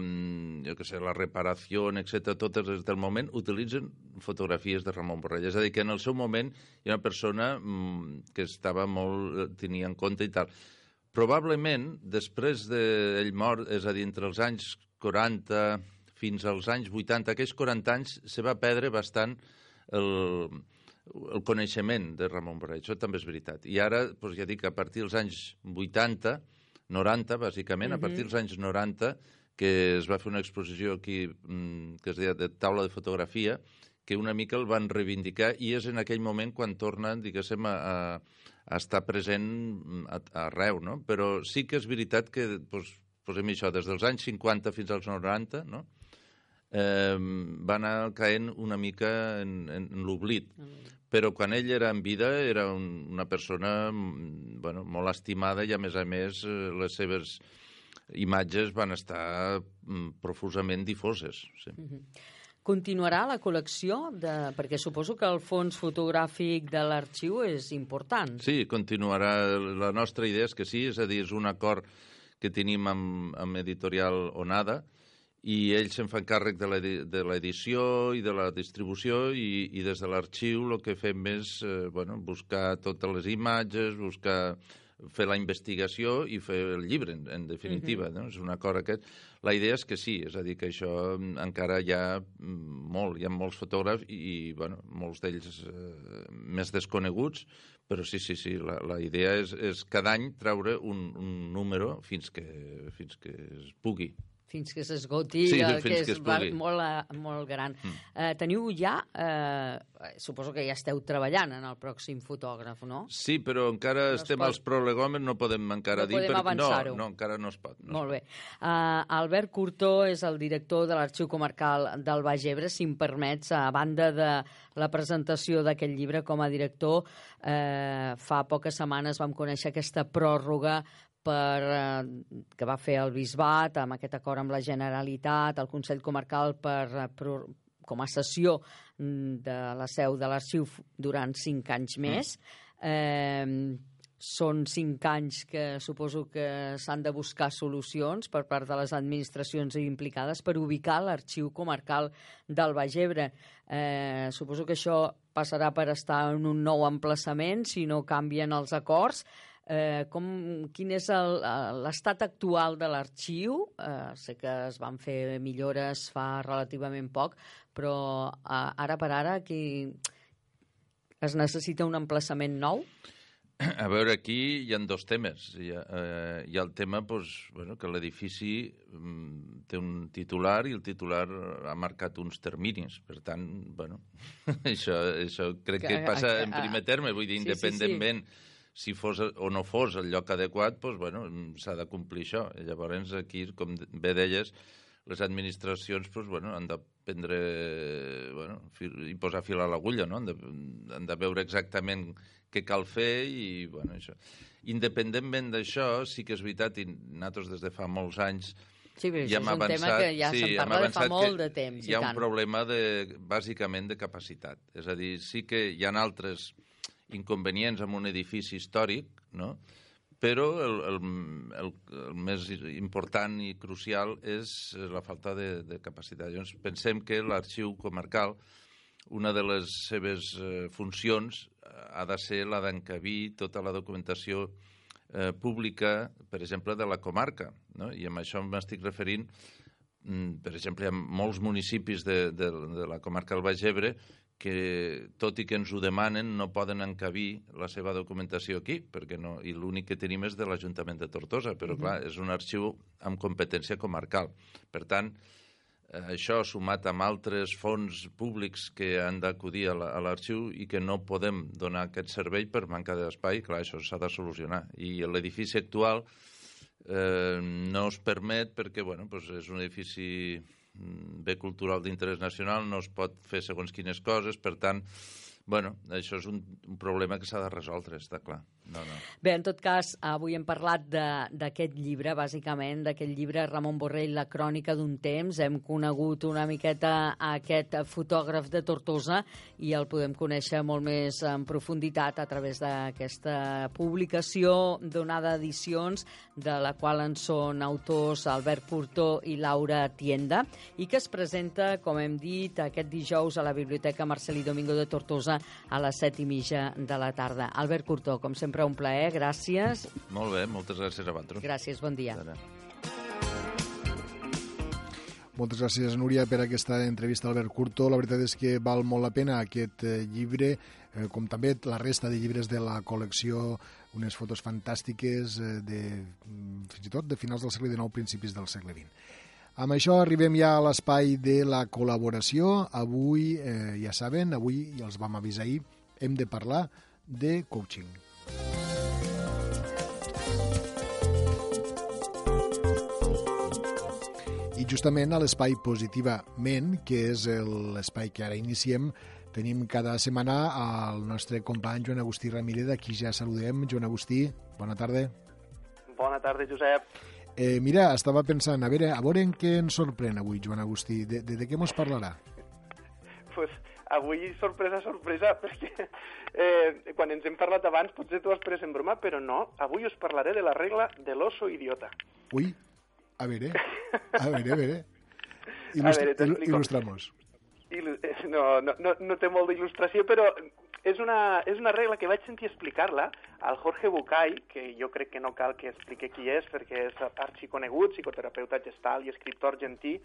S34: jo que sé, La Reparació, etc., totes les del moment, utilitzen fotografies de Ramon Borrell. És a dir, que en el seu moment hi ha una persona mm, que estava molt, eh, tenia en compte i tal. Probablement, després d'ell mort, és a dir, entre els anys 40 fins als anys 80, aquells 40 anys se va perdre bastant el, el coneixement de Ramon Borrell, això també és veritat. I ara, doncs ja dic, a partir dels anys 80, 90, bàsicament, mm -hmm. a partir dels anys 90, que es va fer una exposició aquí mm, que es deia de taula de fotografia, que una mica el van reivindicar i és en aquell moment quan tornen, diguéssim, a, a, a estar present a, arreu, no? Però sí que és veritat que, doncs, posem això, des dels anys 50 fins als 90, no? eh, va anar caent una mica en, en, en l'oblit. Però quan ell era en vida era un, una persona mm, bueno, molt estimada i, a més a més, eh, les seves imatges van estar mm, profusament difoses. Sí.
S6: Mm -hmm. Continuarà la col·lecció? De... Perquè suposo que el fons fotogràfic de l'arxiu és important.
S34: Sí, continuarà. La nostra idea és que sí, és a dir, és un acord que tenim amb, amb editorial Onada, i ells se'n fan càrrec de l'edició i de la distribució i, i des de l'arxiu el que fem és eh, bueno, buscar totes les imatges, buscar fer la investigació i fer el llibre, en, en definitiva. Uh -huh. no? És un acord aquest. La idea és que sí, és a dir, que això encara hi ha molt, hi ha molts fotògrafs i, i bueno, molts d'ells eh, més desconeguts, però sí, sí, sí, la, la idea és, és cada any treure un, un número fins que, fins que es pugui.
S6: Fins que s'esgoti,
S34: Sí,
S6: eh, que és
S34: que es
S6: va- molt, eh, molt gran. Mm. Eh, teniu ja, eh, suposo que ja esteu treballant en el pròxim fotògraf, no?
S34: Sí, però encara
S6: No es
S34: estem
S6: pot-
S34: als prolegòmens, no podem encara
S6: No
S34: dir...
S6: podem
S34: perquè-. No, no, encara no es pot. No
S6: Molt bé. Uh, Albert Curtó és el director de l'Arxiu Comarcal del Baix Ebre. Si em permets, a banda de la presentació d'aquest llibre com a director, eh, fa poques setmanes vam conèixer aquesta pròrroga per, eh, que va fer el Bisbat amb aquest acord amb la Generalitat, el Consell Comarcal per, eh, pro, com a sessió mm, de la seu de l'arxiu durant cinc anys més. Eh, són cinc anys que suposo que s'han de buscar solucions per part de les administracions implicades per ubicar l'arxiu comarcal del Baix Ebre. Eh, suposo que això passarà per estar en un nou emplaçament si no canvien els acords. Eh, com, quin és l'estat actual de l'arxiu? Eh, sé que es van fer millores fa relativament poc, però eh, ara per ara aquí es necessita un emplaçament nou?
S34: A veure, aquí hi ha dos temes. Hi ha, eh, hi ha el tema doncs, bueno, que l'edifici mm, té un titular i el titular ha marcat uns terminis. Per tant, bueno, això, això crec que
S6: Que-
S34: passa
S6: que-
S34: en primer terme. Vull dir,
S6: Sí, sí, sí.
S34: Si fos o no fos el lloc adequat, doncs, bueno, s'ha de complir això. I llavors, aquí, com bé deies, les administracions doncs, bueno, han de prendre bueno, fil, i posar fil a l'agulla, no? han, de, han de veure exactament què cal fer i bueno, això. Independentment d'això, sí que és veritat, i nosaltres des de fa molts anys
S6: Sí, però
S34: ja
S6: és un tema
S34: avançat,
S6: que ja
S34: sí,
S6: se'n parla de fa molt de temps,
S34: Hi ha un
S6: tant.
S34: problema de, bàsicament de capacitat. És a dir, sí que hi ha altres inconvenients amb un edifici històric, no? però el, el, el, el més important i crucial és la falta de, de capacitat. Llavors, pensem que l'arxiu comarcal, una de les seves eh, funcions eh, ha de ser la d'encabir tota la documentació eh, pública, per exemple, de la comarca. No? I amb això m'estic referint, mm, per exemple, hi ha molts municipis de, de, de la comarca del Baix Ebre que, tot i que ens ho demanen, no poden encabir la seva documentació aquí, perquè no, i l'únic que tenim és de l'Ajuntament de Tortosa, però,
S6: Mhm.
S34: clar, és un arxiu amb competència comarcal. Per tant, eh, això sumat amb altres fons públics que han d'acudir a la- a l'arxiu i que no podem donar aquest servei per manca d'espai, clar, això s'ha de solucionar. I l'edifici actual eh, no es permet perquè bueno, doncs és un edifici mm, bé cultural d'interès nacional, no es pot fer segons quines coses, per tant, bueno, això és un, un problema que s'ha de resoldre, està clar. No, no.
S6: Bé, en tot cas, avui hem parlat d'aquest llibre, bàsicament, d'aquest llibre Ramon Borrell, La crònica d'un temps. Hem conegut una miqueta aquest fotògraf de Tortosa i el podem conèixer molt més en profunditat a través d'aquesta publicació donada edicions, de la qual en són autors Albert Curtó i Laura Tienda, i que es presenta, com hem dit, aquest dijous a la Biblioteca Marcelí Domingo de Tortosa a les set i mitja de la tarda. Albert Curtó, com sempre, un plaer, gràcies.
S34: Molt bé, moltes gràcies a vosaltres.
S6: Gràcies, bon dia.
S2: Moltes gràcies, Núria, per aquesta entrevista a Albert Curto. La veritat és que val molt la pena aquest eh, llibre, eh, com també la resta de llibres de la col·lecció, unes fotos fantàstiques eh, de, mm, fins i tot de finals del segle XIX, principis del segle XX. Amb això arribem ja a l'espai de la col·laboració. Avui, eh, ja saben, avui, ja els vam avisar ahir, hem de parlar de coaching. I justament a l'espai Positivament, que és el- l'espai que ara iniciem, tenim cada setmana al nostre company Joan Agustí Ramírez, a qui ja saludem. Joan Agustí, bona tarda.
S35: Bona tarda, Josep.
S2: Eh, mira, estava pensant, a veure, a veure en què ens sorprèn avui, Joan Agustí. De, de, de què mos parlarà?
S35: pues, avui, sorpresa, sorpresa, perquè eh, quan ens hem parlat abans potser tu has pres en broma, però no, avui us parlaré de la regla de l'oso idiota.
S2: Ui, a veure, a veure, a veure.
S35: A
S2: Il·lustra,
S35: veure,
S2: il·lustramos.
S35: Eh, No, no, no, no té molt d'il·lustració, però és una, és una regla que vaig sentir explicar-la al Jorge Bucay, que jo crec que no cal que expliqui qui és, perquè és arxiconegut, psicoterapeuta gestal i escriptor argentí,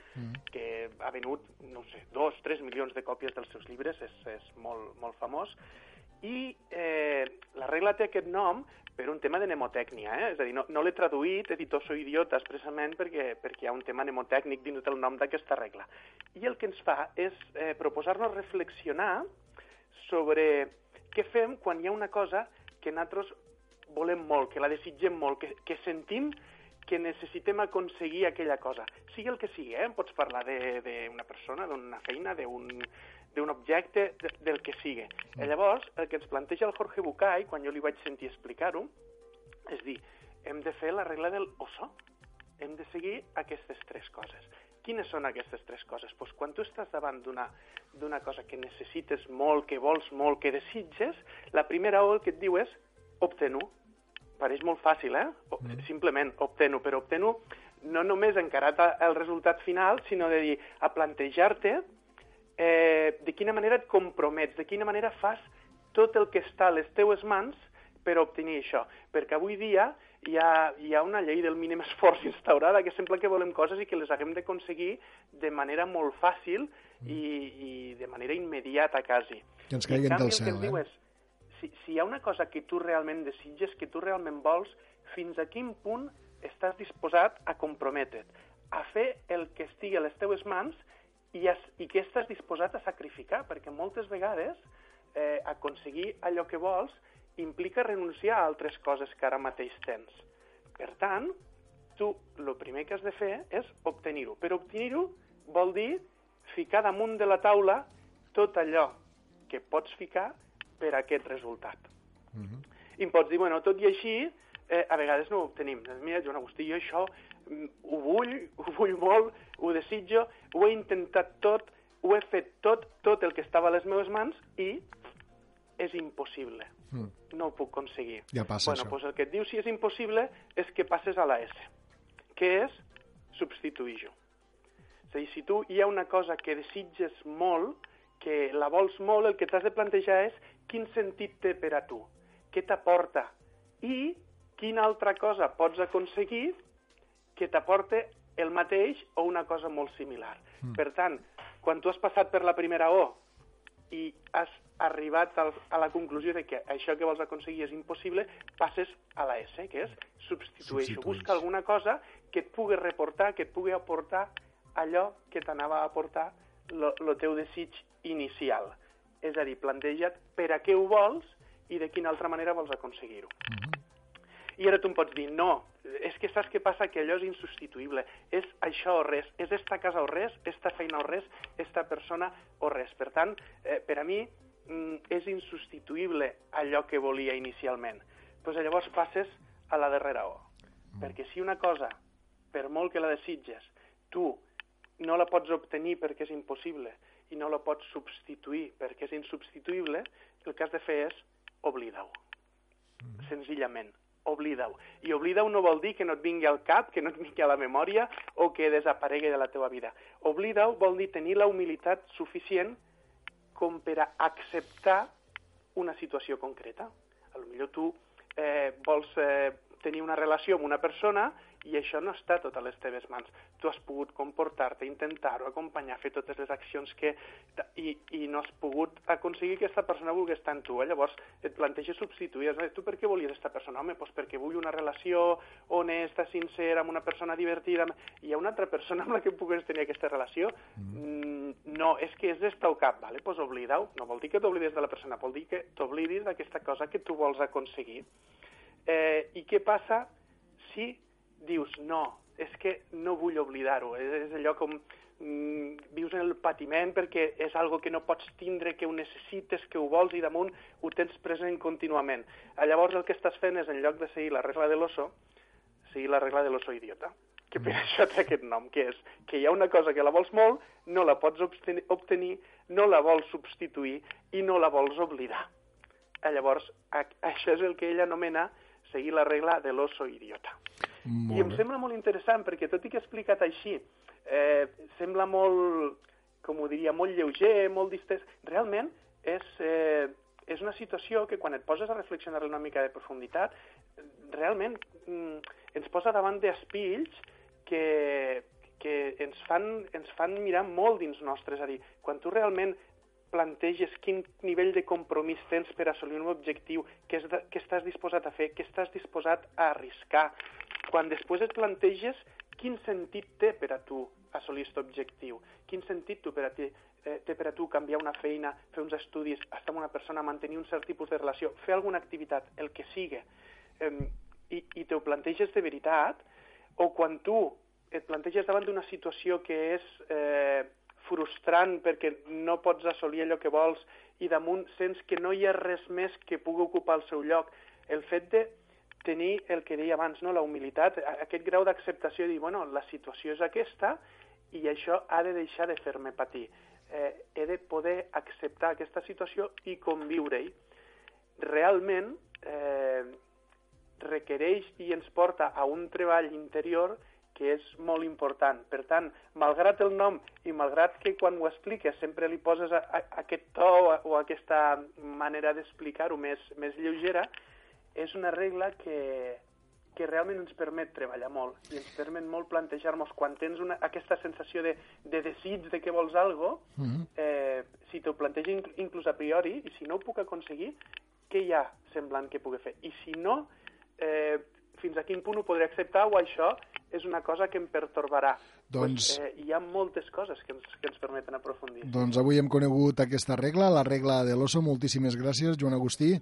S35: que ha venut, no sé, dos, tres milions de còpies dels seus llibres, és, és molt, molt famós, I eh, la regla té aquest nom per un tema de mnemotècnia, eh? és a dir, no, no l'he traduït, he dit oso idiota expressament perquè, perquè hi ha un tema mnemotècnic dins del nom d'aquesta regla. I el que ens fa és eh, proposar-nos reflexionar sobre què fem quan hi ha una cosa que nosaltres volem molt, que la desitgem molt, que, que sentim que necessitem aconseguir aquella cosa. Sigui el que sigui, eh? pots parlar d'una persona, d'una feina, d'un d'un objecte, de, del que sigui. Mm. I llavors, el que ens planteja el Jorge Bucay, quan jo li vaig sentir explicar-ho, és dir, hem de fer la regla del oso. Hem de seguir aquestes tres coses. Quines són aquestes tres coses? Pues quan tu estàs davant d'una cosa que necessites molt, que vols molt, que desitges, la primera O el que et diu és obtenu. Pareix molt fàcil, eh? Mm. Simplement obtenu, però obtenu no només encarat el resultat final, sinó de dir, a plantejar-te eh, de quina manera et compromets, de quina manera fas tot el que està a les teues mans per obtenir això. Perquè avui dia hi ha, hi ha una llei del mínim esforç instaurada que sembla que volem coses i que les haguem d'aconseguir de manera molt fàcil i, i de manera immediata, quasi.
S2: Que ens caiguen del
S35: cel,
S2: eh?
S35: És, si, si hi ha una cosa que tu realment desitges, que tu realment vols, fins a quin punt estàs disposat a comprometre't, a fer el que estigui a les teues mans i, es, i què estàs disposat a sacrificar, perquè moltes vegades eh, aconseguir allò que vols implica renunciar a altres coses que ara mateix tens. Per tant, tu el primer que has de fer és obtenir-ho. Per obtenir-ho vol dir ficar damunt de la taula tot allò que pots ficar per a aquest resultat. Uh -huh. I em pots dir, bueno, tot i així, eh, a vegades no ho obtenim. Mira, Joan Agustí, jo això mm, ho vull, ho vull molt, ho desitjo, ho he intentat tot, ho he fet tot, tot el que estava a les meves mans i és impossible. Mm. No ho puc aconseguir.
S2: Ja passa
S35: bueno,
S2: això.
S35: Pues el que et diu si és impossible és que passes a la S, que és substituir-ho. És a dir, si tu hi ha una cosa que desitges molt, que la vols molt, el que t'has de plantejar és quin sentit té per a tu, què t'aporta i quina altra cosa pots aconseguir que t'aporte el mateix o una cosa molt similar. Mm. Per tant, quan tu has passat per la primera O i has arribat al, a la conclusió de que això que vols aconseguir és impossible, passes a la S, que és substitueixo. Busca alguna cosa que et pugui reportar, que et pugui aportar allò que t'anava a aportar el teu desig inicial. És a dir, planteja't per a què ho vols i de quina altra manera vols aconseguir-ho. Mm -hmm. I ara tu em pots dir, no, és que saps què passa? Que allò és insubstituïble. És això o res. És esta casa o res, esta feina o res, esta persona o res. Per tant, eh, per a mi mm, és insubstituïble allò que volia inicialment. Doncs pues llavors passes a la darrera O. Mm. Perquè si una cosa, per molt que la desitges, tu no la pots obtenir perquè és impossible i no la pots substituir perquè és insubstituïble, el que has de fer és oblidar-ho. Mm. Senzillament oblida-ho. I oblida-ho no vol dir que no et vingui al cap, que no et vingui a la memòria o que desaparegui de la teva vida. Oblida-ho vol dir tenir la humilitat suficient com per a acceptar una situació concreta. A lo millor tu eh, vols eh, tenir una relació amb una persona i això no està tot a les teves mans. Tu has pogut comportar-te, intentar-ho, acompanyar, fer totes les accions que... I, i no has pogut aconseguir que aquesta persona vulgui estar amb tu. Eh? Llavors et planteges substituir. Tu per què volies aquesta persona? Home, doncs perquè vull una relació honesta, sincera, amb una persona divertida. Hi ha una altra persona amb la que pugues tenir aquesta relació? Mm. No, és que és d'estar al cap. Vale? Doncs oblida-ho. No vol dir que t'oblidis de la persona, vol dir que t'oblidis d'aquesta cosa que tu vols aconseguir. Eh, I què passa si dius, no, és que no vull oblidar-ho, és, és allò com mm, vius en el patiment perquè és algo que no pots tindre, que ho necessites, que ho vols i damunt ho tens present contínuament. Llavors el que estàs fent és, en lloc de seguir la regla de l'oso, seguir la regla de l'oso idiota que per això té aquest nom, que és que hi ha una cosa que la vols molt, no la pots obtenir, no la vols substituir i no la vols oblidar. Llavors, això és el que ell anomena seguir la regla de l'oso idiota. Molt I em sembla molt interessant, perquè tot i que he explicat així, eh, sembla molt, com ho diria, molt lleuger, molt distès. Realment és, eh, és una situació que quan et poses a reflexionar una mica de profunditat, realment mm, ens posa davant d'espills que, que ens fan, ens fan mirar molt dins nostres. És a dir, quan tu realment planteges quin nivell de compromís tens per assolir un objectiu, què, és de, què estàs disposat a fer, què estàs disposat a arriscar. Quan després et planteges quin sentit té per a tu assolir aquest objectiu, quin sentit tu per a ti, eh, té per a tu canviar una feina, fer uns estudis, estar amb una persona, mantenir un cert tipus de relació, fer alguna activitat, el que sigui, eh, i, i te ho planteges de veritat, o quan tu et planteges davant d'una situació que és eh, frustrant perquè no pots assolir allò que vols i damunt sents que no hi ha res més que pugui ocupar el seu lloc. El fet de tenir el que deia abans, no? la humilitat, aquest grau d'acceptació de dir, bueno, la situació és aquesta i això ha de deixar de fer-me patir. Eh, he de poder acceptar aquesta situació i conviure-hi. Realment eh, requereix i ens porta a un treball interior que és molt important. Per tant, malgrat el nom i malgrat que quan ho expliques sempre li poses a, a, aquest to o aquesta manera d'explicar-ho més, més lleugera, és una regla que, que realment ens permet treballar molt i ens permet molt plantejar-nos quan tens una, aquesta sensació de, de desig de que vols algo, mm -hmm. eh, si t'ho planteja inclús a priori i si no ho puc aconseguir, què hi ha semblant que pugui fer? I si no, eh, fins a quin punt ho podré acceptar o això és una cosa que em pertorbarà.
S2: Doncs...
S35: Pues, eh, hi ha moltes coses que ens, que ens permeten aprofundir.
S2: Doncs avui hem conegut aquesta regla, la regla de l'oso. Moltíssimes gràcies, Joan Agustí.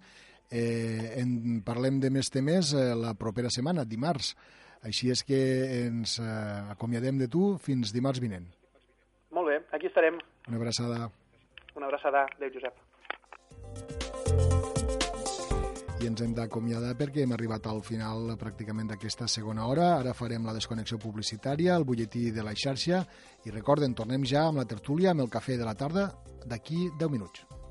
S2: Eh, en parlem de més temes eh, la propera setmana, dimarts. Així és que ens eh, acomiadem de tu fins dimarts vinent.
S35: Molt bé, aquí estarem.
S2: Una abraçada.
S35: Una abraçada. Adéu, Josep
S2: i ens hem d'acomiadar perquè hem arribat al final pràcticament d'aquesta segona hora. Ara farem la desconnexió publicitària, el butlletí de la xarxa i recorden, tornem ja amb la tertúlia, amb el cafè de la tarda, d'aquí 10 minuts.